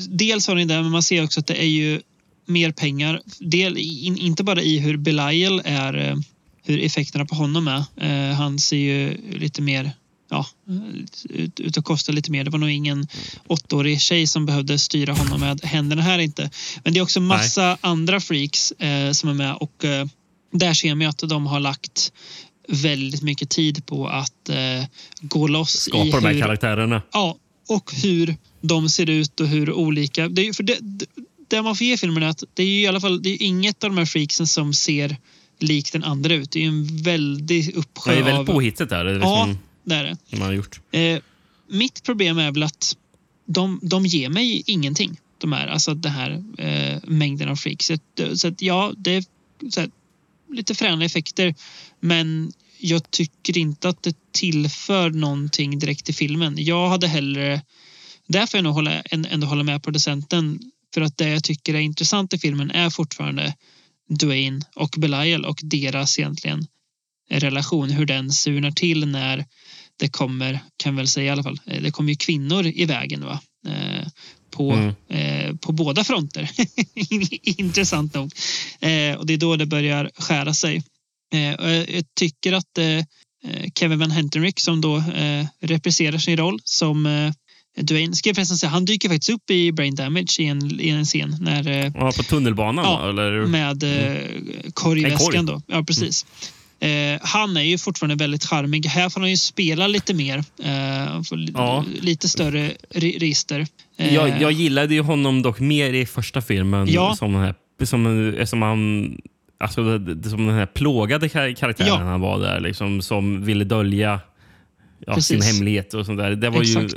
dels har ni det, men man ser också att det är ju mer pengar. Del, in, inte bara i hur Belial är, eh, hur effekterna på honom är. Eh, han ser ju lite mer, ja, ut, ut och kostar lite mer. Det var nog ingen åttaårig tjej som behövde styra honom med händerna här inte. Men det är också massa andra freaks eh, som är med och eh, där ser man att de har lagt väldigt mycket tid på att eh, gå loss i Skapa de här karaktärerna. Ja, och hur de ser ut och hur olika... Det är, för det, det, man får ge filmen är att det är ju i alla fall det är inget av de här freaksen som ser likt den andra ut. Det är ju en väldig uppsjö Det är väldigt av... påhittigt där. Det är Ja, liksom, det är det. man har gjort. Eh, mitt problem är väl att de, de ger mig ingenting. De här, alltså den här eh, mängden av freaks. Så så att ja, det är här, lite fräna effekter. Men jag tycker inte att det tillför någonting direkt i filmen. Jag hade hellre... Där får jag nog hålla, än- ändå hålla med producenten. För att det jag tycker är intressant i filmen är fortfarande Dwayne och Belial och deras egentligen relation. Hur den surnar till när det kommer, kan väl säga i alla fall, eh, det kommer ju kvinnor i vägen va? Eh, på, Mm. eh, på båda fronter. <laughs> Intressant nog. Eh, och det är då det börjar skära sig. Eh, och jag tycker att eh, eh, Kevin Van Hentenrick som då eh, represserar sin roll som eh, Dwayne, ska jag förresten säga, han dyker faktiskt upp i Brain Damage i en, i en scen när eh, Ja, på tunnelbanan Ja, eller? med eh, En korgväskan korg. då. Ja, precis. Eh, han är ju fortfarande väldigt charmig. Här får han ju spela lite mer. Eh, Ja. Lite större re- register. Eh, Jag, jag gillade ju honom dock mer i första filmen. Ja. Som, den här, som, som han... Alltså, det- det- som den här plågade kar- karaktären Ja. han var där. Liksom, som ville dölja ja, Precis. sin hemlighet och sånt där. Det var, ju,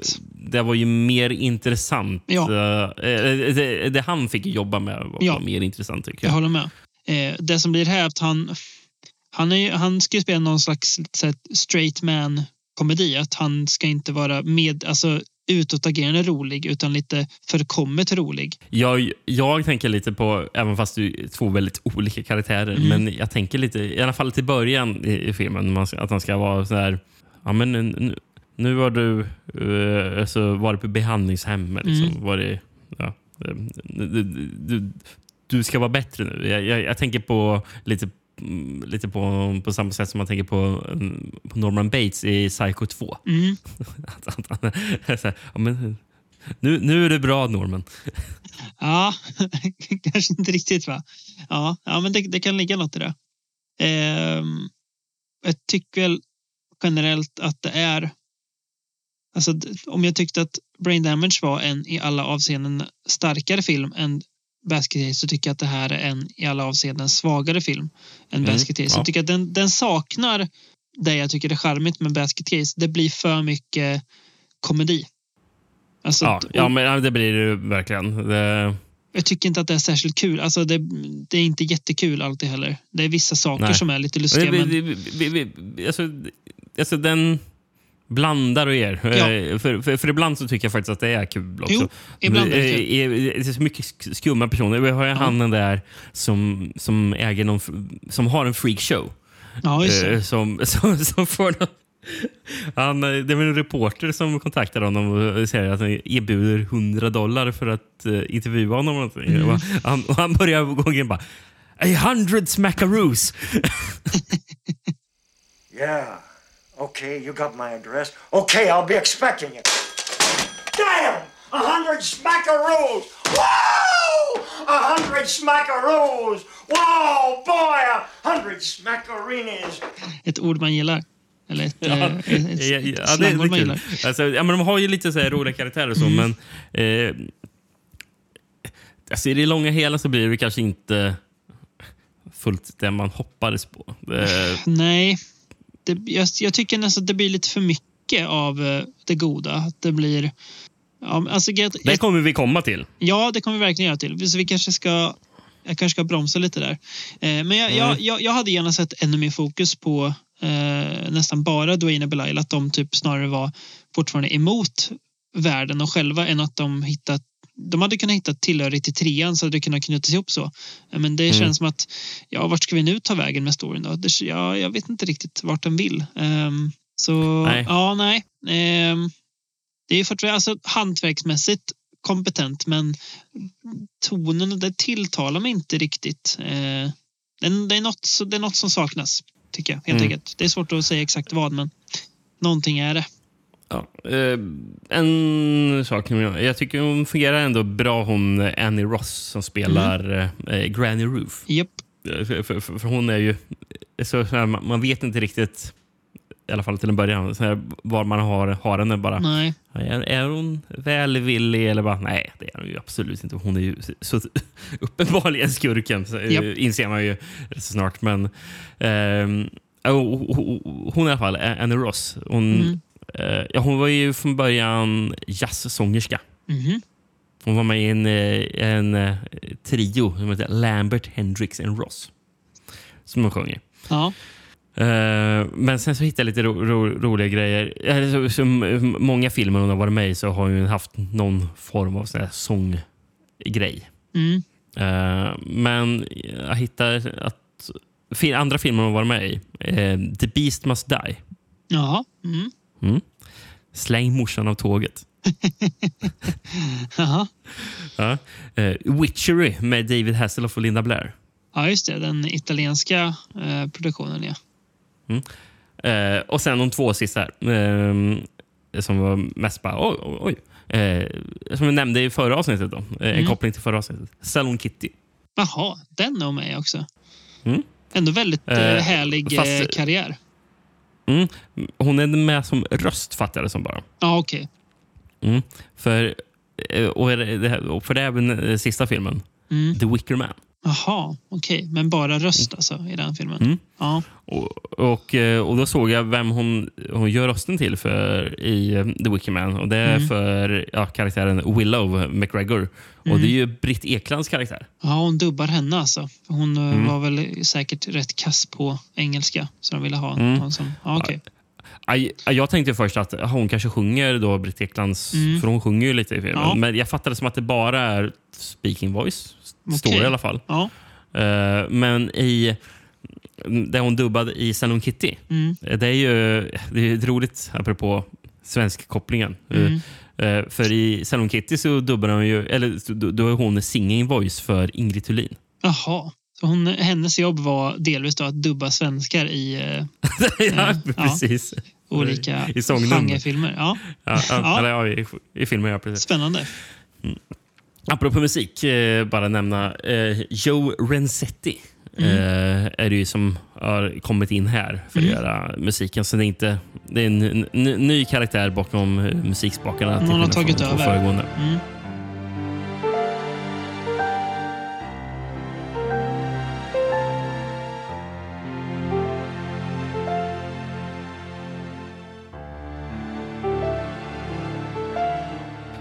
det var ju mer intressant. Ja. Eh, eh, det, det han fick jobba med var, Ja. mer intressant tycker Jag jag. håller med. Eh, det som blir här är att han, han, är, han ska ju spela någon slags här, straight man komedi. Att han ska inte vara med, alltså, utåtagerande rolig utan lite förkommet rolig. Jag, jag tänker lite på, även fast det är två väldigt olika karaktärer, Mm. men jag tänker lite, i alla fall till början i, i filmen, att han ska vara så här, ja men nu, nu har du uh, alltså, varit på behandlingshem. Liksom, Mm. varit, ja, eh, du, du, du ska vara bättre nu. Jag, jag, jag tänker på lite Lite på, på samma sätt som man tänker på, mm, på Norman Bates i Psycho 2. Mm. <laughs> <laughs> Här, ja, men, nu, nu är det bra Norman. <laughs> Ja, kanske inte riktigt va? Ja, ja men det, det kan ligga något i det. Ehm, jag tycker väl generellt att det är... Alltså, om jag tyckte att Brain Damage var en i alla avseenden starkare film än Basket Case så tycker jag att det här är en i alla avseenden svagare film än Mm, Basket Case. ja. Jag tycker att den, den saknar det jag tycker är charmigt med Basket Case. Det blir för mycket komedi. Alltså, Ja, ja, men det blir det verkligen. Det, jag tycker inte att det är särskilt kul. Alltså det, det är inte jättekul alltid heller. Det är vissa saker Nej. som är lite lustiga. men, vi, alltså, alltså, den blandar och ger. Ja. Eh, För, för, för ibland så tycker jag faktiskt att det är kul också. Jo, ibland är det Eh, kul. eh, Det är så mycket sk- skumma personer. Vi har ju han där som, som äger någon, som har en freakshow. Ja. Eh, Som, <laughs> som, som får någon, han, eh, det var en reporter som kontaktade honom och säger att han erbjuder 100 dollar för att uh, intervjua honom. Och någonting. Mm. Och han, och han börjar gå in bara A hundred smackaroos. <laughs> Yeah. Okay, you got my address. Okay, I'll be expecting you. Damn! A hundred smackaroos! Whoa! A hundred smackaroos! Whoa, boy! A hundred smackarinis! Ett ord man gillar. Eller ett, Ja, eh, ett, ett, ja, ett ja, det, det man gillar. Alltså, ja, men de har ju lite så här roliga karaktärer och så, Mm. men eh, alltså, i det långa hela så blir det kanske inte fullt det man hoppades på. Eh, <laughs> Nej, det, jag, jag tycker nästan att det blir lite för mycket av eh, det goda. Att det blir... Ja, alltså, jag, det kommer vi komma till. Ja, det kommer vi verkligen göra till. Så vi kanske ska, jag kanske ska bromsa lite där. Eh, men jag, jag, Mm. jag, jag hade gärna sett ännu mer fokus på eh, nästan bara Dwayne och Belial. Att de typ snarare var fortfarande emot världen och själva än att de hittat de hade kunnat hitta tillhörighet till trean så hade det kunnat knytas ihop så. Eh, Men det Mm. känns som att, ja, vart ska vi nu ta vägen med storyn då? Det, ja, jag vet inte riktigt vart den vill. Ehm, så, Nej. ja, nej. Ehm, det är fortfarande alltså, hantverksmässigt kompetent men tonen det tilltalar mig inte riktigt. Eh, det, det, är något, det är något som saknas, tycker jag. Helt Mm. enkelt. Det är svårt att säga exakt vad, men någonting är det. Ja, eh, en sak. Jag tycker hon fungerar ändå bra, hon Annie Ross som spelar eh, Granny Roof. Eh, För, för, för, för hon är ju... Så, så här, man man vet inte riktigt, i alla fall till en början, så här, var man har, har henne bara. Nej. Är, är hon välvillig eller bara nej, det är hon ju absolut inte. Hon är ju så <laughs> uppenbarligen skurken, så, eh, inser man ju rätt snart. Men oh, oh, hon i alla fall, Annie Ross, hon, Mm. Eh, ja, hon var ju från början jazzsångerska. Mhm. Hon var med i en, eh, en eh, trio som heter Lambert, Hendrix and Ross. Som hon sjunger. Ja. Men sen så hittade jag lite ro, ro, roliga grejer. Eller Så, så, m- många filmer hon har varit med i så har hon haft någon form av sån här sånggrej. Mm. Men jag hittade att andra filmer hon har varit med i. The Beast Must Die. Jaha. Mm. Mm. Släng morsan av tåget. <laughs> Jaha. Ja. Eh, Witchery med David Hasselhoff och Linda Blair. Ja, just det. Den italienska eh, produktionen, ja. Mm. Eh, och sen de två sista här. Som var mest bara oj, oj, oj. Som jag nämnde i förra avsnittet. Då, En Mm. koppling till förra avsnittet. Salon Kitty. Jaha, den är med också. Mm. Ändå väldigt härlig fast- karriär. Mm. Hon är med som röst, fattar det som bara. Ja, okej. Mm. För, eh, och det, och för det är även den sista filmen. Mm. The Wicker Man. Jaha, okej. Men bara röst alltså i den filmen? Mm. Ja. Och, och, eh, och då såg jag vem hon, hon gör rösten till för i eh, The Wicker Man. Och det är Mm. för ja, karaktären Willow McGregor. Och Mm. det är ju Britt Eklands karaktär. Ja, hon dubbar henne alltså. Hon eh, Mm. var väl säkert rätt kass på engelska. Så de ville ha Mm. någon som... Ja, okej. Aj, Jag tänkte först att hon kanske sjunger då Britt Eklands, Mm. för hon sjunger ju lite i filmen. Ja. Men jag fattade som att det bara är speaking voice. Står det i alla fall. Ja. Eh, men i det hon dubbade i Salon Kitty. Mm. Det är ju det är roligt, apropå svensk-kopplingen. Mm. Eh, för i Salon Kitty så dubbar hon ju, eller då, är hon singing voice för Ingrid Thulin. Jaha. Så hon, hennes jobb var delvis att dubba svenskar i eh, <laughs> ja, Ja. Olika I genrefilmer. Ja. Ja, ja, Ja. Eller, ja, i, i filmer, ja, precis. Spännande. Apropå musik, eh, bara nämna eh, Joe Renzetti. Mm. Eh, är det ju som har kommit in här för att Mm. göra musiken. Så det är, inte, det är en ny karaktär bakom eh, musikspakarna. Någon har tagit över. Föregående. Mm.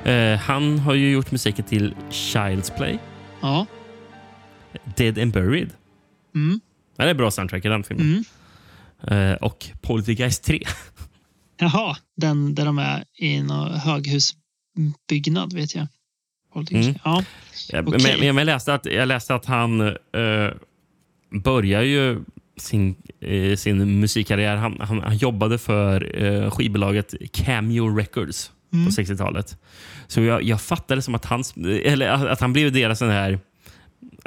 Eh, han har ju gjort musiken till Child's Play, Ja. Dead and Buried. Mm. Ja, det är bra soundtrack i den filmen. Mm. Eh, och Poltergeist 3. <laughs> Jaha, den där de är i någon höghusbyggnad vet jag. Mm. Ja. Okej. men, men jag, läste att, jag läste att han eh, börjar ju sin, eh, sin musikkarriär. Han, han, han jobbade för eh, skivbolaget Cameo Records Mm. på 60-talet. Så jag, jag fattade som att han, eller att han blev deras sån här,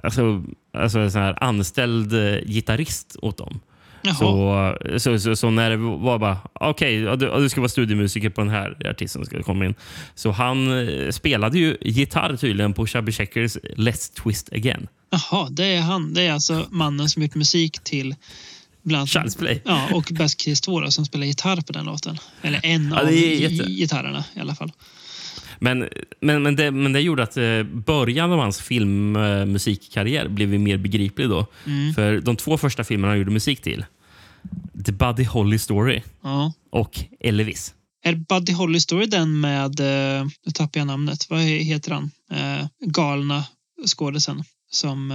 alltså, alltså en sån här anställd eh, gitarrist åt dem. Så, så, så, så när det var bara, okej, ja, du, du ska vara studiemusiker på den här artisten ska komma in. Så han eh, spelade ju gitarr tydligen på Chubby Checkers Let's Twist Again. Jaha, det är han. Det är alltså mannen som gjort musik till Bland Child's Play. Ja, och Best Case 2 då, som spelar gitarr på den låten. Eller en Ja, av jätte- gitarrerna i alla fall. Men, men, men, det, men det gjorde att eh, början av hans filmmusikkarriär blev mer begriplig då. Mm. För de två första filmerna han gjorde musik till, The Buddy Holly Story Ja. och Elvis. Är Buddy Holly Story den med, eh, nu tappar jag namnet, vad heter han? Eh, galna skådisen som...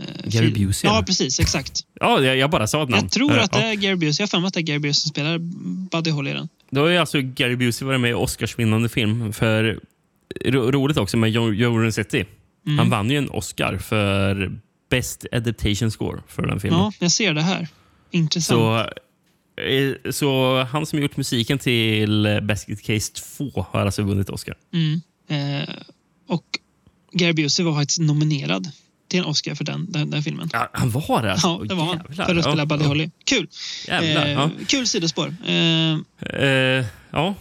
Eh, Gary Busey, Ja, precis. Exakt. Ja, jag, jag bara sa ett namn. Jag tror Eh, att det är Gary Busey. Jag har för mig att det är Gary Busey som spelar Buddy Holly i den. Då har ju alltså Gary Busey varit med i Oscarsvinnande film. För ro, Roligt också med Joe, Rossetti. Mm. Han vann ju en Oscar för Best Adaptation Score för den filmen. Ja, jag ser det här. Intressant. Så, eh, så han som gjort musiken till Basket Case 2 har alltså vunnit Oscar. Mm. Eh, och Gary Busey var faktiskt nominerad till en Oscar för den, den, den filmen. Ja, han var det? Alltså. Ja, det var han. Jävlar. För att spela Ja, Buddy ja. Holly. Kul! Jävlar, Eh, ja. Kul sidospår. Eh, Eh, ja.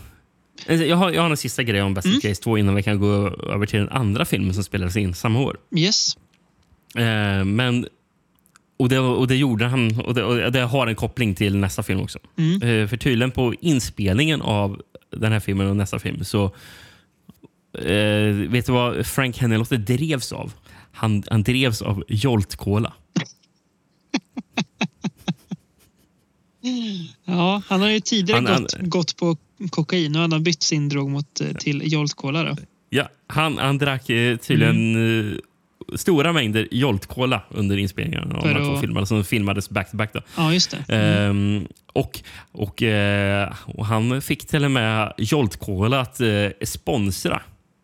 Eh, Jag har, jag har en sista grej om Basket Mm. Case 2 innan vi kan gå över till den andra filmen som spelades in samma år. yes. Eh, men, och, det, och det gjorde han, och det, och det har en koppling till nästa film också. Mm. Eh, för tydligen på inspelningen av den här filmen och nästa film så eh, vet du vad Frank Hennelotte drevs av? Han, han drevs av Jolt Cola. Ja, han har ju tidigare Han- gått, han- gått på kokain. Har han bytt sin drog mot, eh, till Jolt Cola. Då. Ja, han, han drack eh, tydligen Mm. eh, stora mängder Jolt Cola under inspelningen av de här två filmerna som filmades back-to-back. Då. Ja, just det. Mm. Ehm, och, och, och han fick till och med Jolt Cola att sponsra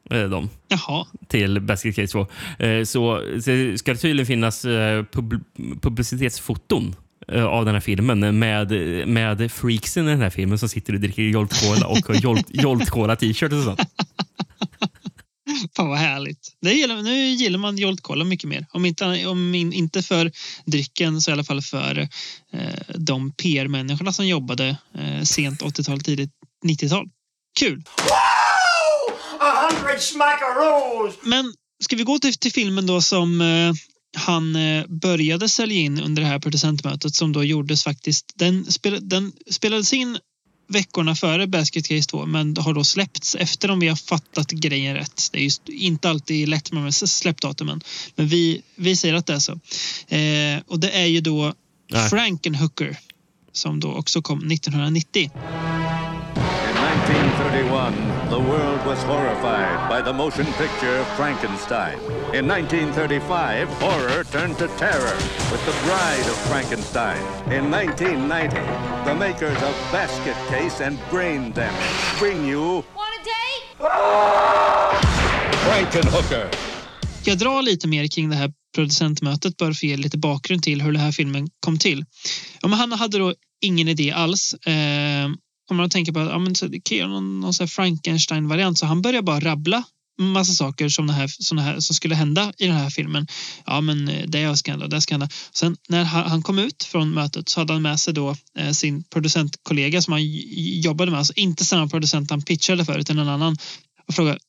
dem Jaha. till Basket Case 2. Eh, så, så ska det tydligen finnas eh, pub, publicitetsfoton eh, av den här filmen med, med freaksen i den här filmen som sitter och dricker Jolt Cola och har Jolt, <laughs> Jolt Cola t-shirt och sånt. Fan vad härligt. Det gillar, nu gillar man Jolt Cola mycket mer. Om inte, om in, inte för drycken så i alla fall för eh, de PR-människorna som jobbade eh, sent 80-tal, tidigt 90-tal. Kul! A hundred smackaroos! Men ska vi gå till, till filmen då som eh, han eh, började sälja in under det här producentmötet som då gjordes faktiskt. Den, spel, den spelades in veckorna före Basket Case 2 men har då släppts efter om vi har fattat grejen rätt. Det är just inte alltid lätt med släppdatumen men vi, vi säger att det är så. Eh, och det är ju då Nej. Frankenhooker som då också kom 1990. In 1931, the world was horrified by the motion picture Frankenstein. In 1935, horror turned to terror with The Bride of Frankenstein. In 1990, the makers of Basket Case and Brain Damage bring you Frankenhooker. jag dra lite mer kring det här producentmötet bara för att ge lite bakgrund till hur den här filmen kom till. Ja, men han hade då ingen idé alls. Eh, om man tänker på att ja, men så, det kan göra någon, någon Frankenstein-variant så han började bara rabbla massa saker som, det här, som, det här, som skulle hända i den här filmen. Ja, men eh, det ska hända, det ska hända. Sen när han kom ut från mötet så hade han med sig då eh, sin producentkollega som han jobbade med, alltså inte samma producent han pitchade för utan en annan och frågade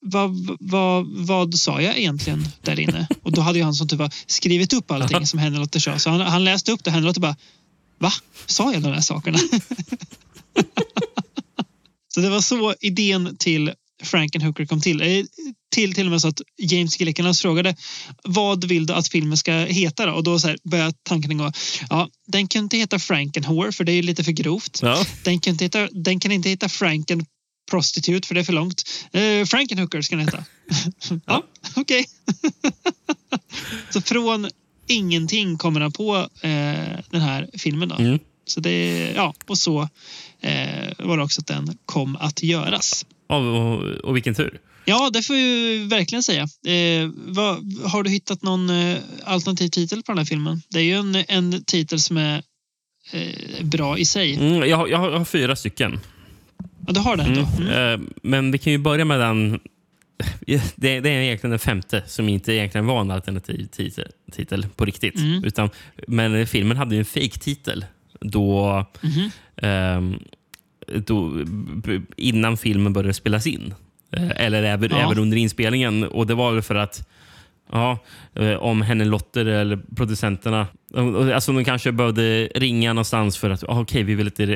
vad, vad, vad sa jag egentligen där inne? <laughs> Och då hade ju han som typ skrivit upp allting som Hennelotte sa. Så han, han läste upp det. Hennelotte bara, va? Sa jag de här sakerna? <laughs> <laughs> så det var så idén till Frankenhooker kom till. Eh, Till till och med så att James Gilligan frågade vad vill du att filmen ska heta då? Och då så här började tanken gå. Ja, den kan inte heta Frankenhore för det är ju lite för grovt. Ja. Den, kan inte heta, den kan inte heta Franken Prostitute för det är för långt. Eh, Frankenhooker ska den heta. <laughs> ja, okej. <laughs> så från ingenting kommer han på eh, den här filmen. Då. Mm. Så det, ja, och så eh, var det också att den kom att göras. Och, och, och vilken tur. Ja, det får ju verkligen säga. Eh, vad, har du hittat någon eh, alternativ titel på den här filmen? Det är ju en, en titel som är eh, bra i sig. Mm, jag, har- jag, har, fyra stycken. Ja, du har den då? Mm. Eh, Men vi kan ju börja med den... <laughs> Det, det är egentligen den femte som inte egentligen var en alternativ titel, titel på riktigt. Mm. Utan, men filmen hade ju en fake-titel då, Mhm. ehm, då, b- innan filmen började spelas in. Eh, Eller även, Ja. även under inspelningen. Och Det var väl för att Ja, eh, om Henry Lotter eller producenterna. Alltså de kanske behövde ringa någonstans för att ah, okay, vi, vill lite,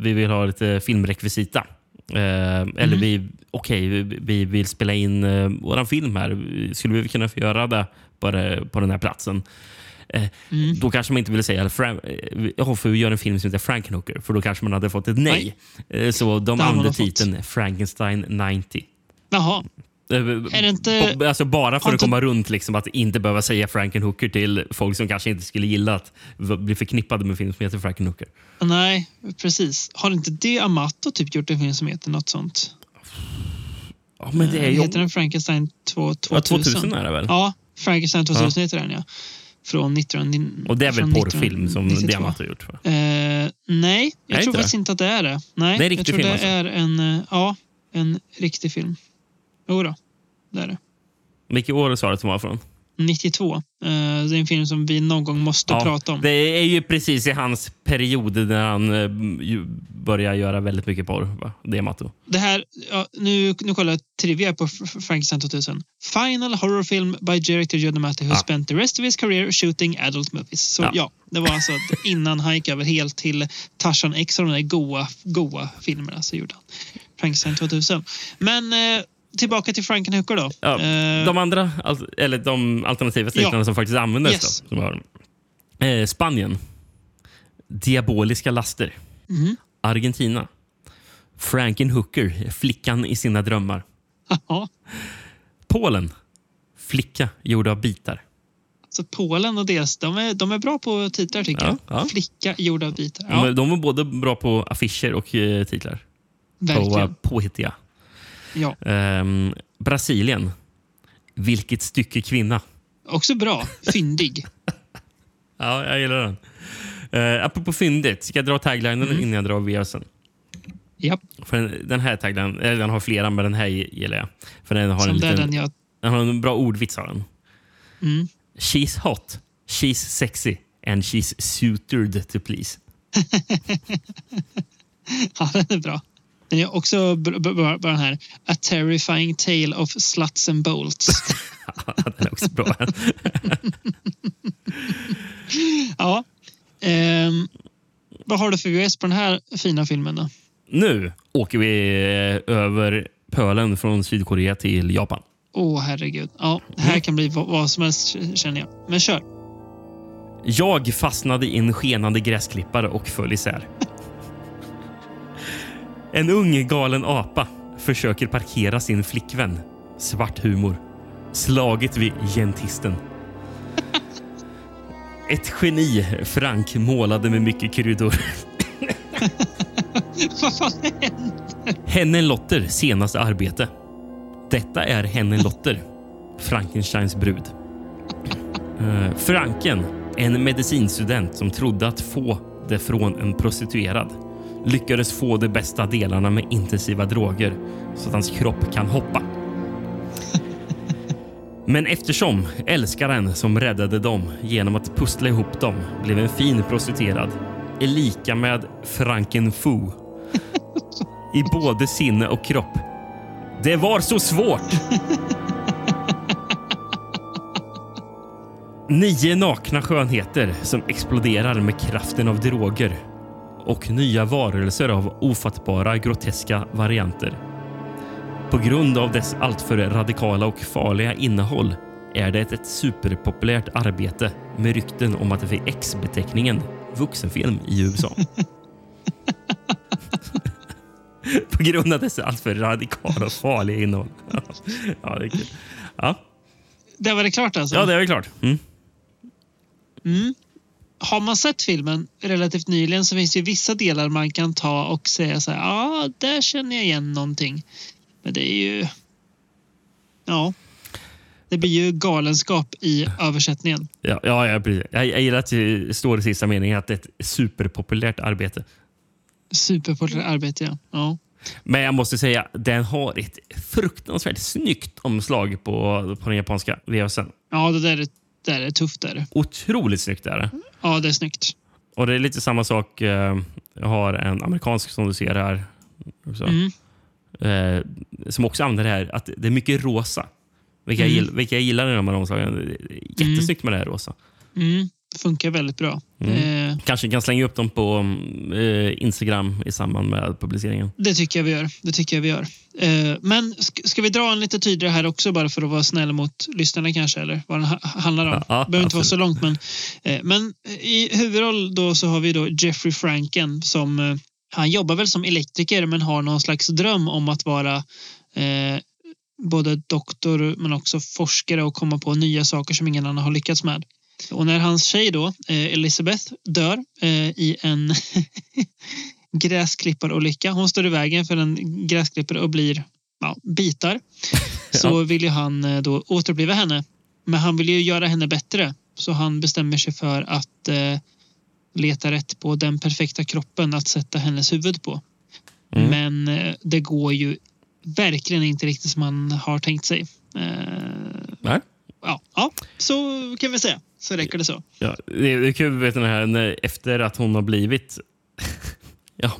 vi vill ha lite filmrekvisita. Eh, Eller Mm. vi, okej, vi, vi vill spela in eh, våran film här. Skulle vi kunna få göra det på, det, på den här platsen? Eh, Mm. Då kanske man inte ville säga Fran- eh, vi gör en film som heter Frankenhooker. För då kanske man hade fått ett nej. Eh, Så de använde nog fått. titeln Frankenstein 90. Jaha. Är det inte- Alltså bara för att komma runt liksom, att inte behöva säga Frankenhooker till folk som kanske inte skulle gilla att bli förknippade med film som heter Frankenhooker. Nej, precis. Har inte det Amato typ gjort en film som heter något sånt? Ja, men det är ju... Heter den Frankenstein 2, 2000? Ja, 2000 är det väl? Ja, Frankenstein 2000 Ja. heter den ja. Från 19... Och det är väl porrfilm som 1992. Diamant har gjort? Va? Eh, nej, jag det tror faktiskt inte att det är det. Nej, Det är en jag riktig tror film det alltså? är en, eh, ja, en riktig film. Jo då, det är det. Vilket år sa du att den var från? 92. Eh, det är en film som vi någon gång måste prata om. Det är ju precis i hans period där han eh, börjar göra väldigt mycket porr. Va? Diamato. Det här, ja, nu, nu kollar jag trivia på Frankenstein 2000. Final horror film by director John Amato who Ja. spent the rest of his career shooting adult movies. Så ja, Ja. det var alltså innan han gick över helt till Tarzan X och de där goa, goa filmerna så gjorde han Frankenstein 2000. Men eh, tillbaka till Frankenhooker då. Ja, Eh, de andra, eller de alternativa titlarna Ja. som faktiskt användes Yes. då, som var, eh, Spanien. Diaboliska laster. Mhm. Argentina. Frankenhooker, flickan i sina drömmar. Polen. Flicka gjord av bitar. så Polen och deras, de är, de är bra på titlar tycker Ja, jag. ja. Flicka gjord av bitar. De, Ja, de var både bra på affischer och eh, titlar. Verkligen. uh, påhittiga. Ja. Ehm, Brasilien. Vilket stycke kvinna. Också bra. Fyndig. <laughs> Ja, jag gillar den. Uh, apropå fyndigt, ska jag dra taglinen Mm. innan jag drar VSen? Japp. För den, här taglinen, eller den har flera, men den här gillar jag. För den har, Som en, liten, den jag... den har en bra ordvits. Har den. Mm. She's hot, she's sexy and she's suited to please. <laughs> Ja, den är bra. Den är också bra den här. A terrifying tale of sluts and bolts. <laughs> den är också bra. <laughs> ja. Ehm, vad har du för VHS på den här fina filmen då? nu åker vi eh, över pölen från Sydkorea till Japan. Åh herregud. Ja, det här kan bli vad som helst känner jag. Men kör. Jag fastnade i en skenande gräsklippare och föll isär. En ung galen apa försöker parkera sin flickvän. Svart humor. Slaget vid gentisten. <laughs> Ett geni, Frank, målade med mycket kryddor. vad fan hände? Henne Lotter senaste arbete. Detta är Henne Lotter, Frankensteins brud. Eh, Franken, en medicinstudent som trodde att få det från en prostituerad lyckades få de bästa delarna med intensiva droger så att hans kropp kan hoppa. <laughs> Men eftersom älskaren som räddade dem genom att pussla ihop dem blev en fin prostituerad är lika med Franken Fu i både sinne och kropp. Det var så svårt! <laughs> Nio nakna skönheter som exploderar med kraften av droger och nya varelser av ofattbara groteska varianter. På grund av dess alltför radikala och farliga innehåll är det ett superpopulärt arbete med rykten om att det fick X-beteckningen vuxenfilm i USA. <laughs> På grund av dess alltför radikala och farliga innehåll. <laughs> ja, det är kul. Ja. Det var det klart alltså? ja, det är väl klart. Mm. Mm. Har man sett filmen relativt nyligen så finns det vissa delar man kan ta och säga så här, ja, ah, där känner jag igen någonting. Men det är ju... Ja. Det blir ju galenskap i översättningen. Ja, ja, ja precis. Jag, jag gillar att det står i sista meningen att det är ett superpopulärt arbete. Superpopulärt arbete, ja. ja. Men jag måste säga, den har ett fruktansvärt snyggt omslag på, på den japanska VHSen. Ja, det där är, det är tufft. Där. Otroligt snyggt är det. Ja, det är snyggt. Och det är lite samma sak. eh, Jag har en amerikansk som du ser här. Mm. Eh, som också använder det här att det är mycket rosa. Vilka, jag, Mm. gill, vilka jag gillar i de här omslagen. Jättesnyggt med det här rosa. Mm, det funkar väldigt bra. Mm. Eh, Kanske kan slänga upp dem på eh, Instagram i samband med publiceringen. Det tycker jag vi gör. Det tycker jag vi gör. Eh, men sk- ska vi dra en lite tydligare här också bara för att vara snälla mot lyssnarna kanske eller vad den ha- handlar om. Ja, ja, behöver inte vara så långt men, eh, men i huvudroll då så har vi då Jeffrey Franken som eh, han jobbar väl som elektriker men har någon slags dröm om att vara både doktor men också forskare och komma på nya saker som ingen annan har lyckats med. Och när hans tjej då, eh, Elizabeth, dör eh, i en <laughs> gräsklipparolycka. Hon står i vägen för en gräsklippare och blir ja, bitar. <laughs> Så vill ju han eh, då återuppliva henne. Men han vill ju göra henne bättre. Så han bestämmer sig för att eh, leta rätt på den perfekta kroppen att sätta hennes huvud på. Mm. Men eh, det går ju verkligen inte riktigt som man har tänkt sig. Eh, Nej. ja, ja, så kan vi säga. Så räcker det så. Ja, det, är, är kul vet du, här, när, efter att hon har blivit <laughs> ja,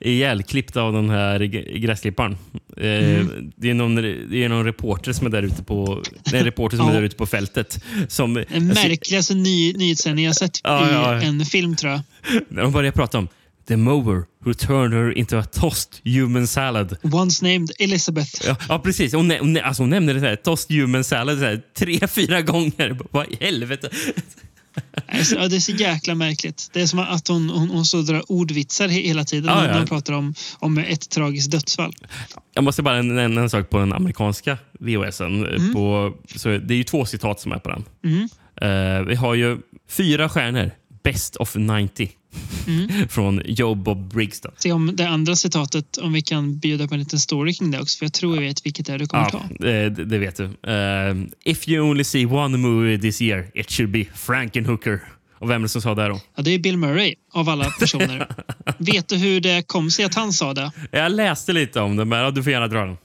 ihjälklippt av den här gräsklipparen. Eh, Mm. det, är någon, det är någon reporter som är där ute på, är en reporter som är Ja. där ute på fältet. Som, Den märkligaste ny, nyhetssändning jag sett Ja, i ja. en film tror jag. När de börjar prata om The mower who turned her into a tossed human salad. Once named Elizabeth. Ja, ja precis. Hon, nä- hon, nä- alltså hon nämner det här, tossed human salad så här, tre, fyra gånger. Vad i helvete? Alltså, ja, det är så jäkla märkligt. Det är som att hon, hon, hon så drar ordvitsar he- hela tiden Ja, när ja. hon pratar om, om ett tragiskt dödsfall. Jag måste bara nämna en sak på den amerikanska VHSen. Mm. På, så det är ju två citat som är på den. Mm. Eh, vi har ju fyra stjärnor. Best of 90. Mm. <laughs> Från Joe Bob Briggs. Då. Se om det andra citatet, om vi kan bjuda på en liten story kring det också. För jag tror jag vet vilket det är du kommer Ja, ta. det, det vet du. Eh, If you only see one movie this year, it should be Frankenhooker. Och vem är det som sa det då? Ja, det är Bill Murray av alla personer. <laughs> vet du hur det kom sig att han sa det? Jag läste lite om det, men du får gärna dra den.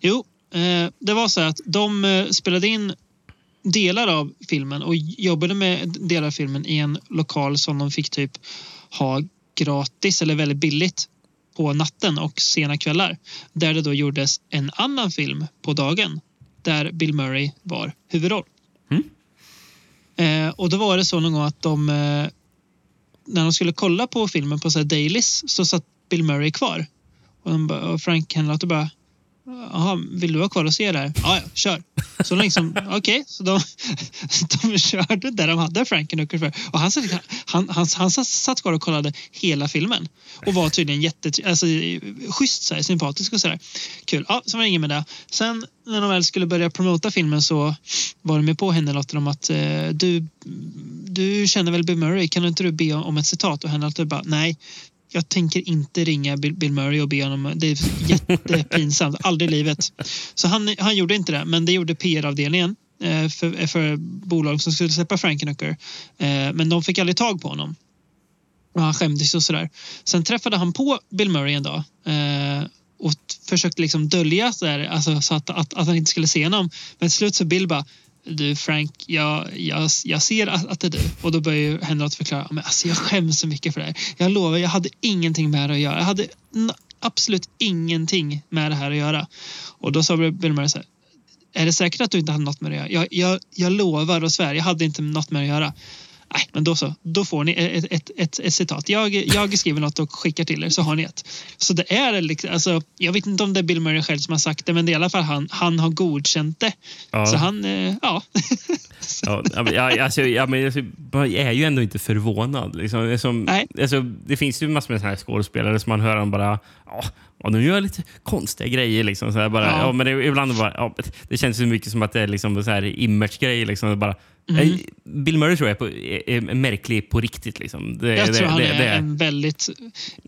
Jo, eh, det var så att de eh, spelade in delar av filmen och jobbade med delar av filmen i en lokal som de fick typ ha gratis eller väldigt billigt på natten och sena kvällar. Där det då gjordes en annan film på dagen där Bill Murray var huvudroll. Eh, och då var det så någon gång att de eh, när de skulle kolla på filmen på så här dailies så satt Bill Murray kvar. Och, de och Frank Henlotter bara Jaha, vill du vara kvar och se det här? Ja, ja, kör. Så liksom, <laughs> okej, så de, <laughs> de körde där de hade Frankenhooker för. Och han, han, han, han satt- kvar och kollade hela filmen. Och var tydligen jätte, alltså, schysst, så här, sympatisk och sådär. Kul. Ja, så var det inget med det. Sen när de väl skulle börja promota filmen så var de med på henne Lotter om att eh, du, du känner väl Bill Murray, kan inte du be om ett citat? Och henne bara, nej, jag tänker inte ringa Bill, Bill Murray och be honom. Det är jättepinsamt. <laughs> Aldrig i livet. Så han, han gjorde inte det, men det gjorde PR-avdelningen eh, för, för bolag som skulle släppa Frankenhooker. Eh, men de fick aldrig tag på honom. Och han skämdes och sådär. Sen träffade han på Bill Murray en dag eh, och försökte liksom dölja så, där, alltså, så att, att, att han inte skulle se honom. Men till slut så Bill bara du Frank, jag, jag, jag ser att, att det är du. Och då börjar ju Henrik förklara. Men alltså, jag skäms så mycket för det här. Jag lovar, jag hade ingenting med det att göra. Jag hade absolut ingenting med det här att göra. Och då sa Bill Murray så här. Är det säkert att du inte hade något med det att göra? Jag, jag, jag lovar och svär, jag hade inte något med det att göra. Nej, men då så. Då får ni ett, ett, ett, ett citat. Jag, jag skriver något och skickar till er så har ni ett. Så det är liksom, alltså, jag vet inte om det är Bill Murray själv som har sagt det men det är i alla fall han, han har godkänt det. Ja. Så han, eh, ja. <laughs> Ja, jag, alltså, ja, men alltså, jag är ju ändå inte förvånad. Liksom. Som, alltså, det finns ju massor med såna här skådespelare som man hör dem bara ja, ja, nu gör jag lite konstiga grejer. Liksom, så här, bara, Ja. ja. men det, ibland bara, ja, det känns ju mycket som att det är liksom, så här image-grejer. Liksom, det bara, Mm. Bill Murray tror jag är, på, är, är märklig på riktigt. Liksom. Det, Jag det, tror han det, är det, en väldigt,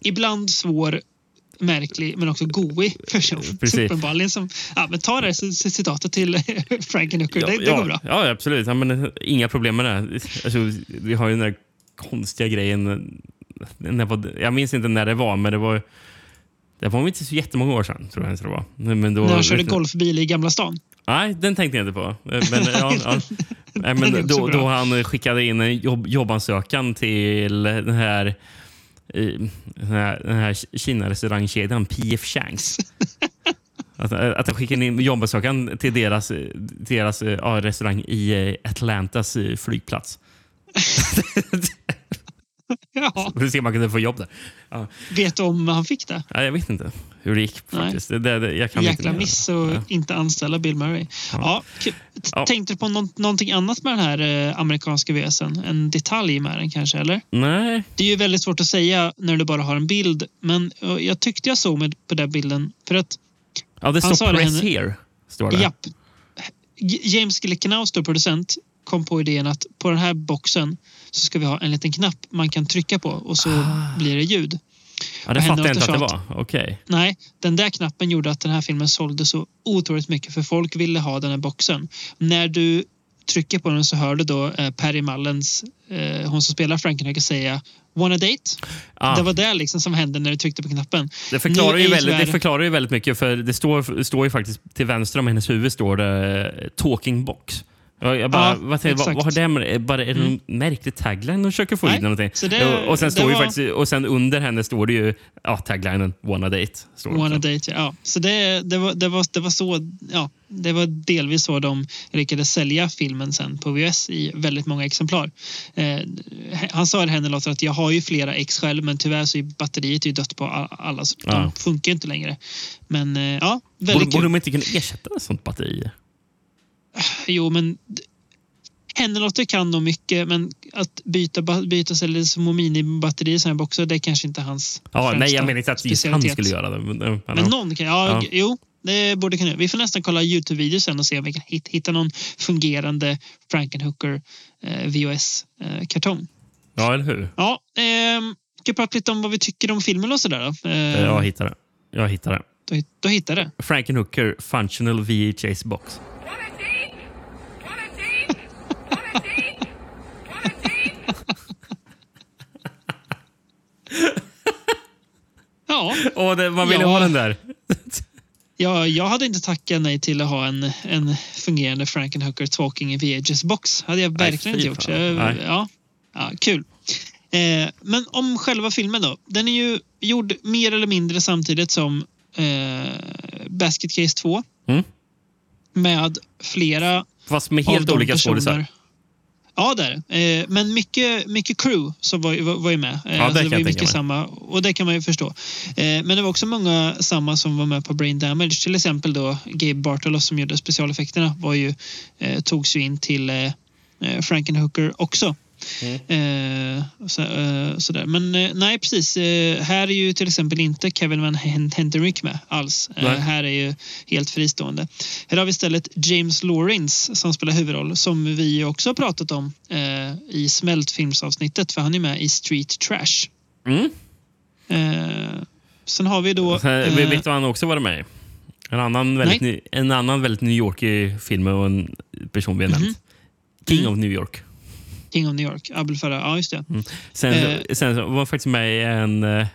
ibland svår, märklig men också goig person. Uppenbarligen som, ja men ta det citatet till <laughs> Frankenhooker, det, det ja, går bra. Ja, absolut. Ja, men, eh, inga problem med det. Alltså, vi har ju den där konstiga grejen. eh, När jag minns inte när det var, men det var det var inte så jättemånga år sedan. Tror jag det var. Men då, När han körde golfbil i Gamla stan. Nej, den tänkte jag inte på. Men, ja, ja. <laughs> Men då, då han skickade in en jobb, jobbansökan till den här, eh, den här, den här Kina-restaurangkedjan P.F. Changs. <laughs> Att, att de skickar in jobbsökan till deras, deras ja, restaurang i eh, Atlantas eh, flygplats. <laughs> Ja. För att se om man kunde få jobb där. Ja. Vet du om han fick det? Ja, jag vet inte hur det gick faktiskt. Det, det, jag kan Jäkla miss att inte anställa Bill Murray. Ja. Ja. Tänkte du på nå- någonting annat med den här eh, amerikanska VSen? En detalj med den kanske, eller? Nej. Det är ju väldigt svårt att säga när du bara har en bild, men eh, jag tyckte jag såg med på den bilden. För att Ja, det står press henne- here. Står det. Japp. James Glickenhaus, då producent, kom på idén att på den här boxen så ska vi ha en liten knapp man kan trycka på och så blir det ljud. Ja, det fattar jag inte att det var. Okej. Nej, den där knappen gjorde att den här filmen sålde så otroligt mycket för folk ville ha den här boxen. När du trycker på den så hör du då eh, Perry Mullens, eh, hon som spelar Frankenheimer, säga Wanna date? Ah. Det var det liksom som hände när du tryckte på knappen. Det förklarar, Nu ju väldigt, det förklarar ju väldigt mycket för det står, står ju faktiskt till vänster om hennes huvud står det eh, talking box. Jag, jag bara, Ja, vad, vad, vad, vad har det med bara är det någon märklig tagline de försöker få Nej, in? Någonting? det- och, sen står ju var- faktiskt, och sen under henne står det ju ja, taglinen Wanna date. Står Wanna date, ja. Så det, det, var, det, var, det var så, ja, det var delvis så de lyckades sälja filmen sen på VHS i väldigt många exemplar. Eh, han sa det henne låter att jag har ju flera ex själv men tyvärr så är batteriet ju dött på alla så Ja. de funkar inte längre. Men eh, ja, Borde, väldigt borde kul. de inte kunna ersätta ett sånt batteri? Jo, men Hennelotter kan nog mycket men att byta, byta sig små minibatterier i här boxar det är kanske inte hans Ja, nej, jag menar inte att just han skulle göra det. Men, eh, Men någon kan, ja, Ja. jo, det borde kunna. Vi får nästan kolla Youtube-videos sen och se om vi kan hit- hitta någon fungerande Frankenhooker eh, VHS-kartong. Ja, eller hur? Ja, ehm, ska prata lite om vad vi tycker om filmen och sådär då? Eh, Jag hittar det. Jag hittar det. då, då hittar det. Frankenhooker Functional VHS Box. Ja. Åh, det, man vill ju Ja. ha den där. Ja, jag hade inte tackat nej till att ha en, en fungerande Frankenhooker Talking VHS-box. hade jag Nej, verkligen fy inte gjort. Fan. jag- Nej. ja, ja, kul. Eh, men om själva filmen då. Den är ju gjord mer eller mindre samtidigt som eh, Basket Case 2. Mm. Med flera Fast med helt olika skådisar. Ja, det är det. eh, Men mycket, mycket crew som var, var, ju med. Eh, Ja, det kan det var ju mycket samma och det kan man ju förstå. Eh, Men det var också många samma som var med på Brain Damage. Till exempel då Gabe Bartolos som gjorde specialeffekterna var ju, togs ju in till Frankenhooker också. Eh, så, eh, sådär. Men eh, nej, precis. Eh, här är ju till exempel inte Kevin Van Hen- Henterick med alls. Eh, här är ju helt fristående. Här har vi istället James Lawrence som spelar huvudroll som vi också har pratat om eh, i Smältfilmsavsnittet för han är med i Street Trash. Mm. Sen har vi då... Sen, vet du vad han också varit med i? En annan väldigt, ny, en annan väldigt New Yorkig film och en person vi har nämnt. King Mm. of New York. King of New York, Abel Farah. Ja, just det. Mm. Sen, Eh. sen var han faktiskt med i en eh,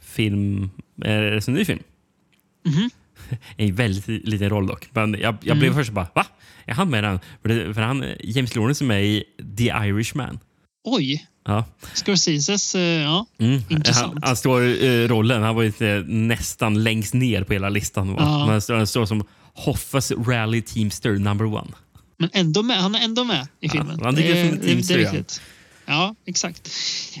film, eh, en ny film. Mhm. <laughs> En väldigt liten roll dock. Men jag, jag Mm. blev först bara, va? Är han med den? För, det, för han, James Lawrence är med i The Irishman. Oj! Ja. Scorseses, eh, ja. Mm. Intressant. Han, han står i rollen, han var inte nästan längst ner på hela listan. Va? Ja. Men han står, han står som Hoffas Rally Teamster number one. Men ändå med, han är ändå med i filmen. han ligger som ett det, ja. Ja, exakt.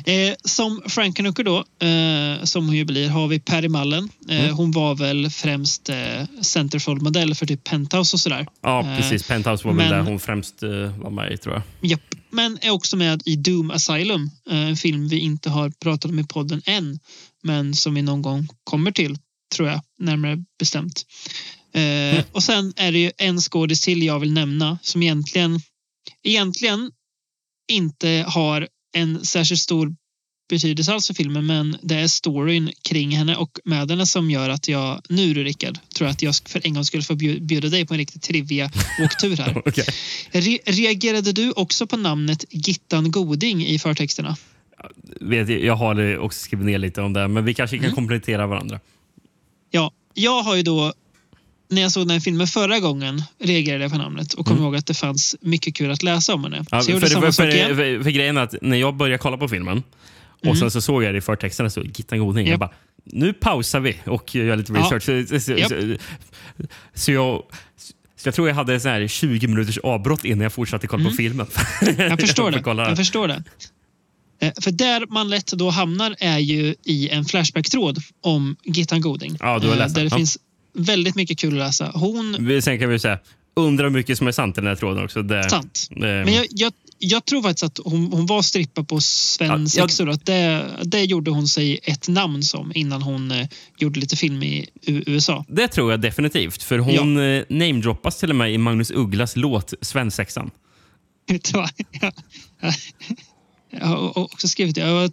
Eh, som Frankenhooker då, eh, som hon ju blir, har vi Perry Mullen. Eh, Mm. Hon var väl främst eh, centerfold-modell för typ Penthouse och sådär. Ja, Eh, precis. Penthouse var väl där hon främst eh, var med i, tror jag. Japp. Men är också med i Doom Asylum. eh, En film vi inte har pratat om i podden än. Men som vi någon gång kommer till, tror jag, närmare bestämt. Eh, <laughs> Och sen är det ju en skådis till jag vill nämna som egentligen, egentligen inte har en särskilt stor betydelse alls för filmen men det är storyn kring henne och med henne som gör att jag, nu du Rickard, tror att jag för en gång skulle få bjud- bjuda dig på en riktig trivia-åktur här. <laughs> Okej. Re reagerade du också på namnet Gittan Goding i förtexterna? Vet, jag- jag har också skrivit ner lite om det, men vi kanske kan Mm. komplettera varandra. Ja, jag har ju då när jag såg den filmen förra gången reagerade jag på namnet och kom Mm. ihåg att det fanns mycket kul att läsa om henne. Ja, så jag för, för, för, för, för grejen är att när jag började kolla på filmen och Mm. sen så såg jag det i förtexterna så Gittan Goding. Japp. Jag bara, nu pausar vi och gör lite Ja. research. Så, så, Japp. så, så jag... Så jag tror jag hade så här 20 minuters avbrott innan jag fortsatte kolla på filmen. Mm. <laughs> Jag förstår det. Jag förstår det. För där man lätt då hamnar är ju i en Flashback-tråd om Gittan Goding. Ja, du har Eh, läst Där det Ja. finns väldigt mycket kul att läsa. Hon... Sen kan vi säga, undra hur mycket som är sant i den här tråden också. Det, Sant. Det, Men jag, jag, jag tror faktiskt att hon, hon var strippa på Sven Ja, jag- det, det gjorde hon sig ett namn som innan hon eh, gjorde lite film i U- USA. det tror jag definitivt. För hon ja. namedroppas till och med i Magnus Ugglas låt Svensexan. <laughs> Jag, jag har också skrivit det. Jag var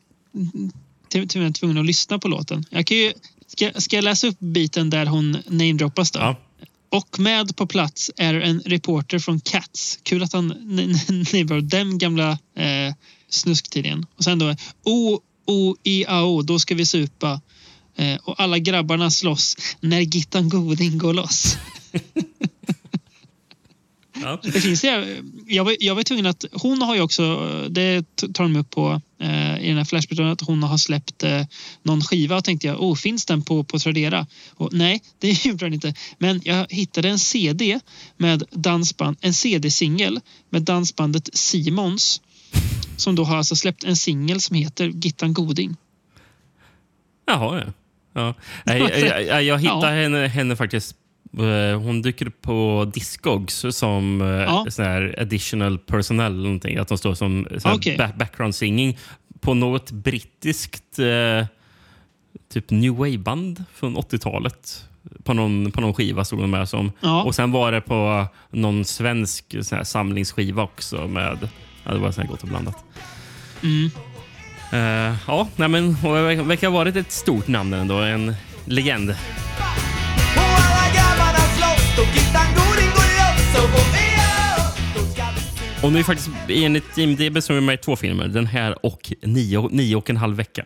till, till och med tvungen att lyssna på låten. Jag kan ju, ska, ska jag läsa upp biten där hon namedroppas då? Ja. Och med på plats är en reporter från Cats. Kul att han namedroppar den gamla eh, snusktidningen. Och sen då O, O, I, A, O, då ska vi supa. Eh, och alla grabbarna slåss när Gittan Goding går loss. <laughs> Ja. Det finns det. Jag var, jag var tvungen att... Hon har ju också... Det tar de upp på eh, i den här Flashbacken att hon har släppt eh, någon skiva och tänkte jag, oh, finns den på, på Tradera? Och, nej, <laughs> det gjorde den inte. Men jag hittade en CD med dansband, en CD-singel med dansbandet Simons som då har alltså släppt en singel som heter Gittan Goding. Jaha, ja. ja. Jag, jag, jag hittade Ja. henne, henne faktiskt. Eh, Hon dyker upp på Discogs som eh, Ja. sån här additional personnel. eller Någonting, att de står som sån ba- background singing på något brittiskt eh, typ new wave-band från 80-talet. På någon, på någon skiva stod de med som. Ja. Och sen var det på någon svensk sån här samlingsskiva också. med ja, Det var så här gott och blandat. Mm. Eh, ja, nej men, det verkar ha varit ett stort namn ändå. En legend. Och nu är faktiskt enligt IMDB så är de med i två filmer. Den här och nio, nio och en halv vecka.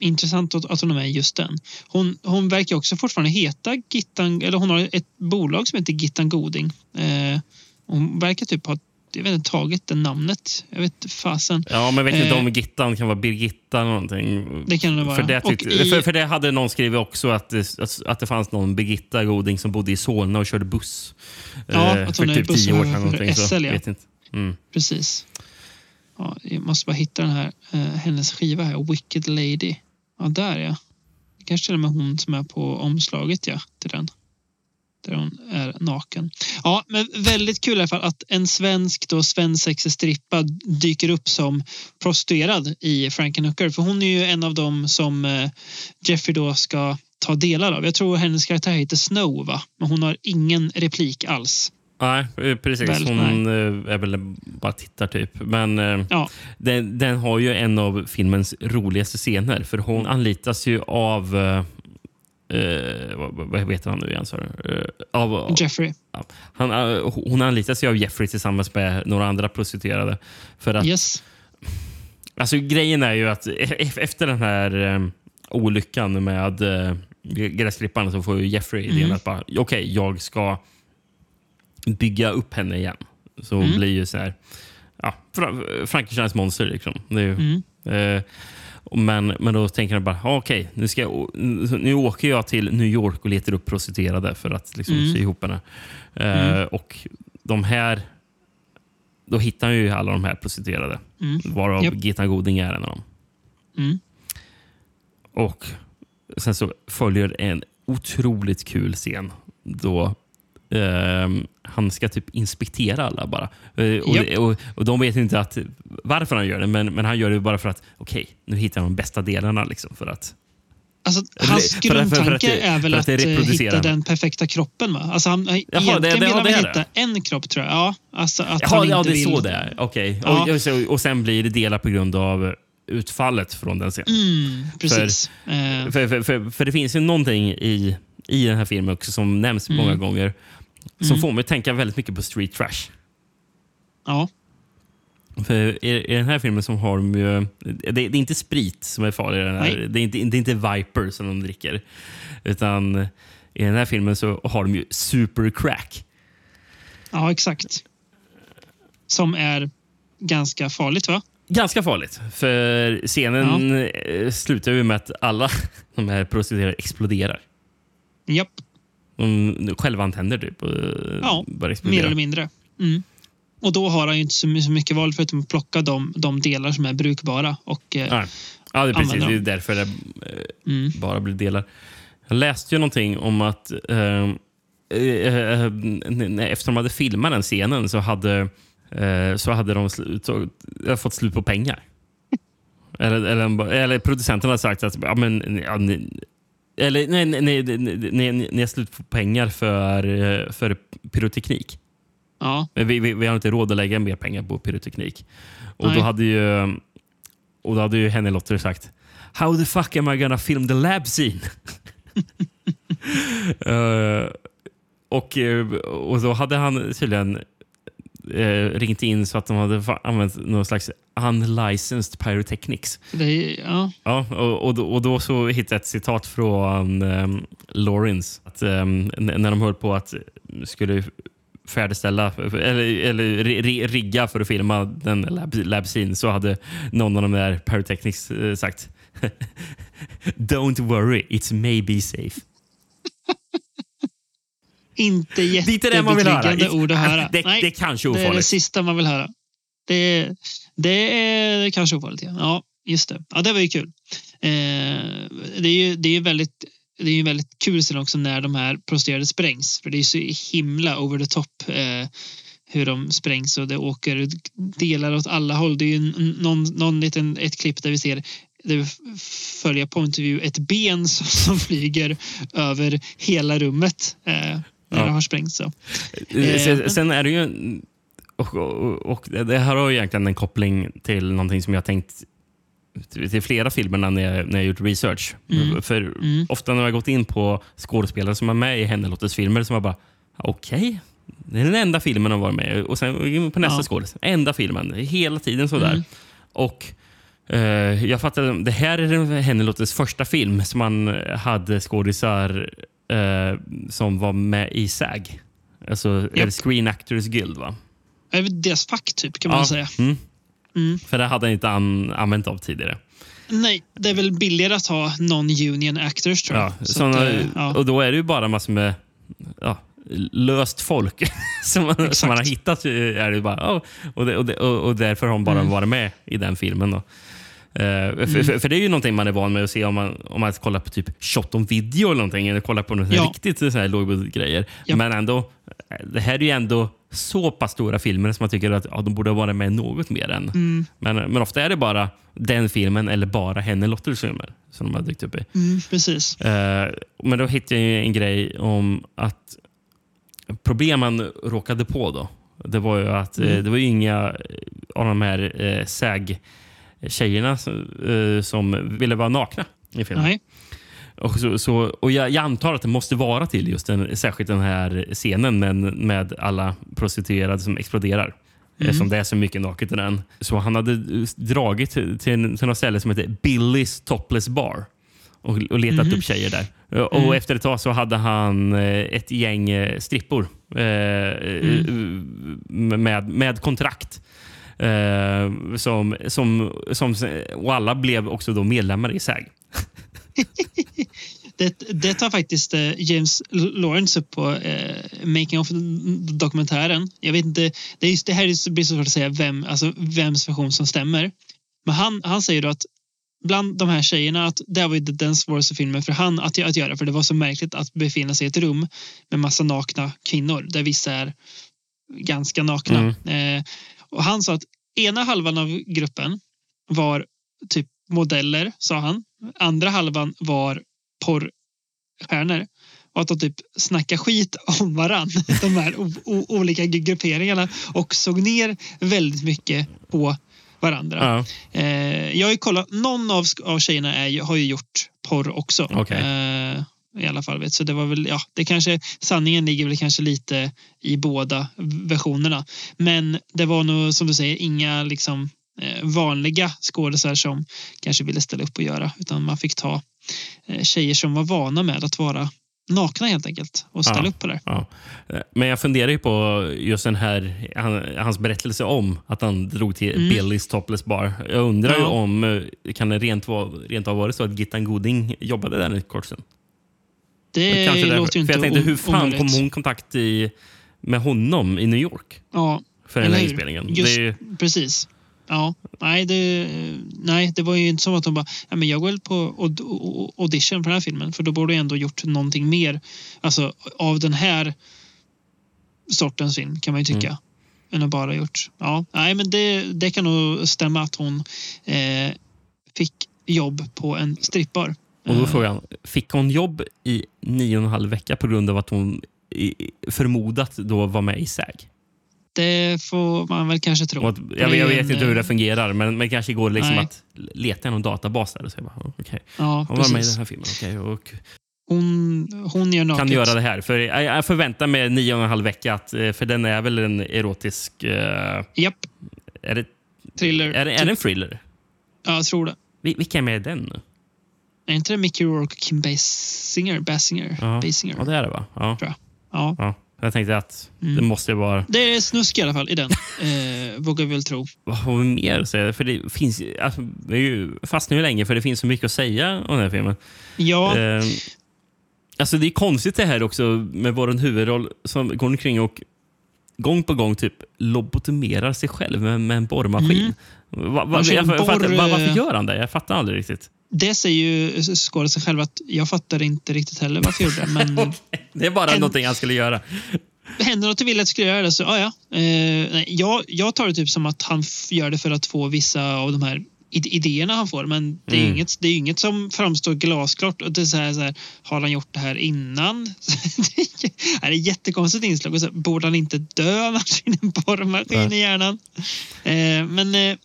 Intressant att, hon är med i just den. Hon, hon verkar också fortfarande heta Gittan, eller hon har ett bolag som heter Gittan Goding. Eh, hon verkar typ ha jag vet inte, tagit det namnet. Jag vet fasen. Ja, men vet inte Eh, om Gittan kan vara Birgitta eller någonting. Det kan det vara. För det, tyckte, i- för, för det hade någon skrivit också att det, att, att det fanns någon Birgitta Goding som bodde i Solna och körde buss. Ja, eh, att för hon är typ busschaufför för så SL, ja. vet inte. Mm. Precis. Ja, jag måste bara hitta den här, eh, hennes skiva här, Wicked Lady. Ja, där ja. Kanske till och med hon som är på omslaget ja, till den. Där hon är naken. Ja, men väldigt kul i alla fall att en svensk då, Svensexig strippa dyker upp som prostituerad i Frankenhooker. För hon är ju en av dem som eh, Jeffrey då ska ta delar av. Jag tror hennes karaktär heter Snow va? Men hon har ingen replik alls. Nej, eh, precis. Väl, Hon eh, är väl bara tittar typ. Men eh, den, den har ju en av filmens roligaste scener. För hon anlitas ju av... eh, vad, vad heter han nu igen? Eh, av, Jeffrey. Ja, han, hon anlitas ju av Jeffrey tillsammans med några andra prostituerade. För att, Yes. Alltså, grejen är ju att e- efter den här olyckan med eh, gräsklipparen så får ju Jeffrey idén Mm. att bara, okej, jag ska bygga upp henne igen. Så Mm. blir ju så här, ja, Fra- Frankensteins monster. Liksom. Ju, Mm. eh, men, men då tänker jag bara, ah, okej, nu, ska jag, nu åker jag till New York och letar upp prostituerade för att liksom, Mm. sy ihop henne. Eh, Mm. Och de här, då hittar han ju alla de här prostituerade. Mm. Varav Japp. Gita Goding är en av dem. Mm. Och sen så följer en otroligt kul scen då ehm, han ska typ inspektera alla bara. Eh, och, Japp. och, och de vet inte att, varför han gör det, men, men han gör det bara för att okej, nu hittar han de bästa delarna. Liksom, för att, Alltså, hans för- för- för att grundtanke det- är väl att, att eh, hitta den perfekta kroppen. Va? Alltså, han, Jaha, egentligen det- det- vill han väl hitta en kropp tror jag. Ja, alltså att Jaha, han ja, det är vill... så det är. Okej. Ja. Och, och, sen blir det delar på grund av utfallet från den scenen. Mm, precis. För, Eh. för, för, för, för det finns ju någonting i, i den här filmen också som nämns Mm. många gånger som Mm. får mig att tänka väldigt mycket på street trash. Ja. För i, den här filmen som har de ju... Det, det är inte sprit som är farlig. Den här. Det, är inte, det är inte Viper som de dricker. Utan i den här filmen så har de ju super crack. ja, exakt. Som är ganska farligt va? Ganska farligt. För scenen ja. slutar ju med att alla <laughs> de här prostituerade exploderar. Japp. De självantänder typ. Och ja, mer eller mindre. Mm. Och då har han ju inte så mycket val förutom att plocka de, de delar som är brukbara. Och, eh, ja. ja, det är precis. Det är därför det eh, mm. bara blir delar. Jag läste ju någonting om att eh, efter de hade filmat den scenen så hade, så hade de slut, fått slut på pengar. <laughs> eller, eller, eller producenten hade sagt att ja, men, ja, ni, eller nej, nej, nej, nej, ni har slut på pengar för, för pyroteknik. Ja. Vi, vi, vi har inte råd att lägga mer pengar på pyroteknik. Och då hade ju, och då hade ju Henny Lotter sagt How the fuck am I gonna film the lab scene? uh, <laughs> <laughs> och, eh, och då hade han tydligen uh, ringt in så att de hade använt någon slags unlicensed pyrotechnics. Det, ja. Ja, och, och, då, och då så hittade jag ett citat från um, Lawrence. Att, um, när de höll på att skulle färdigställa eller, eller rigga för att filma den lab, lab scene så hade någon av de där Pyrotechnics eh, sagt <laughs> Don't worry, it's maybe safe. Inte jättebetryggande ord att höra. Det, Nej, det är kanske ofarligt. Det är det sista man vill höra. Det, det är kanske ofarligt. Ja. ja, just det. Ja, det var ju kul. Eh, det är ju det är väldigt det är ju väldigt kul scen också när de här prostituerade sprängs. För det är så himla over the top eh, hur de sprängs och det åker delar åt alla håll. Det är ju någon, någon liten, ett klipp där vi ser där vi följer of view ett ben som, som flyger över hela rummet eh, när ja. det har sprängts. Så. Eh, sen, sen är det ju och, och, och, det här har ju egentligen en koppling till någonting som jag tänkt till flera filmer när jag, när jag gjort research. Mm. För mm. ofta när jag gått in på skådespelare som är med i Hennelottes filmer så man bara, okej, okay. det är den enda filmen de var med Och sen på nästa ja. skådis, enda filmen. Hela tiden sådär. Mm. Och eh, jag fattar, det här är Hennelottes första film som man hade skådisar eh, som var med i SAG. Alltså yep. Screen Actors Guild va? Deras fack typ kan man ja. säga. Mm. Mm. För det hade han inte an använt av tidigare. Nej, det är väl billigare att ha non-union actors tror jag. Ja, såna, att, eh, ja. Och då är det ju bara massor med ja, löst folk <laughs> som, man, som man har hittat. Är det bara, oh, och, det, och, det, och, därför har de bara mm. varit med i den filmen. Då. Uh, mm. för, för, det är ju någonting man är van med att se om man, om man kollar på typ shot on video eller någonting. Eller kollar på något ja. riktigt så här grejer. Ja. Men ändå, det här är ju ändå så pass stora filmer som man tycker att ja, de borde varit med något mer än. Mm. Men, men ofta är det bara den filmen eller bara henne Lotters filmer som de har dykt upp i. Mm, precis. Uh, men då hittade jag en grej om att problemen råkade på då. Det var ju att mm. det var inga av de här uh, SAG-tjejerna uh, som ville vara nakna i filmen. Nej. Och, så, så, och jag, jag, antar att det måste vara till just den, särskilt den här scenen med, med alla prostituerade som exploderar. Mm. Som det är så mycket naket i den. Så han hade dragit till, till, till något ställe som heter Billys Topless Bar och, och letat mm. upp tjejer där. Och mm. Efter ett tag så hade han eh, ett gäng eh, strippor eh, mm. med, med kontrakt. Eh, som, som, som, och alla blev också då medlemmar i SAG. <laughs> det, det tar faktiskt eh, James Lawrence upp på eh, Making of dokumentären. Jag vet inte, det, är just, det här blir så svårt att säga vem, alltså vems version som stämmer. Men han, han säger då att bland de här tjejerna att det var ju den svåraste filmen för han att, att göra för det var så märkligt att befinna sig i ett rum med massa nakna kvinnor där vissa är ganska nakna. Mm. Eh, och han sa att ena halvan av gruppen var typ modeller, sa han. Andra halvan var porrstjärnor och att de typ snackade skit om varann, <laughs> de här olika grupperingarna och såg ner väldigt mycket på varandra. Ja. Eh, jag har ju kollat, någon av, av tjejerna är, har ju gjort porr också. Okay. Eh, I alla fall. Vet. Så det var väl, ja, det kanske, sanningen ligger väl kanske lite i båda versionerna. Men det var nog som du säger inga liksom Eh, vanliga skådisar som kanske ville ställa upp och göra utan man fick ta eh, tjejer som var vana med att vara nakna helt enkelt och ställa Ja, upp på det. Ja. Eh, Men jag funderar ju på just den här, han, hans berättelse om att han drog till Mm. Billys Topless Bar. Jag undrar ju Ja. om eh, kan det rent, rent av vara så att Gittan Goding jobbade där en kort stund? Det Kanske därför. låter ju För inte jag tänkte, hur fan omöjligt. kom hon i kontakt i, med honom i New York? Ja, För den här eller hur? inspelningen. Just, Det är Precis. Ja, nej det, nej, det var ju inte som att de bara, ja, men jag går väl på aud- au- audition för den här filmen, för då borde jag ändå gjort någonting mer alltså, av den här sortens film, kan man ju tycka. Mm. Än att bara gjort. Ja, nej, men det, det kan nog stämma att hon eh, fick jobb på en strippbar. Och då är Eh, frågan, fick hon jobb i nio och en halv vecka på grund av att hon förmodat då var med i SAG? Det får man väl kanske tro. Att, jag, jag vet inte hur det fungerar, men, men kanske går det liksom Nej. att leta i någon databas där och säga bara, okej, Ja, hon var med i den här filmen. okej, och Hon, hon gör naket. kan göra det här. För jag, jag förväntar mig nio och en halv vecka, att, eh, för den är väl en erotisk... Uh, Japp. Är det, Thriller. är, är det en thriller? Ja, jag tror det. Vi- Vilka är med i den? Är inte det Mickey Rourke och Kim Basinger? Basinger? Ja. Basinger. ja, det är det va? Ja. Tror jag. Ja. ja. Jag tänkte att Mm. det måste vara... Det är snusk i alla fall i den, <laughs> eh, vågar vi väl tro. Vad har vi mer att säga? För det finns, ju- alltså, vi ju fastnar ju länge för det finns så mycket att säga om den här filmen. Ja, Eh, alltså det är konstigt det här också med vår huvudroll som går omkring och gång på gång typ lobotomerar sig själv med, med en borrmaskin. Mm. Va, va, Han kör jag, jag, fattar, borr, va, varför gör han det? Jag fattar aldrig riktigt. Det säger ju skådisen själv att jag fattar inte riktigt heller varför jag gjorde det. Men <laughs> Det är bara En- någonting han skulle göra. händer något och vill att jag ska göra det så ja, ja. Eh, nej, jag, jag tar det typ som att han gör det för att få vissa av de här id- idéerna han får. Men det är Mm. inget, det är inget som framstår glasklart. Och det är så här, så här, har han gjort det här innan? <laughs> det är- ett jättekonstigt inslag. Och så, borde han inte dö annars in en borrmaskin i hjärnan? Eh, men, eh,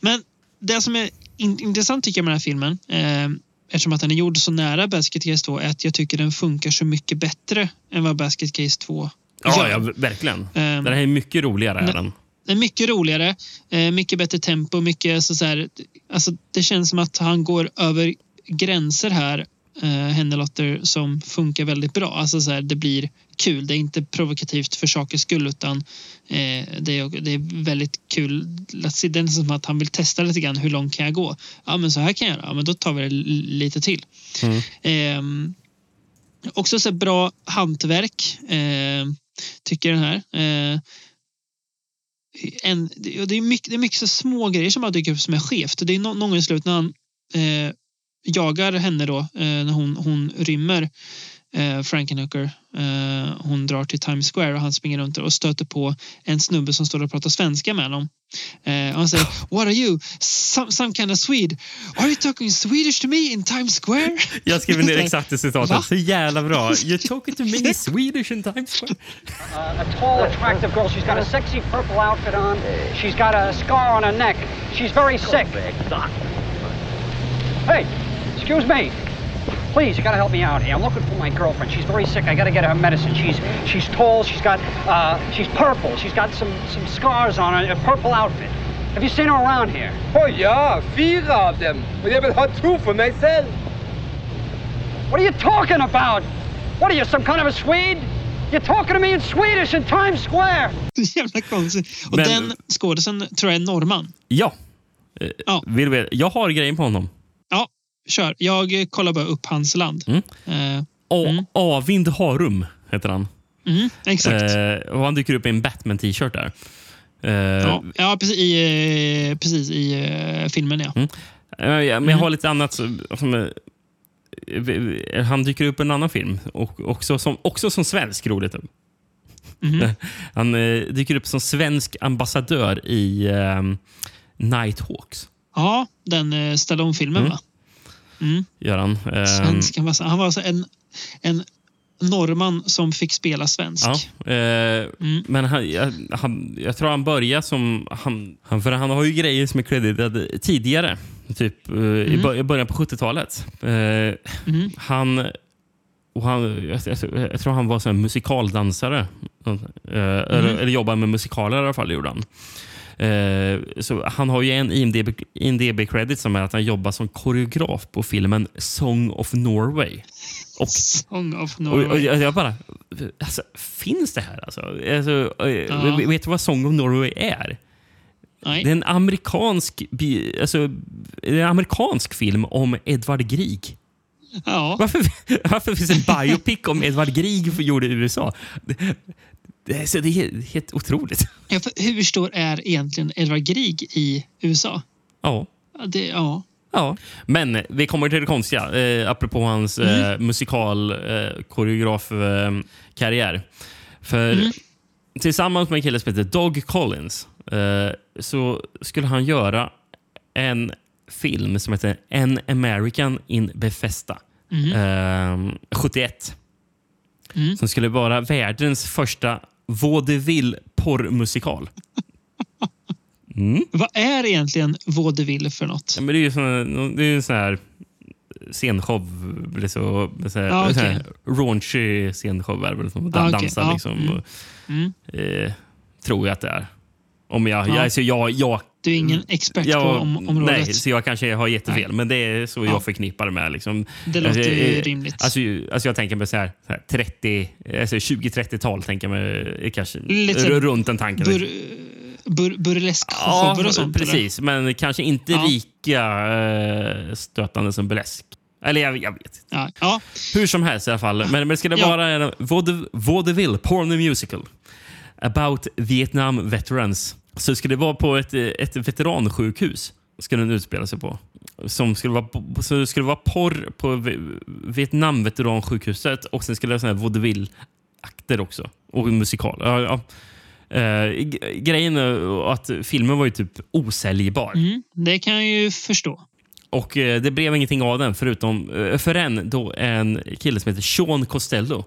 men det som är in, intressant tycker jag med den här filmen eh, eftersom att den är gjord så nära Basket Case 2 är att jag tycker den funkar så mycket bättre än vad Basket Case 2 Ja, ja verkligen. Ehm, den här är mycket roligare. Är den. Det är mycket roligare, eh, mycket bättre tempo, mycket så, så här, alltså, det känns som att han går över gränser här, eh, Hennelotter, som funkar väldigt bra. Alltså så här, det blir kul, det är inte provokativt för sakens skull utan eh, det, är, det är väldigt kul. att se Den som att han vill testa lite grann, hur långt kan jag gå? Ja men så här kan jag göra, ja, men då tar vi det li- lite till. Mm. Ehm, också så bra hantverk, eh, tycker den här. Eh, en, det det är mycket, det är mycket så små grejer som bara dyker upp som är skevt. Det är nå- någon gång i slutet när han eh, jagar henne då, eh, när hon, hon rymmer eh, Frankenhooker. Eh, hon drar till Times Square och han springer runt och stöter på en snubbe som står och pratar svenska med honom. Och han säger What are you? Some, some kind of Swede? Are you talking Swedish to me in Times Square? <laughs> Jag skriver ner exakt det citatet. Så jävla bra. <laughs> You're talking to me in Swedish in Times Square. a tall, attractive girl. She's got a sexy purple outfit on. She's got a scar on her neck. She's very sick. Hey, excuse me. Please, you gotta help me out here. I'm looking for my girlfriend. She's very sick. I gotta get her medicine. She's she's tall. She's got uh, she's purple. She's got some some scars on her. A purple outfit. Have you seen her around here? Oh ja, fyra av dem. Och jag vill ha två för mig själv. What are you talking about? What are you, some kind of a Swede? You're talking to me in Swedish in Times Square. Så jävla konstigt. Och Men- den skådisen tror jag är norrman. Ja. Eh, Vill du veta? Jag har grejen på honom. Kör. Jag kollar bara upp hans land. Mm. Eh, A- Avind Harum heter han. mm, exakt. Eh, och han dyker upp i en Batman-t-shirt där. Eh, ja, ja, precis i, eh, precis i eh, filmen ja. Mm. Eh, ja, Men jag har lite annat. Som, han dyker upp i en annan film, och också, som, också som svensk, roligt. Mhm. <laughs> Han dyker upp som svensk ambassadör i eh, Nighthawks. Ja, den eh, Stallone-filmen Mm. va? Mm. Gör han. Eh, Svensk ambassad. Han var alltså en, en norrman som fick spela svensk. Ja, eh, Men han, jag, han, jag tror han börjar som... Han, han, för han har ju grejer som är creditade tidigare. Typ eh, i, Mm. i början på 70-talet. Eh, Mm. Han... Och han jag, jag, jag tror han var så musikaldansare. Eh, eller, Mm. eller jobbade med musikaler i alla fall, gjorde han. Eh, så han har ju en IMDB, IMDB-credit som är att han jobbar som koreograf på filmen Song of Norway. Och, Song of och, Norway. och jag jag bara, alltså, finns det här? Alltså, alltså, eh, Ja. Vet du vad Song of Norway är? Nej. Det är en amerikansk, alltså, en amerikansk film om Edvard Grieg. Ja. Varför, <laughs> varför finns en biopic om Edvard Grieg gjord i USA? Det, det, är, så det är helt, otroligt. Ja, hur stor är egentligen Edvard Grieg i USA? Ja. Ja, Det, ja. Ja. Men vi kommer till det konstiga, eh, apropå hans eh, musikal eh, koreograf eh, karriär. För tillsammans med en kille som heter Doug Collins eh, så skulle han göra en film som heter An American in Bethesda. Eh, 71. Som skulle vara världens första vaudeville-porrmusikal. Mm. Vad är egentligen vaudeville för något? Ja, men det är ju sån, det är en sån här scenshow. Så, så här, så här, raunchy scenshow är väl. Som Ja, okej. dansar Ja, liksom. mm. Mm. eh, tror jag att det är. Om jag, Ja. jag, alltså jag, jag, Du är ingen expert jag, på om, området. Nej, så jag kanske har jättefel. Men det är så Ja. jag förknippar det med. Liksom. Det låter Alltså, ju eh, rimligt. Alltså, alltså jag tänker mig så här, så här 30, alltså 20-30-tal. tänker jag mig, eh, kanske Lite så- runt den tanken. Bur, bur, burleskshower och sånt? eller? precis. Men kanske inte Ja. lika eh, stötande som burlesk. Eller jag, jag vet inte. Ja. ja. Hur som helst i alla fall. Men, men det skulle Ja. vara en vaude- vaudeville, porn musical. About Vietnam veterans. Så det skulle vara på ett, ett veteransjukhus. Skulle den utspela sig på. Som skulle vara, så det skulle vara porr på Vi- Vietnam veteransjukhuset och sen skulle det vara vaudeville-akter också. Och musikal. Ja, ja. Eh, grejen är att filmen var ju typ osäljbar. Mm, det kan jag ju förstå. Och eh, det blev ingenting av den förutom eh, förrän då en kille som heter Sean Costello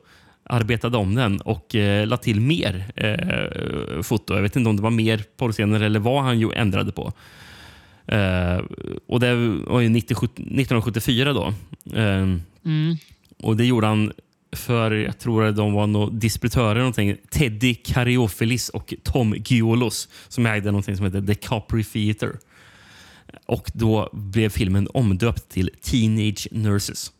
arbetade om den och eh, la till mer eh, foto. Jag vet inte om det var mer porrscener eller vad han ju ändrade på. Eh, och det var ju 90, 1974 då. Eh, Mm. och det gjorde han för, jag tror att de var no distributörer, någonting. Teddy Kariofilis och Tom Giolos som ägde någonting som heter The Capri Theatre. Och då blev filmen omdöpt till Teenage Nurses.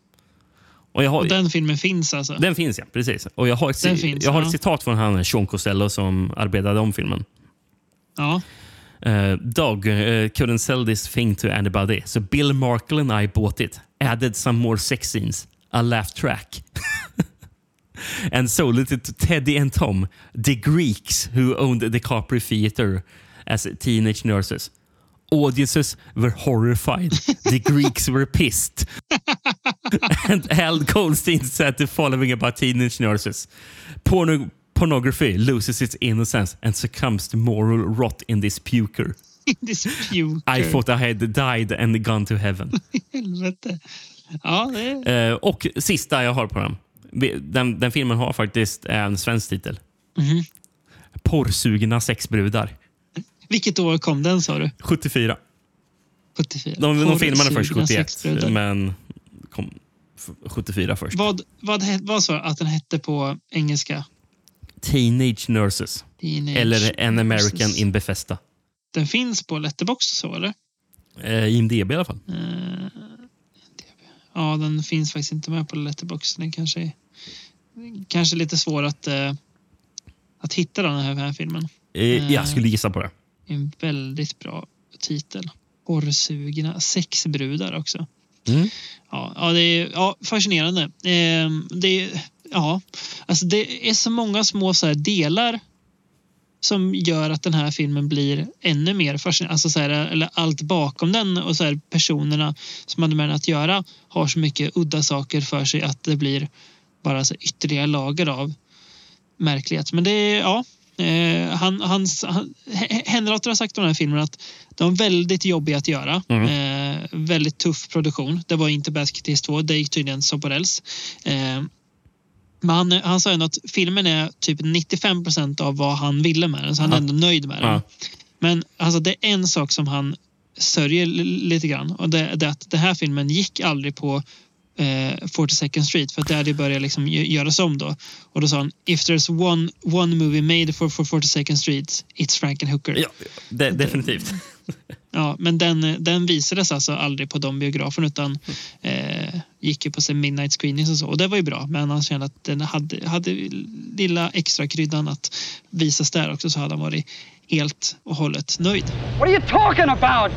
Och har, Och den filmen finns alltså? den finns ja, precis. Och jag har ett, Den finns, jag har ja. ett citat från han Sean Costello som arbetade om filmen. Ja. Uh, Doug uh, couldn't sell this thing to anybody, so Bill Markle and I bought it. Added some more sex scenes, a laugh track. <laughs> and sold it to Teddy and Tom, the Greeks who owned the Capri Theatre as teenage nurses. Audiences were horrified. The Greeks were pissed. <laughs> and Al Goldstein said the following about teenage nurses. Porno pornography loses its innocence and succumbs to moral rot in this puker. <laughs> This puker. I thought I had died and gone to heaven. <laughs> Helvete. Ja, det är... Eh, och sista jag har på den. Den, den filmen har faktiskt en svensk titel. Mhm. Porrsugna sexbrudar. Vilket år kom den sa du? 74. 74. De, de filmade först Porrsugna 71, sexbrudar. men kom f- 74 först. Vad, vad, vad sa du att den hette på engelska? Teenage Nurses. Teenage Eller An American Nurses. in Bethesda. Den finns på Letterboxd så eller? Eh, IMDB i alla fall. Eh, ja, den finns faktiskt inte med på Letterboxd. Den kanske är kanske lite svår att, eh, att hitta den här, här filmen. Eh, jag skulle gissa på det. En väldigt bra titel. Porrsugna sexbrudar också. Mm. Ja, ja, det är ja, fascinerande. Eh, det, är- ja, alltså det är så många små så delar som gör att den här filmen blir ännu mer fascinerande. Alltså så här, eller allt bakom den och så här, personerna som hade med den att göra har så mycket udda saker för sig att det blir bara så ytterligare lager av märklighet. Men det är, ja, eh, han, hans, han, H- Henrotter har sagt om den här filmen att de är väldigt jobbiga att göra. Eh, väldigt tuff produktion. Det var inte Basket Case 2, det gick tydligen som på räls. Eh, men han, han sa ändå att filmen är typ 95 procent av vad han ville med den, så han är ändå nöjd med den. Ja. Men alltså, det är en sak som han sörjer li- lite grann och det, det är att den här filmen gick aldrig på eh, 42nd Street för att det hade börjat liksom gö- göras om då. Och då sa han If there's one, one movie made for, for 42nd Street, it's Frankenhooker. Ja, de, definitivt. <laughs> Ja, men den, den visades alltså aldrig på de biograferna utan eh, gick ju på sig midnight screenings och så. Och det var ju bra, men han kände att den hade, hade lilla extra kryddan att visas där också så hade han varit helt och hållet nöjd. What are you talking about?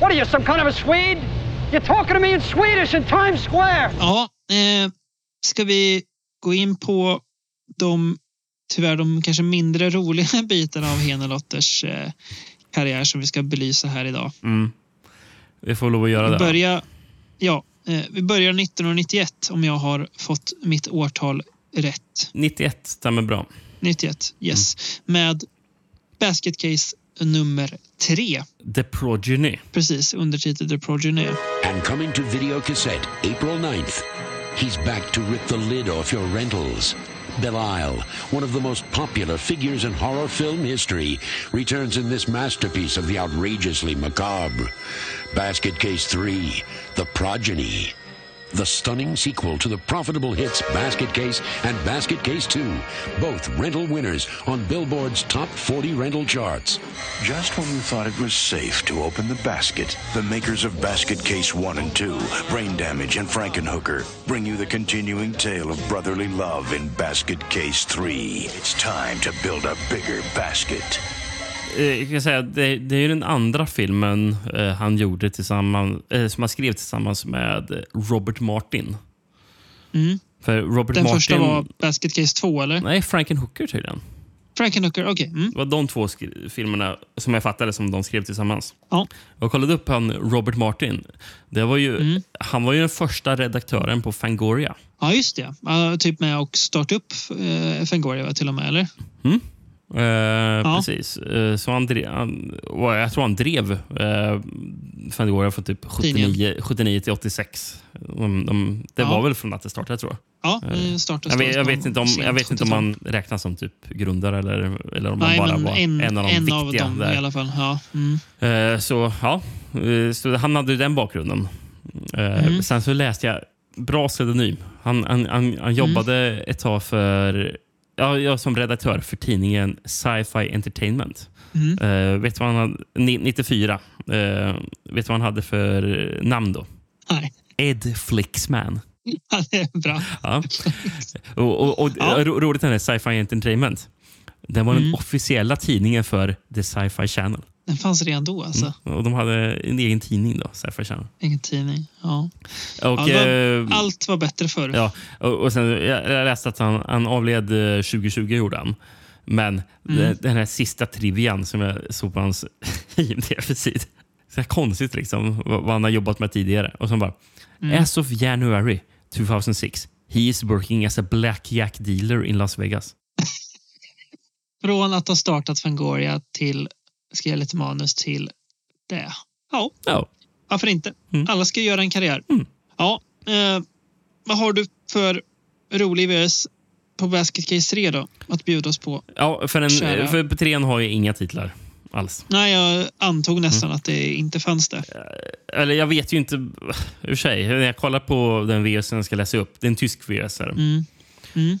What are you, some kind of a Swede? You're talking to me in Swedish in Times Square. Ja, eh, ska vi gå in på de tyvärr de kanske mindre roliga <laughs> bitarna av Henelotters eh, karriär som vi ska belysa här idag. Mm. Vi får lov att göra Vi det. börjar, ja, eh, vi börjar 1991 om jag har fått mitt årtal rätt. 91 stämmer bra. 91, yes. Med Basket Case nummer tre. The Progeny. Precis, undertitel The Progeny. And coming to video cassette April 9th, he's back to rip the lid off your rentals. Belial, one of the most popular figures in horror film history, returns in this masterpiece of the outrageously macabre. Basket Case 3, The Progeny. The stunning sequel to the profitable hits Basket Case and Basket Case 2, both rental winners on Billboard's top 40 rental charts. Just when you thought it was safe to open the basket, the makers of Basket Case 1 and 2, Brain Damage and Frankenhooker, bring you the continuing tale of brotherly love in Basket Case 3. It's time to build a bigger basket. Eh, Jag kan säga, det, det är ju den andra filmen eh, han gjorde tillsammans, eh, som han skrev tillsammans med Robert Martin. Mm. För Robert Den Martin... första var Basket Case 2 eller? Nej, Frankenhooker tydligen. Frankenhooker, okej. Mm. Det var de två filmerna som jag fattade som de skrev tillsammans. Ja. Jag kollade upp han Robert Martin. Det var ju, Mm. Han var ju den första redaktören på Fangoria. Ja, just det. Ja, typ med och starta upp eh, Fangoria till och med, eller? Mm. Eh, Precis. Eh, så han drev, han, jag tror han drev eh, Fangoria från typ 79, 79 till 86. De, de, det Ja. var väl från att det startade, tror jag. Ja, Eh, det startades jag, vet, jag, vet inte om, jag vet inte om 75. man räknas som typ grundare eller, eller om man bara var en, en av de en av viktiga dem där. i alla fall. Ja. Mm. Eh, Så ja, Eh, så han hade den bakgrunden. Mm. Sen så läste jag, bra pseudonym. Han, han, han, han jobbade ett tag för, ja, jag som redaktör för tidningen Sci-Fi Entertainment. Mm. Eh, vet vad han hade, ni- 94. eh, vet vad han hade för namn då? Nej. Ed Flixman. Ja, det är bra. Ja. Och, och, och ro, roligt är Sci-Fi Entertainment. Den var den Mm. officiella tidningen för The Sci-Fi Channel. Den fanns redan då alltså. Mm. Och de hade en egen tidning då, Sci-Fi Channel. Ingen tidning. Ja. Och, ja, var, eh, allt var bättre förr. Ja, och, och sen, jag, läste att han, han avled eh, 2020 gjorde han. Men Mm. den, den här sista trivian som jag såg på hans <laughs> IMDB-sid. Så här konstigt liksom, vad, han har jobbat med tidigare. Och så bara, Mm. As of January 2006, he is working as a blackjack dealer in Las Vegas. <laughs> Från att ha startat Fangoria till, ska jag lite manus till det. Ja, Ja. varför inte? Alla ska göra en karriär. Ja, eh, vad har du för rolig VS på Basket Case 3 då? Att bjuda oss på? Ja, för, en, Kära. för trean har ju inga titlar alls. Nej, jag antog nästan Mm. att det inte fanns det. Eller jag vet ju inte, <sighs> för sig. När jag kollar på den VSen jag ska läsa upp, det är en tysk VS. Mm. Mm.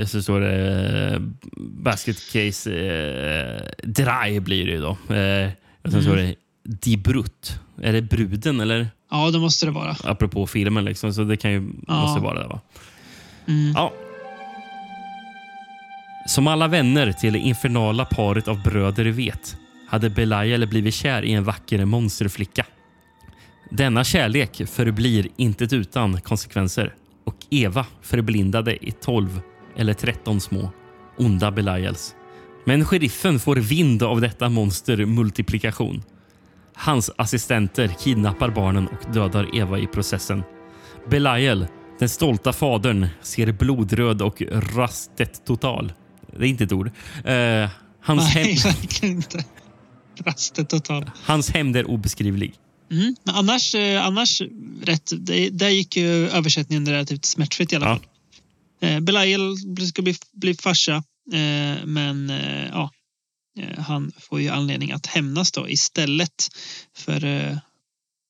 Eh, så står det eh, Basket Case eh, Dry blir det ju då. Eh, och sen Mm. står det Die Brut. Är det bruden eller? Ja, det måste det vara. Apropå filmen liksom, så det kan ju, Ja. måste vara det va? Mm. Ja. Som alla vänner till det infernala paret av bröder vet hade Belial blivit kär i en vacker monsterflicka. Denna kärlek förblir intet utan konsekvenser och Eva förblindade i 12 eller 13 små onda Belials. Men sheriffen får vind av detta monster multiplikation. Hans assistenter kidnappar barnen och dödar Eva i processen. Belial, den stolta fadern, ser blodröd och rastet total. Det är inte ett ord. Eh, hans, Nej, hem, verkligen inte. Rastet total. hans hämnd är obeskrivlig. Mm. Men annars, eh, annars rätt. Det, där gick ju översättningen relativt smärtfritt i alla Ja. fall. Eh, Belial ska bli, bli farsa, eh, men ja, han får ju anledning att hämnas då istället för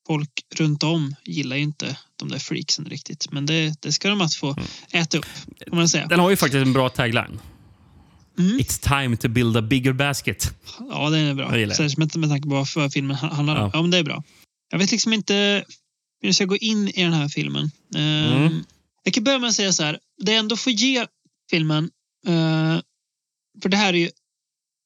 folk runt om gillar ju inte de där freaksen riktigt. Men det, det ska de att få äta upp, kan man säga. Den har ju faktiskt en bra tagline. Mm. It's time to build a bigger basket. Ja, den är bra. Det. Särskilt med, med tanke på vad filmen ha- handlar om. Ja. Ja. men det är bra. Jag vet liksom inte hur jag ska gå in i den här filmen. Ehm, Mm. Jag kan börja med att säga så här. Det jag ändå får ge filmen, eh, för det här är ju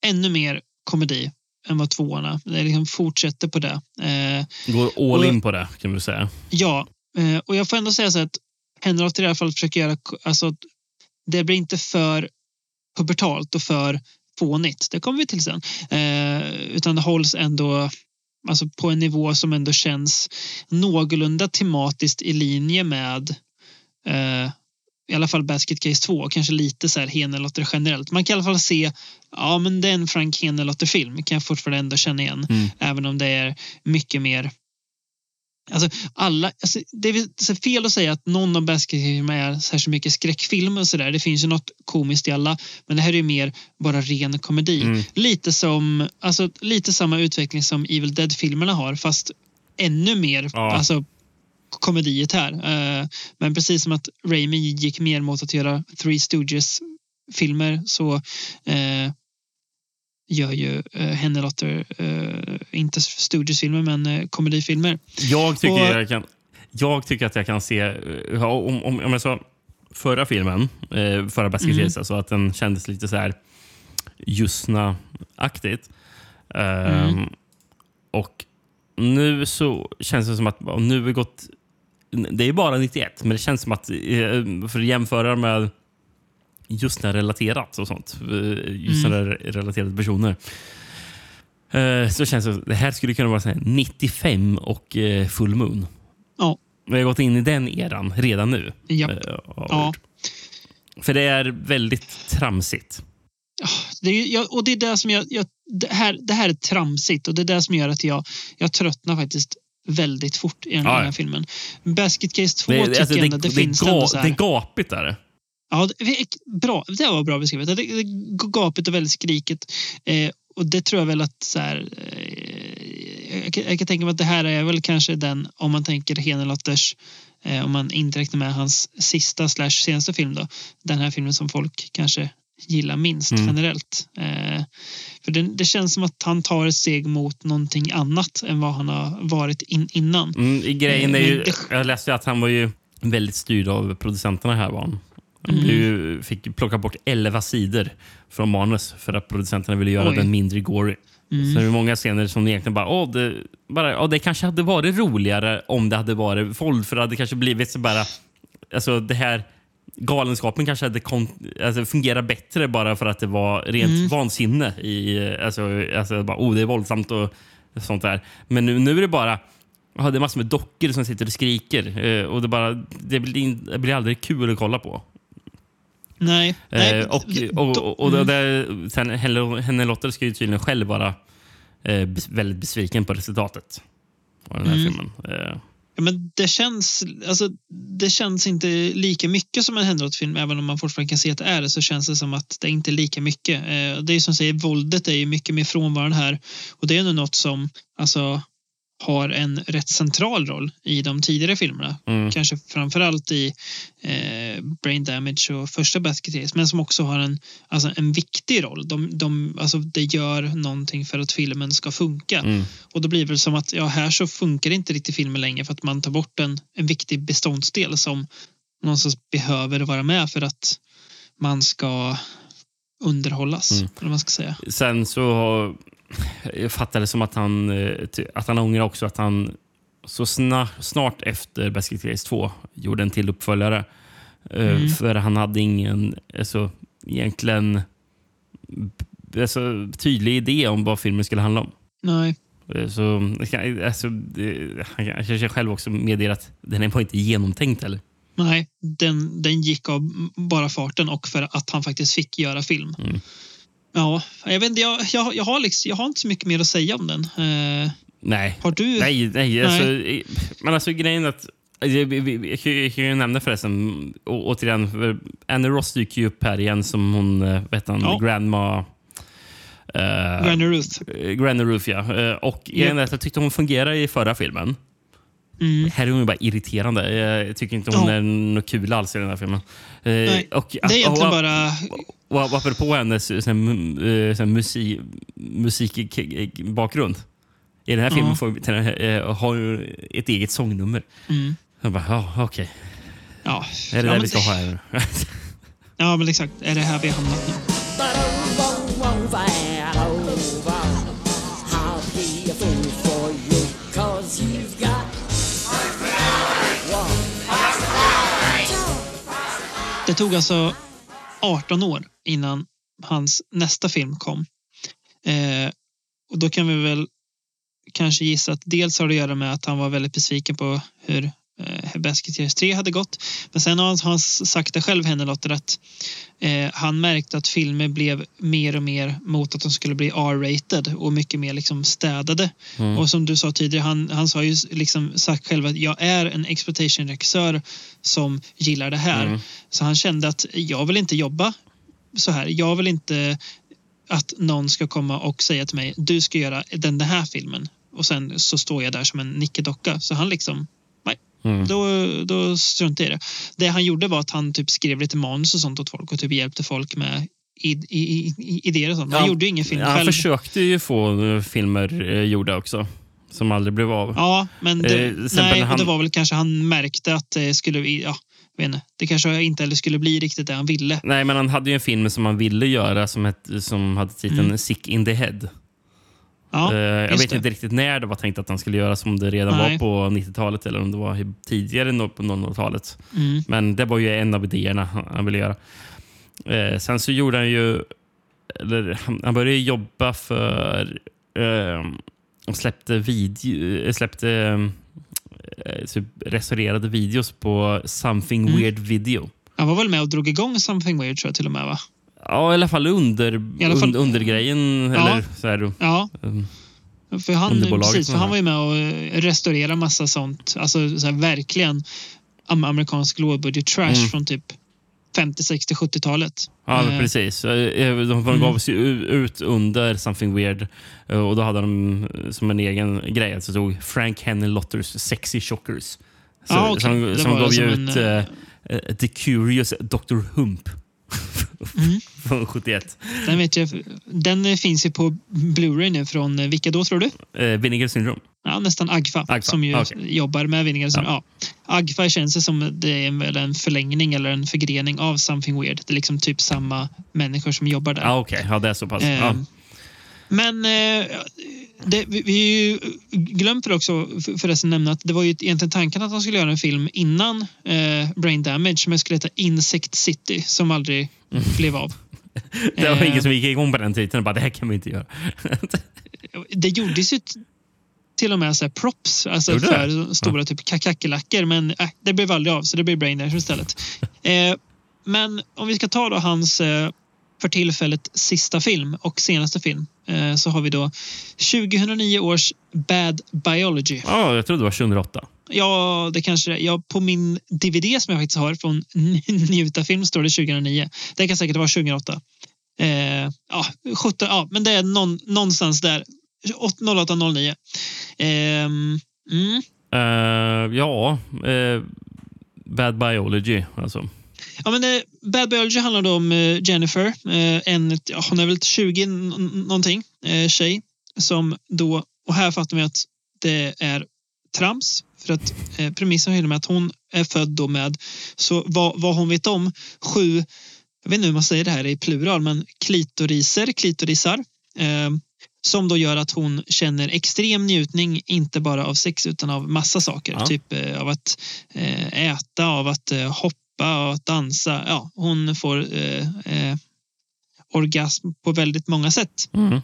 ännu mer komedi än vad tvåorna. Det liksom fortsätter på det. Eh, Går all Och- in på det kan vi säga. Ja, eh, och jag får ändå säga så att Henrik i det här fallet försöker göra, alltså det blir inte för pubertalt och för fånigt. Det kommer vi till sen. Utan det hålls ändå alltså på en nivå som ändå känns någorlunda tematiskt i linje med eh, i alla fall Basket Case 2, kanske lite så här Henelotter generellt. Man kan i alla fall se, ja men det är en Frank Henelotter-film, kan jag fortfarande ändå känna igen. Mm. Även om det är mycket mer Alltså alla, alltså det är fel att säga att någon av basketfilmerna är särskilt mycket skräckfilm och sådär. Det finns ju något komiskt i alla. Men det här är ju mer bara ren komedi. Mm. Lite som, alltså lite samma utveckling som Evil Dead-filmerna har fast ännu mer Ja. alltså, komediet här. Eh, men precis som att Raimi gick mer mot att göra Three Stooges-filmer så eh, gör ju eh, Hennelotter, eh, inte Stooges-filmer men eh, komedifilmer. Jag tycker, Och- jag, kan, jag tycker att jag kan se... eh, Om, om, om jag sa förra filmen, eh, förra Basket Mm. Case, alltså att den kändes lite så här Ljusna-aktigt. Ehm, Mm. Och nu så känns det som att ja, nu vi gått... Det är bara 91, men det känns som att eh, för att jämföra med just när relaterat och sånt, eh, just Mm. relaterade personer. Eh, Så känns det det här skulle kunna vara så här 95 och eh, full moon. Ja. Vi har gått in i den eran redan nu. Ja. gjort. För det är väldigt tramsigt. Det är, och det är det som jag, jag det, här, det här är tramsigt och det är det som gör att jag, jag tröttnar faktiskt väldigt fort i den här Ja. filmen. Basket Case 2 Det, tycker alltså, jag ändå det, det, finns ga, det här. är gapigt. Där. Ja, är bra, det var bra beskrivet. Det, är gapigt och väldigt skriket. Eh, och det tror jag väl att så här, eh, jag, kan, jag kan tänka mig att det här är väl kanske den, om man tänker Henelotters, eh, om man inte räknar med hans sista slash senaste film då, den här filmen som folk kanske gillar minst Mm. generellt. Eh, för det, det känns som att han tar ett steg mot någonting annat än vad han har varit in, innan. Mm, grejen är Eh, ju, men det- jag läste ju att han var ju väldigt styrd av producenterna här. Var han. Mm. ju- fick plocka bort 11 sidor från manus för att producenterna ville göra Oj. den mindre gory. Mm. Så det är många scener som egentligen bara, åh, det, bara åh, det kanske hade varit roligare om det hade varit våld. För det hade kanske blivit så bara, alltså det här galenskapen kanske hade alltså, fungerat bättre bara för att det var rent Mm. vansinne. I, alltså, alltså bara, oh, det är våldsamt och sånt där. Men nu, nu är det bara, ja, det är massor med dockor som sitter och skriker. Eh, och det, bara, det, blir, det blir aldrig kul att kolla på. Nej. nej Eh, och och, och, och Mm. det, sen, Henne Henne Lotter ska ju tydligen själv vara eh, väldigt besviken på resultatet av den här Mm. filmen. Eh, Ja, men det känns, alltså, det känns inte lika mycket som en Henrot-film. Även om man fortfarande kan se att det är det så känns det som att det inte är lika mycket. Eh, det är som säger, våldet är ju mycket mer frånvarande här. Och det är nog något som alltså, har en rätt central roll i de tidigare filmerna. Mm. Kanske framförallt i eh, Brain Damage och första Basket Case. Men som också har en, alltså, en viktig roll. De, de, alltså, det gör någonting för att filmen ska funka. Mm. Och då blir det väl som att ja, här så funkar inte riktigt filmen längre för att man tar bort en, en viktig beståndsdel som någonstans behöver vara med för att man ska underhållas. Mm. Eller man ska säga. Sen så jag fattar det som att han, eh, att han ångrar också att han så sna, snart efter Basket Case 2 gjorde en till uppföljare. Eh, Mm. För han hade ingen alltså, egentligen alltså, tydlig idé om vad filmen skulle handla om. Nej. Eh, Så, alltså, han kanske själv också medger att den var inte genomtänkt heller. Nej, den, den gick av bara farten och för att han faktiskt fick göra film. Mm. Ja, jag vet inte, jag, jag, jag, har liksom, jag har inte så mycket mer att säga om den. Eh, Nej. Har du? Nej, nej. Alltså, eh, men alltså grejen är att jag, jag, kan ju- nämna förresten, å, återigen, för Annie Ross dyker ju upp här igen som hon, eh, heter han, Ja. Grandma... Uh, Granny Ruth. Granny Ruth, ja. Eh, och att jag tyckte hon fungerade i förra filmen. Mm. Här är hon ju bara irriterande. Jag tycker inte hon Ja. är något kul alls i den här filmen. Eh, Nej, och, det är egentligen och, bara... Och, och apropå hennes här, eh, här musik, musikbakgrund. I den här filmen Ja. får vi, eh, har hon ett eget sångnummer. Mm. Jag bara, ja, okej. Ja. Är det ja, det men vi ska ha här? Ja, men exakt. Är det här vi har hamnat nu? Det tog alltså 18 år innan hans nästa film kom. Eh, och då kan vi väl kanske gissa att dels har det att göra med att han var väldigt besviken på hur eh, Basketeers 3 hade gått. Men sen har han, har han sagt det själv, henne Lotter, att eh, han märkte att filmer blev mer och mer mot att de skulle bli R-rated och mycket mer liksom städade. Mm. Och som du sa tidigare, han, han sa ju liksom sagt själv att jag är en exploitation-regissör som gillar det här. Mm. Så han kände att jag vill inte jobba så här. Jag vill inte att någon ska komma och säga till mig du ska göra den, den här filmen och sen så står jag där som en nickedocka. Så han liksom, Mm. då, då struntade jag i det. Det han gjorde var att han typ skrev lite manus och sånt åt folk och typ hjälpte folk med i, i, idéer och sånt. Han Ja, gjorde ju ingen film Han själv. försökte ju få eh, filmer eh, gjorda också. Som aldrig blev av. Ja, men det, Eh, nej, han- det var väl kanske han märkte att det skulle, ja, vet inte, det kanske inte heller skulle bli riktigt det han ville. Nej, men han hade ju en film som han ville göra som, het, som hade titeln Mm. Sick in the Head. Ja, Eh, jag vet det. inte riktigt när det var tänkt att han skulle göra som det redan Nej. var på 90-talet eller om det var tidigare på 00-talet. Mm. Men det var ju en av idéerna han ville göra. Eh, sen så gjorde han ju... Eller, han, han började jobba för... Eh, och släppte, video, eh, släppte eh, typ restaurerade videos på Something Mm. Weird Video. Han var väl med och drog igång Something Weird tror jag till och med va? Ja, i alla fall under, I alla fall- und- undergrejen. Ja. Eller så här, Ja. um, För han, precis, för han var ju med och eh, restaurerade massa sånt. Alltså så här, verkligen am- amerikansk lågbudget trash Mm. från typ 50, 60, 70-talet. Ja, Eh, precis. Eh, De, Mm. gav sig ut under Something Weird och då hade de som en egen grej att det stod Frank Henry Lotters Sexy Shockers. Så, Ja, okej. Som, som gav ju en, ut eh, eh, The Curious Dr. Hump Mm. från 71. Den, vet jag, den finns ju på Blu-ray nu från eh, vilka då tror du? Eh, Vinegar Syndrome. Ja, nästan Agfa, Agfa, som ju okej. jobbar med Vinegar. Ja. Ja. Agfa känns det som det är en förlängning eller en förgrening av Something Weird. Det är liksom typ samma människor som jobbar där. Ja, Okej, ja, det är så pass. Eh, Ja. Men eh, det, vi, vi det också för- förresten nämna att det var ju egentligen tanken att de skulle göra en film innan eh, Brain Damage som skulle heta Insect City som aldrig blev av. <laughs> Det var eh, ingen som gick igång på den titeln och bara det här kan vi inte göra. <laughs> Det gjordes ju till och med så props alltså Gjorde det? för stora typ kackerlackor men äh, det blev aldrig av så det blev Brain Damage istället. <laughs> eh, men om vi ska ta då hans eh, för tillfället sista film och senaste film eh, så har vi då 2009 års Bad Biology. Ja, jag trodde det var 2008. Ja, det kanske det är. ja, På min DVD som jag faktiskt har från <laughs> Njuta film står det 2009. Det kan säkert vara 2008. Eh, ja, 17, ja, men det är någon, någonstans där. 0809. Eh, mm. Eh, ja, eh, Bad Biology alltså. Ja, men eh, Bad Biology handlar då om eh, Jennifer, eh, en, ja, hon är väl 20 n- n- någonting, eh, tjej som då, och här fattar vi att det är trams för att eh, premissen är med att hon är född då med, så vad, vad hon vet om, sju, jag vet inte hur man säger det här i plural, men klitoriser, klitorisar, eh, som då gör att hon känner extrem njutning, inte bara av sex utan av massa saker. Ja. Typ eh, av att eh, äta, av att eh, hoppa, av att dansa. Ja, hon får orgasm på väldigt många sätt. Mm.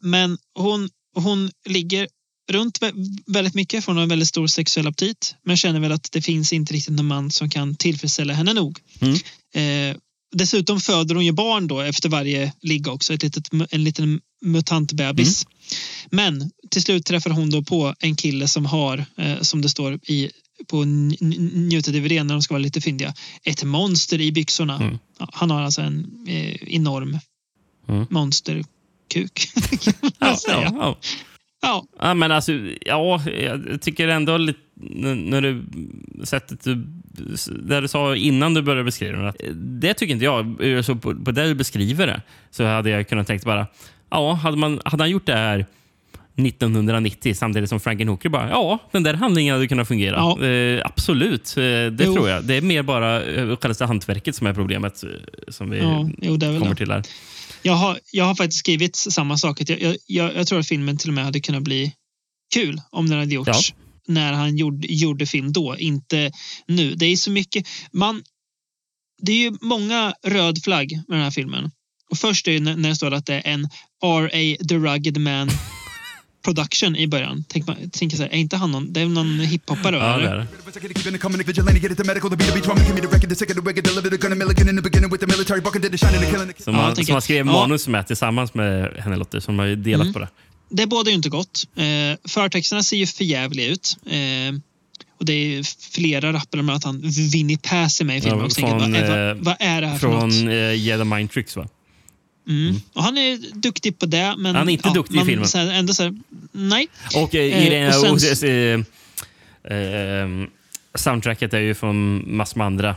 Men hon, hon ligger runt vä- väldigt mycket för hon har en väldigt stor sexuell aptit men känner väl att det finns inte riktigt någon man som kan tillfredsställa henne nog. Mm. Eh, dessutom föder hon ju barn då efter varje ligga också, ett litet, en liten mutantbebis. Men till slut träffar hon då på en kille som har, eh, som det står i på N- N- Njuta-DVD när de ska vara lite fyndiga, ett monster i byxorna. Mm. Han har alltså en eh, enorm Mm. monsterkuk. <laughs> kan man Ja, säga. ja, ja. Ja. Ja, men alltså, ja, jag tycker ändå lite, när du sättet du, där du sa innan du började beskriva det. Det tycker inte jag. Så på, på det du beskriver det så hade jag kunnat tänka bara, ja, hade, man, hade han gjort det här 1990 samtidigt som Frankenhooker bara, ja, den där handlingen hade kunnat fungera. Ja. Eh, absolut, eh, det Jo. tror jag. Det är mer bara eh, själva hantverket som är problemet eh, som vi jo, väl kommer det. till här. Jag har, jag har faktiskt skrivit samma sak. Att jag, jag, jag, tror att filmen till och med hade kunnat bli kul om den hade gjorts när han gjorde, gjorde film då, inte nu. Det är så mycket. Man, det är ju många röd flagg med den här filmen. Och först är det när det står att det är en R.A. The Rugged Man production i början. Tänk, man, tänker så här, är inte han någon, det är någon hiphoppare? va, Ja, det eller? är det. Som, Ja, han, som han skrev ja. manus med tillsammans med henne Lotte, som har ju delat Mm. på det. det bådar ju inte gott. Eh, förtexterna ser ju förjävliga ut. Eh, och det är flera rappare med att han Vinnie Pass är med i filmen. Ja, och tänker, från, vad, är, eh, vad, vad är det här för något? Från uh, Jedi Mind Tricks, va? Mm. Och han är duktig på det. Men, Han är inte duktig i man filmen. Så här, ändå så här, nej. Och, eh, Eh, i det, och sen- och, s- eh, eh, soundtracket är ju från massor med andra.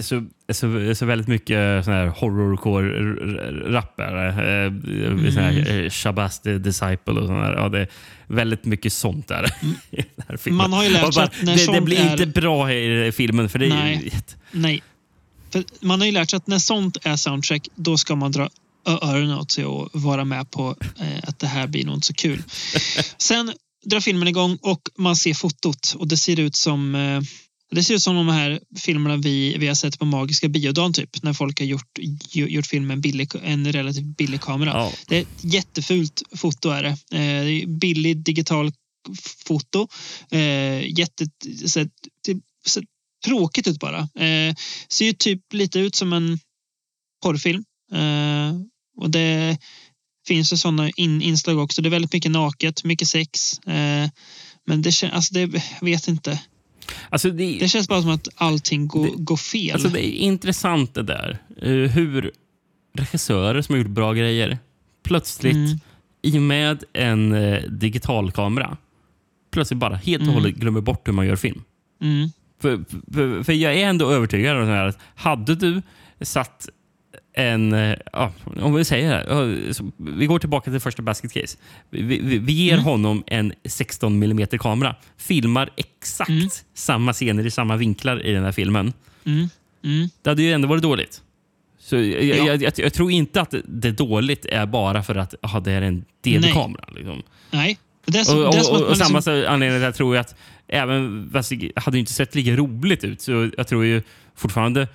Så, så, så väldigt mycket sån här horrorcore-rappare. Eh, mm. sån här, eh, Shabazz the Disciple och sån här. Ja, det är väldigt mycket sånt där. <laughs> filmen. Man har ju lärt sig att när det, det sånt blir är- inte bra i filmen. För det är Nej. jätte- nej. För man har ju lärt sig att när sånt är soundtrack, då ska man dra öronen åt sig och vara med på eh, att det här blir nog inte så kul. <laughs> Sen drar filmen igång och man ser fotot och det ser ut som eh, det ser ut som de här filmerna vi, vi har sett på Magiska biodagen typ. När folk har gjort, gjort film med en, billig, en relativt billig kamera. Ja. Det är ett jättefult foto är det. Eh, billig digital foto. Eh, jätte, så, det, så, tråkigt ut bara. Eh, ser ju typ lite ut som en porrfilm. Eh, och det finns ju sådana in, inslag också. Det är väldigt mycket naket, mycket sex. Eh, men det känns, alltså det, vet inte. Alltså det, Det känns bara som att allting går, går fel. Alltså det är intressant det där. eh, hur regissörer som har gjort bra grejer plötsligt, Mm. i och med en eh, digitalkamera, plötsligt bara helt och Mm. hållet glömmer bort hur man gör film. Mm. För, för, för jag är ändå övertygad om det att hade du satt en... eh, Ja, om vi säger det Vi går tillbaka till första basket case. Vi, vi, vi ger Mm. honom en 16 mm kamera. Filmar exakt samma scener i samma vinklar i den här filmen. Mm. Mm. Det hade ju ändå varit dåligt. Så jag, Ja. jag, jag, jag tror inte att det dåligt är bara för att aha, det är en DV-kamera. Liksom. Nej. Som, Och, och, att och, man samma liksom, anledning till jag tror att även hade ju inte sett lika roligt ut så jag tror ju fortfarande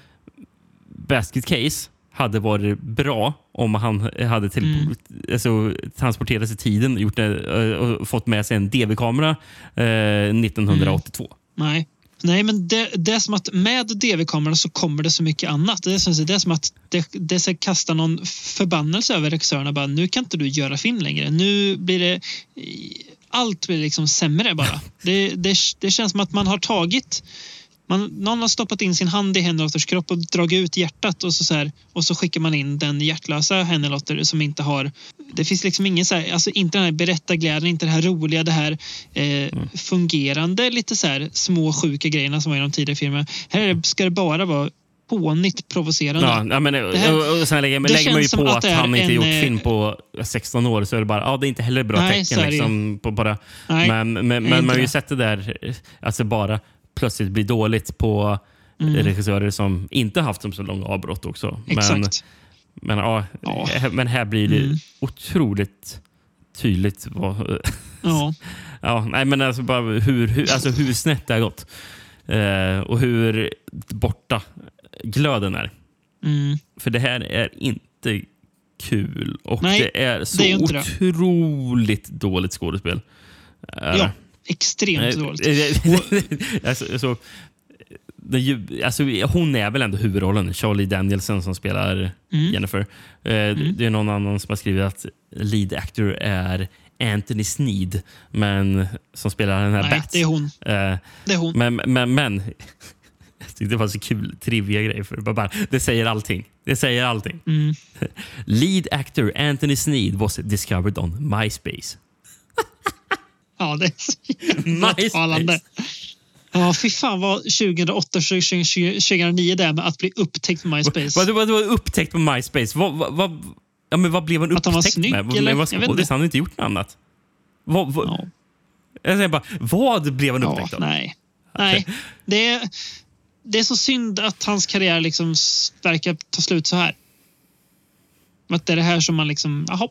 Basket Case hade varit bra om han hade Mm. alltså, transporterat sig i tiden gjort det, eh, och fått med sig en DV-kamera eh, 1982. Nej. Nej, men det, det är som att med DV-kameran så kommer det så mycket annat. Det är som, det är som att det, det ska kasta någon förbannelse över regissörerna. Bara, nu kan inte du göra film längre. Nu blir det... Allt blir liksom sämre bara. <laughs> Det, det, det känns som att man har tagit... Man, någon har stoppat in sin hand i Henlotters kropp och dragit ut hjärtat och så, så här, och så skickar man in den hjärtlösa Henlotter som inte har... Det finns liksom ingen så här, alltså inte den här berättarglädjen, inte det här roliga, det här eh, fungerande, lite så här små sjuka grejerna som var i de tidigare filmerna. Här ska det bara vara fånigt provocerande. Ja, ja, men, Det här- och, och sen lägger, men lägger man ju på att att, han inte en, gjort eh, film på 16 år så är det bara, ja det är inte heller bra Nej, tecken liksom, på, det. Nej, men men, men man har ju sett det där, alltså bara plötsligt bli dåligt på Mm. regissörer som inte haft så långa avbrott också. Men, Exakt. men, ja, eh, men här blir det Mm. otroligt tydligt vad, Ja. <laughs> Ja, nej, men alltså bara hur, hur, alltså hur snett det har gått. Eh, och hur borta glöden är. Mm. För det här är inte kul. Och Nej, det är så det är inte det. otroligt dåligt skådespel. Är Ja. Extremt dåligt. alltså, <laughs> alltså, ju- alltså, hon är väl ändå huvudrollen, Charlie Danielson som spelar Mm. Jennifer. Eh, Det är någon annan som har skrivit att lead actor är Anthony Sneed, men som spelar den här Nej, Bats. det är hon. Eh, Det är hon. Men, men, men <laughs> jag tyckte det var så kul trivia grej för bara, det säger allting. Det säger allting. Mm. <laughs> Lead actor Anthony Sneed was discovered on MySpace. Ja, det är så <laughs> jävla. Ja, fy fan vad 2008 2009 där med att bli upptäckt på MySpace. Vad, vad, vad upptäckt på MySpace? Vad, vad, ja, men vad blev han Att han var upptäckt snygg, med? eller? Jag vet inte. Han hade inte gjort något annat. Vad, vad, Jag säger bara, vad blev han Ja, upptäckt av? nej. Nej, det är, det är så synd att hans karriär liksom verkar ta slut så här. Att det är det här som man liksom, jaha,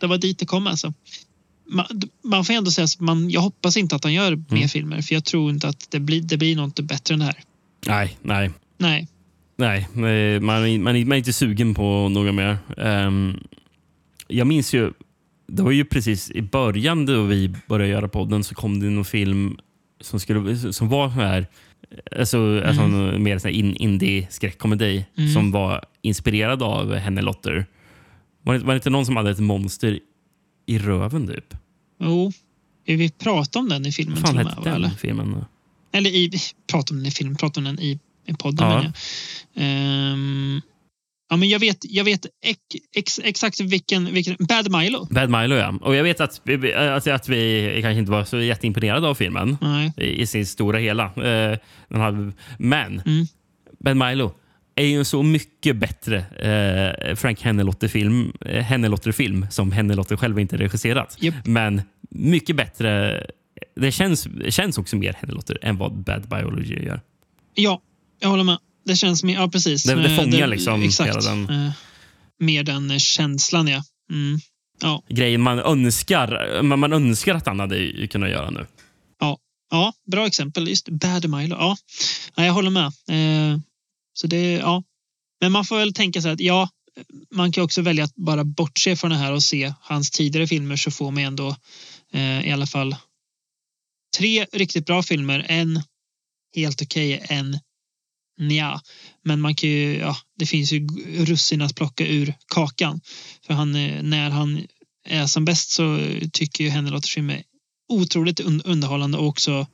det var dit det kom alltså. Man, man får ändå säga att man, jag hoppas inte att han gör mer Mm. filmer för jag tror inte att det blir, det blir något bättre än det här. Nej, nej. Nej. Nej, man, man, man är inte sugen på något mer. Ehm, jag minns ju, det var ju precis i början då vi började göra podden så kom det någon film som, skulle, som var så här, alltså, alltså en mer så här in, indie-skräckkomedi Mm. som var inspirerad av henne Lotter. Var det, var det inte någon som hade ett monster i röven typ? Jo, vi pratade om den i filmen Vad fan hette den Eller, filmen? eller i, pratade om den i filmen, pratade om den i, i podden Ja. jag. Ehm, ja, men jag vet, jag vet ex, ex, exakt vilken, vilken, Bad Milo. Bad Milo, ja. Och jag vet att, att, att vi kanske inte var så jätteimponerade av filmen Nej. i, i sin stora hela. Eh, den hade, men Mm. Bad Milo är ju en så mycket bättre eh, Frank Hennelotter-film eh, Hennelotter-film som Hennelotter själv inte regisserat. Men mycket bättre. Det känns, känns också mer Hennelotter än vad Bad Biology gör. Ja, jag håller med. Det känns mer, ja precis. Det- det Eh, fångar liksom exakt. hela den- Eh, mer den känslan ja. Mm. Ja, Grejen man önskar, man, man önskar att han hade kunnat göra nu. ja, ja, bra exempel. Just Bad Milo. Ja, ja jag håller med. Eh, så det, ja. Men man får väl tänka sig att ja, man kan också välja att bara bortse från det här och se hans tidigare filmer så får man ändå eh, i alla fall tre riktigt bra filmer. En helt okej, en nja. Men man kan ju, ja, det finns ju russin att plocka ur kakan. För han, eh, när han är som bäst så tycker ju Henry sig är otroligt underhållande och också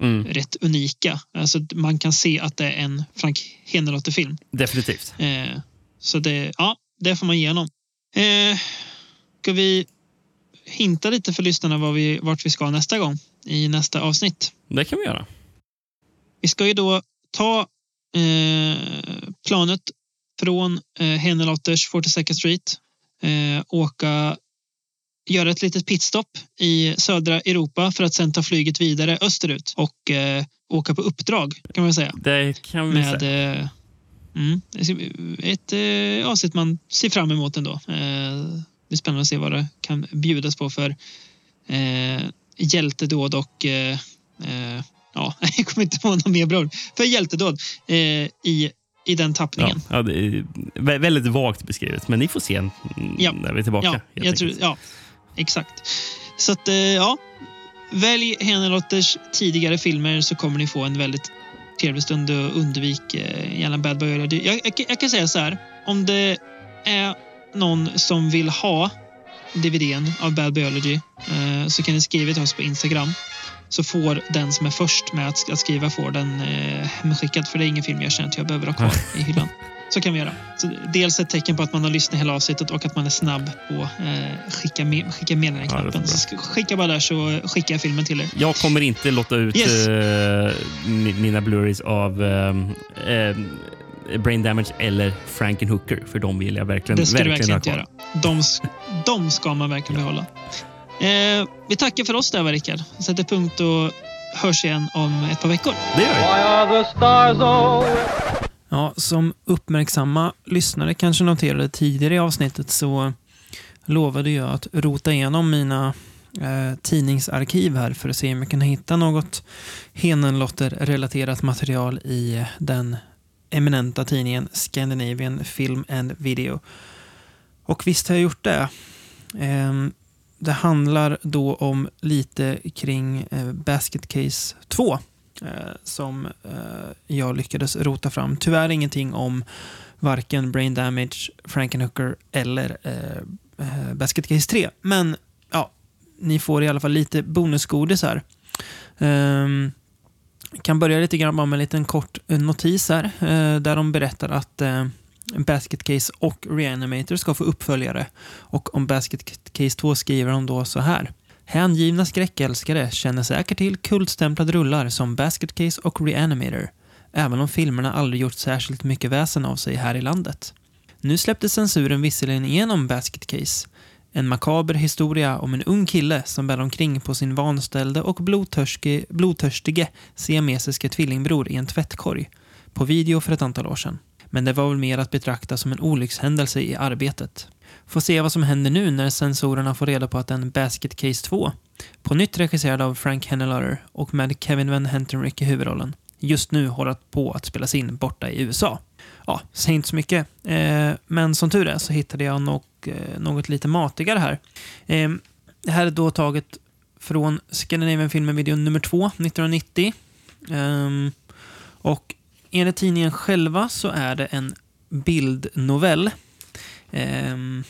Mm. rätt unika. Alltså man kan se att det är en Frank Hennelotter-film. Definitivt. Eh, så det, ja, det får man ge honom. Eh, ska vi hinta lite för lyssnarna var vi, vart vi ska nästa gång i nästa avsnitt? Det kan vi göra. Vi ska ju då ta eh, planet från eh, Hennelotters 42nd Street, eh, åka, göra ett litet pitstop i södra Europa för att sen ta flyget vidare österut och eh, åka på uppdrag kan man säga. Det kan vi Med säga. eh, mm, ett eh, avsnitt man ser fram emot ändå. Eh, det är spännande att se vad det kan bjudas på för eh, hjältedåd och eh, eh, ja, <laughs> jag kommer inte på något mer bra. För hjältedåd eh, i, i den Ja, tappningen. ja, det är vä- väldigt vagt beskrivet, men ni får se Ja. när vi är tillbaka. Ja, jag tror, ja exakt. Så att, eh, ja. Välj Hennelotters tidigare filmer så kommer ni få en väldigt trevlig stund och undvik gärna eh, Bad Boy. Jag, jag, jag kan säga så här. Om det är någon som vill ha DVDn av Bad Biology eh, så kan ni skriva till oss på Instagram. Så får den som är först med att, att skriva får den eh, hemskickad. För det är ingen film jag känner att jag behöver ha kvar i hyllan. <laughs> Så kan vi göra. Så dels ett tecken på att man har lyssnat hela avsnittet och att man är snabb på eh, skicka, med, skicka meddelanden-knappen. så sk- skicka bara där så skickar jag filmen till er. Jag kommer inte låta ut Yes. eh, mi- mina Blu-rays av eh, eh, Brain Damage eller Frankenhooker, för de vill jag verkligen, Det ska du verkligen verkligen ha inte göra. De, de ska man verkligen behålla. Eh, vi tackar för oss där, va, Rickard. Sätter punkt och hörs igen om ett par veckor. Det gör vi. Ja, som uppmärksamma lyssnare kanske noterade tidigare i avsnittet så lovade jag att rota igenom mina eh, tidningsarkiv här för att se om jag kan hitta något Henenlotter-relaterat material i den eminenta tidningen Scandinavian Film and Video. Och visst har jag gjort det. Eh, det handlar då om lite kring eh, Basket Case 2 Eh, som eh, jag lyckades rota fram. Tyvärr ingenting om varken Brain Damage, Frankenhooker eller eh, eh Basket Case 3. Men ja, ni får i alla fall lite bonusgodis här. Um, kan börja lite grann bara med en liten kort eh, notis här, eh, där de berättar att eh, Basket Case och Reanimator ska få uppföljare. Och om Basket Case 2 skriver de då så här. Hängivna skräckälskare känner säkert till kultstämplade rullar som Basket Case och Reanimator, även om filmerna aldrig gjort särskilt mycket väsen av sig här i landet. Nu släppte censuren visserligen igenom Basket Case, en makaber historia om en ung kille som bär omkring på sin vanställde och blodtörstige, blodtörstige siamesiske tvillingbror i en tvättkorg, på video för ett antal år sedan. Men det var väl mer att betrakta som en olyckshändelse i arbetet. Får se vad som händer nu när sensorerna får reda på att en Basket Case 2, på nytt regisserad av Frank Hennelotter och med Kevin Van Hentenrick i huvudrollen, just nu håller på att spelas in borta i USA. Ja, säg inte så mycket. Eh, men som tur är så hittade jag något, eh, något lite matigare här. Eh, det här är då taget från Scandinavian Film Video nummer 2, 1990. Ehm, och enligt tidningen själva så är det en bildnovell. Ehm,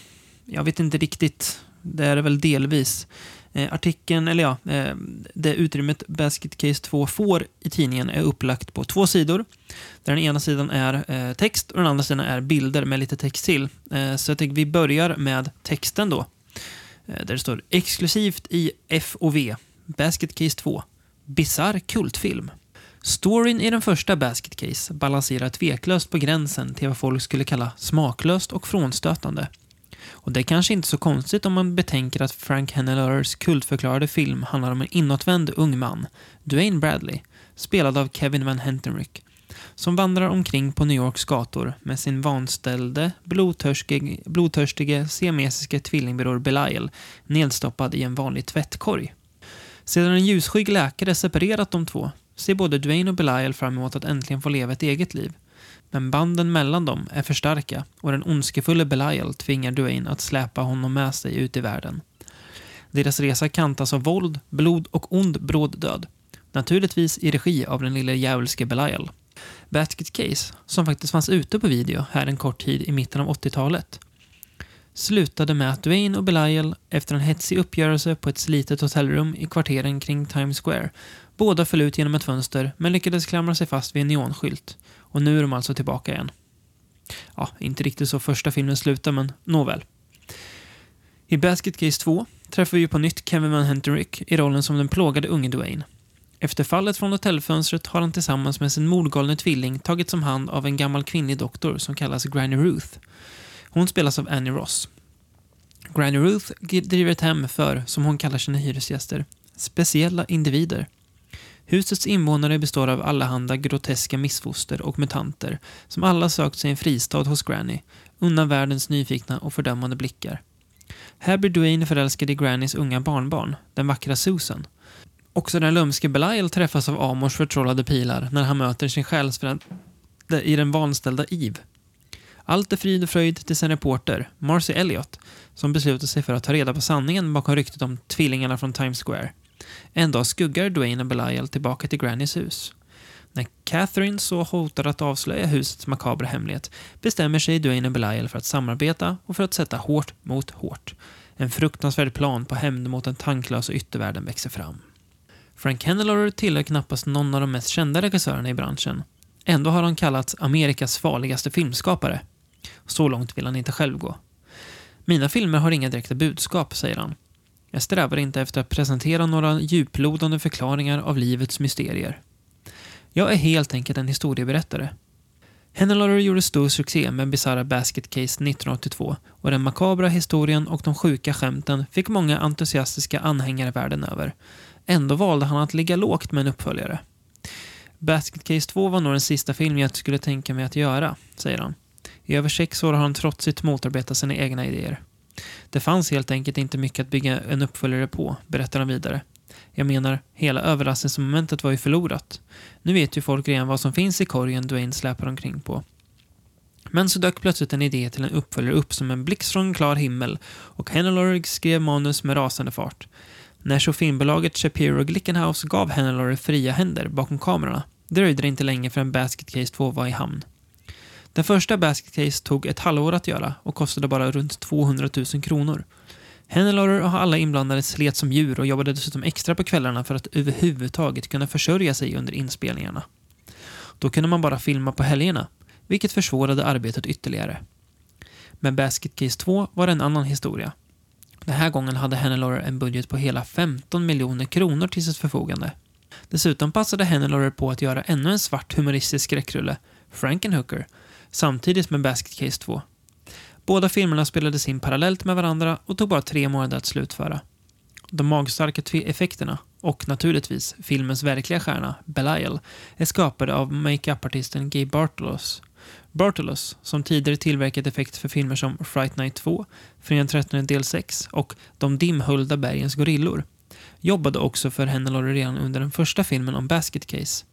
jag vet inte riktigt. Det är det väl delvis. Eh, artikeln, eller ja, eh, det utrymmet Basket Case 2 får i tidningen är upplagt på två sidor. Där den ena sidan är eh, text och den andra sidan är bilder med lite text till. Eh, så jag tänker vi börjar med texten då. Eh, där det står exklusivt i FOV, Basket Case 2, bisarr kultfilm. Storyn i den första Basket Case balanserar tveklöst på gränsen till vad folk skulle kalla smaklöst och frånstötande. Och det är kanske inte så konstigt om man betänker att Frank Hennelers kultförklarade film handlar om en inåtvänd ung man, Dwayne Bradley, spelad av Kevin Van Hentenrick, som vandrar omkring på New Yorks gator med sin vanställde, blodtörstige, blodtörstige siamesiske tvillingbror Belial nedstoppad i en vanlig tvättkorg. Sedan en ljusskygg läkare separerat de två ser både Dwayne och Belial fram emot att äntligen få leva ett eget liv. Men banden mellan dem är för starka och den ondskefulle Belial tvingar Dwayne att släpa honom med sig ut i världen. Deras resa kantas av våld, blod och ond bråd död. Naturligtvis i regi av den lille djävulske Belial. Basket Case, som faktiskt fanns ute på video här en kort tid i mitten av 80-talet, slutade med att Dwayne och Belial, efter en hetsig uppgörelse på ett slitet hotellrum i kvarteren kring Times Square, båda föll ut genom ett fönster men lyckades klamra sig fast vid en neonskylt. Och nu är de alltså tillbaka igen. Ja, inte riktigt så första filmen slutar, men nåväl. I Basket Case 2 träffar vi på nytt Kevin Van Henterick i rollen som den plågade unge Dwayne. Efter fallet från hotellfönstret har han tillsammans med sin mordgalne tvilling tagits om hand av en gammal kvinnlig doktor som kallas Granny Ruth. Hon spelas av Annie Ross. Granny Ruth driver ett hem för, som hon kallar sina hyresgäster, speciella individer. Husets invånare består av allehanda groteska missfoster och mutanter som alla sökt sig en fristad hos Granny, undan världens nyfikna och fördömande blickar. Här blir Duane förälskad i Grannys unga barnbarn, den vackra Susan. Också den lömske Belial träffas av Amors förtrollade pilar när han möter sin själsfrände i den vanställda Eve. Allt är frid och fröjd till sin reporter, Marcy Elliot, som beslutar sig för att ta reda på sanningen bakom ryktet om tvillingarna från Times Square. En dag skuggar Dwayne och Belial tillbaka till Grannys hus. När Catherine så hotar att avslöja husets makabra hemlighet bestämmer sig Dwayne och Belial för att samarbeta och för att sätta hårt mot hårt. En fruktansvärd plan på hämnd mot den tanklösa yttervärlden växer fram. Frank Hennelotter tillhör knappast någon av de mest kända regissörerna i branschen. Ändå har han kallats Amerikas farligaste filmskapare. Så långt vill han inte själv gå. Mina filmer har inga direkta budskap, säger han. Jag strävar inte efter att presentera några djuplodande förklaringar av livets mysterier. Jag är helt enkelt en historieberättare. Hennelotter gjorde stor succé med Bizarra Basket Case 1982 och den makabra historien och de sjuka skämten fick många entusiastiska anhängare världen över. Ändå valde han att ligga lågt med en uppföljare. Basket Case 2 var nog den sista film jag skulle tänka mig att göra, säger han. I över sex år har han trotsigt motarbetat sina egna idéer. Det fanns helt enkelt inte mycket att bygga en uppföljare på, berättar han vidare. Jag menar, hela överraskningsmomentet var ju förlorat. Nu vet ju folk redan vad som finns i korgen Dwayne släpar omkring på. Men så dök plötsligt en idé till en uppföljare upp som en blixt från en klar himmel och Hennelorg skrev manus med rasande fart. När så filmbolaget Shapiro Glickenhaus gav Hennelorg fria händer bakom kamerorna dröjde det inte länge förrän Basket Case 2 var i hamn. Den första Basket Case tog ett halvår att göra och kostade bara runt 200 000 kronor. Hennelorer och alla inblandade slet som djur och jobbade dessutom extra på kvällarna för att överhuvudtaget kunna försörja sig under inspelningarna. Då kunde man bara filma på helgerna, vilket försvårade arbetet ytterligare. Men Basket Case 2 var en annan historia. Den här gången hade Hennelorer en budget på hela 15 miljoner kronor till sitt förfogande. Dessutom passade Hennelorer på att göra ännu en svart humoristisk skräckrulle, Frankenhooker, samtidigt med Basket Case 2. Båda filmerna spelades in parallellt med varandra och tog bara tre månader att slutföra. De magstarka effekterna och naturligtvis filmens verkliga stjärna, Belial, är skapade av makeup-artisten Gabe Bartolos. Bartolos, som tidigare tillverkat effekter för filmer som Fright Night 2, Fredag 13 del 6 och De dimhöljda bergens gorillor, jobbade också för Hannelore redan under den första filmen om Basket Case.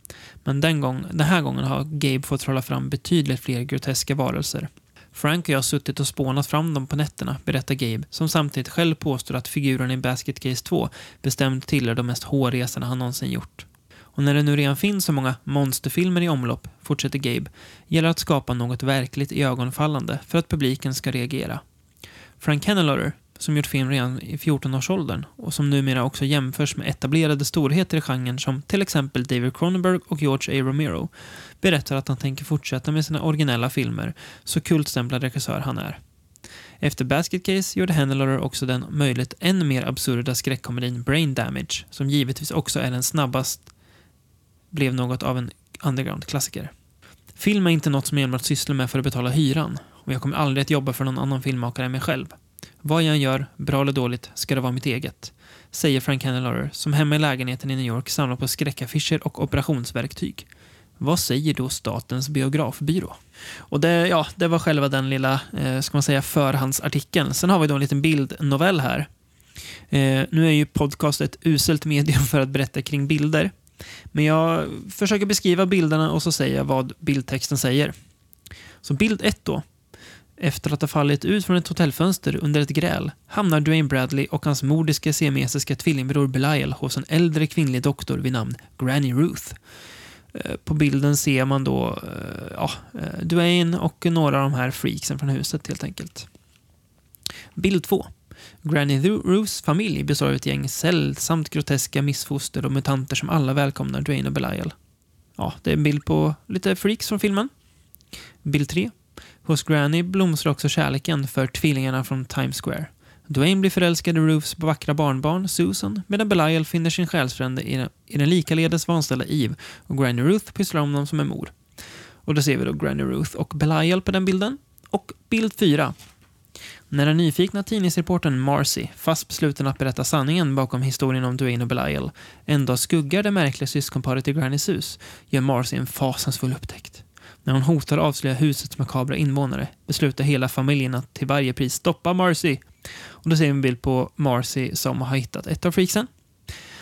Men den, gång, den här gången har Gabe fått trolla fram betydligt fler groteska varelser. Frank och jag har suttit och spånat fram dem på nätterna, berättar Gabe, som samtidigt själv påstår att figurerna i Basket Case 2 bestämt tillhör de mest hårresande han någonsin gjort. Och när det nu redan finns så många monsterfilmer i omlopp, fortsätter Gabe, gäller att skapa något verkligt iögonfallande för att publiken ska reagera. Frank Hennelotter som gjort film redan i 14-årsåldern och som numera också jämförs med etablerade storheter i genren som till exempel David Cronenberg och George A. Romero, berättar att han tänker fortsätta med sina originella filmer, så kultstämplad regissör han är. Efter Basket Case gjorde Hannelore också den möjligt än mer absurda skräckkomedin Brain Damage, som givetvis också är den snabbast blev något av en underground-klassiker. Film är inte något som jag enbart sysslar med för att betala hyran och jag kommer aldrig att jobba för någon annan filmmakare än mig själv. Vad jag än gör, bra eller dåligt, ska det vara mitt eget. Säger Frank Hannelore, som hemma i lägenheten i New York samlar på skräckaffischer och operationsverktyg. Vad säger då Statens biografbyrå? Och det, ja, det var själva den lilla, eh, ska man säga, förhandsartikeln. Sen har vi då en liten bildnovell här. Eh, nu är ju podcast ett uselt medium för att berätta kring bilder. Men jag försöker beskriva bilderna och så säger jag vad bildtexten säger. Så bild 1 då. Efter att ha fallit ut från ett hotellfönster under ett gräl hamnar Dwayne Bradley och hans mordiska siamesiska tvillingbror Belial hos en äldre kvinnlig doktor vid namn Granny Ruth. Eh, på bilden ser man då eh, ja, eh, Dwayne och några av de här freaksen från huset helt enkelt. Bild 2. Granny Ruths familj består av ett gäng sällsamt groteska missfoster och mutanter som alla välkomnar Dwayne och Belial. Ja, det är en bild på lite freaks från filmen. Bild 3. Hos Granny blomstrar också kärleken för tvillingarna från Times Square. Dwayne blir förälskad i Roofs vackra barnbarn, Susan, medan Belial finner sin själsfrände i den, i den likaledes vanställda Eve och Granny Ruth pysslar om dem som en mor. Och då ser vi då Granny Ruth och Belial på den bilden. Och bild 4. När den nyfikna tidningsreportern Marcy, fast besluten att berätta sanningen bakom historien om Dwayne och Belial, en dag skuggar det märkliga syskonparet i Grannys hus, gör Marcy en fasansfull upptäckt. När hon hotar att avslöja husets makabra invånare beslutar hela familjen att till varje pris stoppa Marcy. Och då ser vi en bild på Marcy som har hittat ett av freaksen.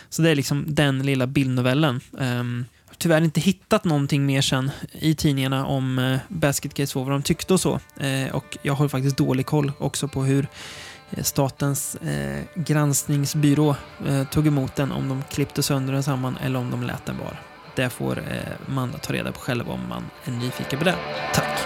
Så det är liksom den lilla bildnovellen. Um, tyvärr inte hittat någonting mer sen i tidningarna om uh, Basket Case 2, vad de tyckte och så. Uh, och jag har faktiskt dålig koll också på hur eh, statens eh, granskningsbyrå eh, tog emot den, om de klippte sönder den samman eller om de lät den vara. Det får eh, man ta reda på själv om man är nyfiken på det. Tack!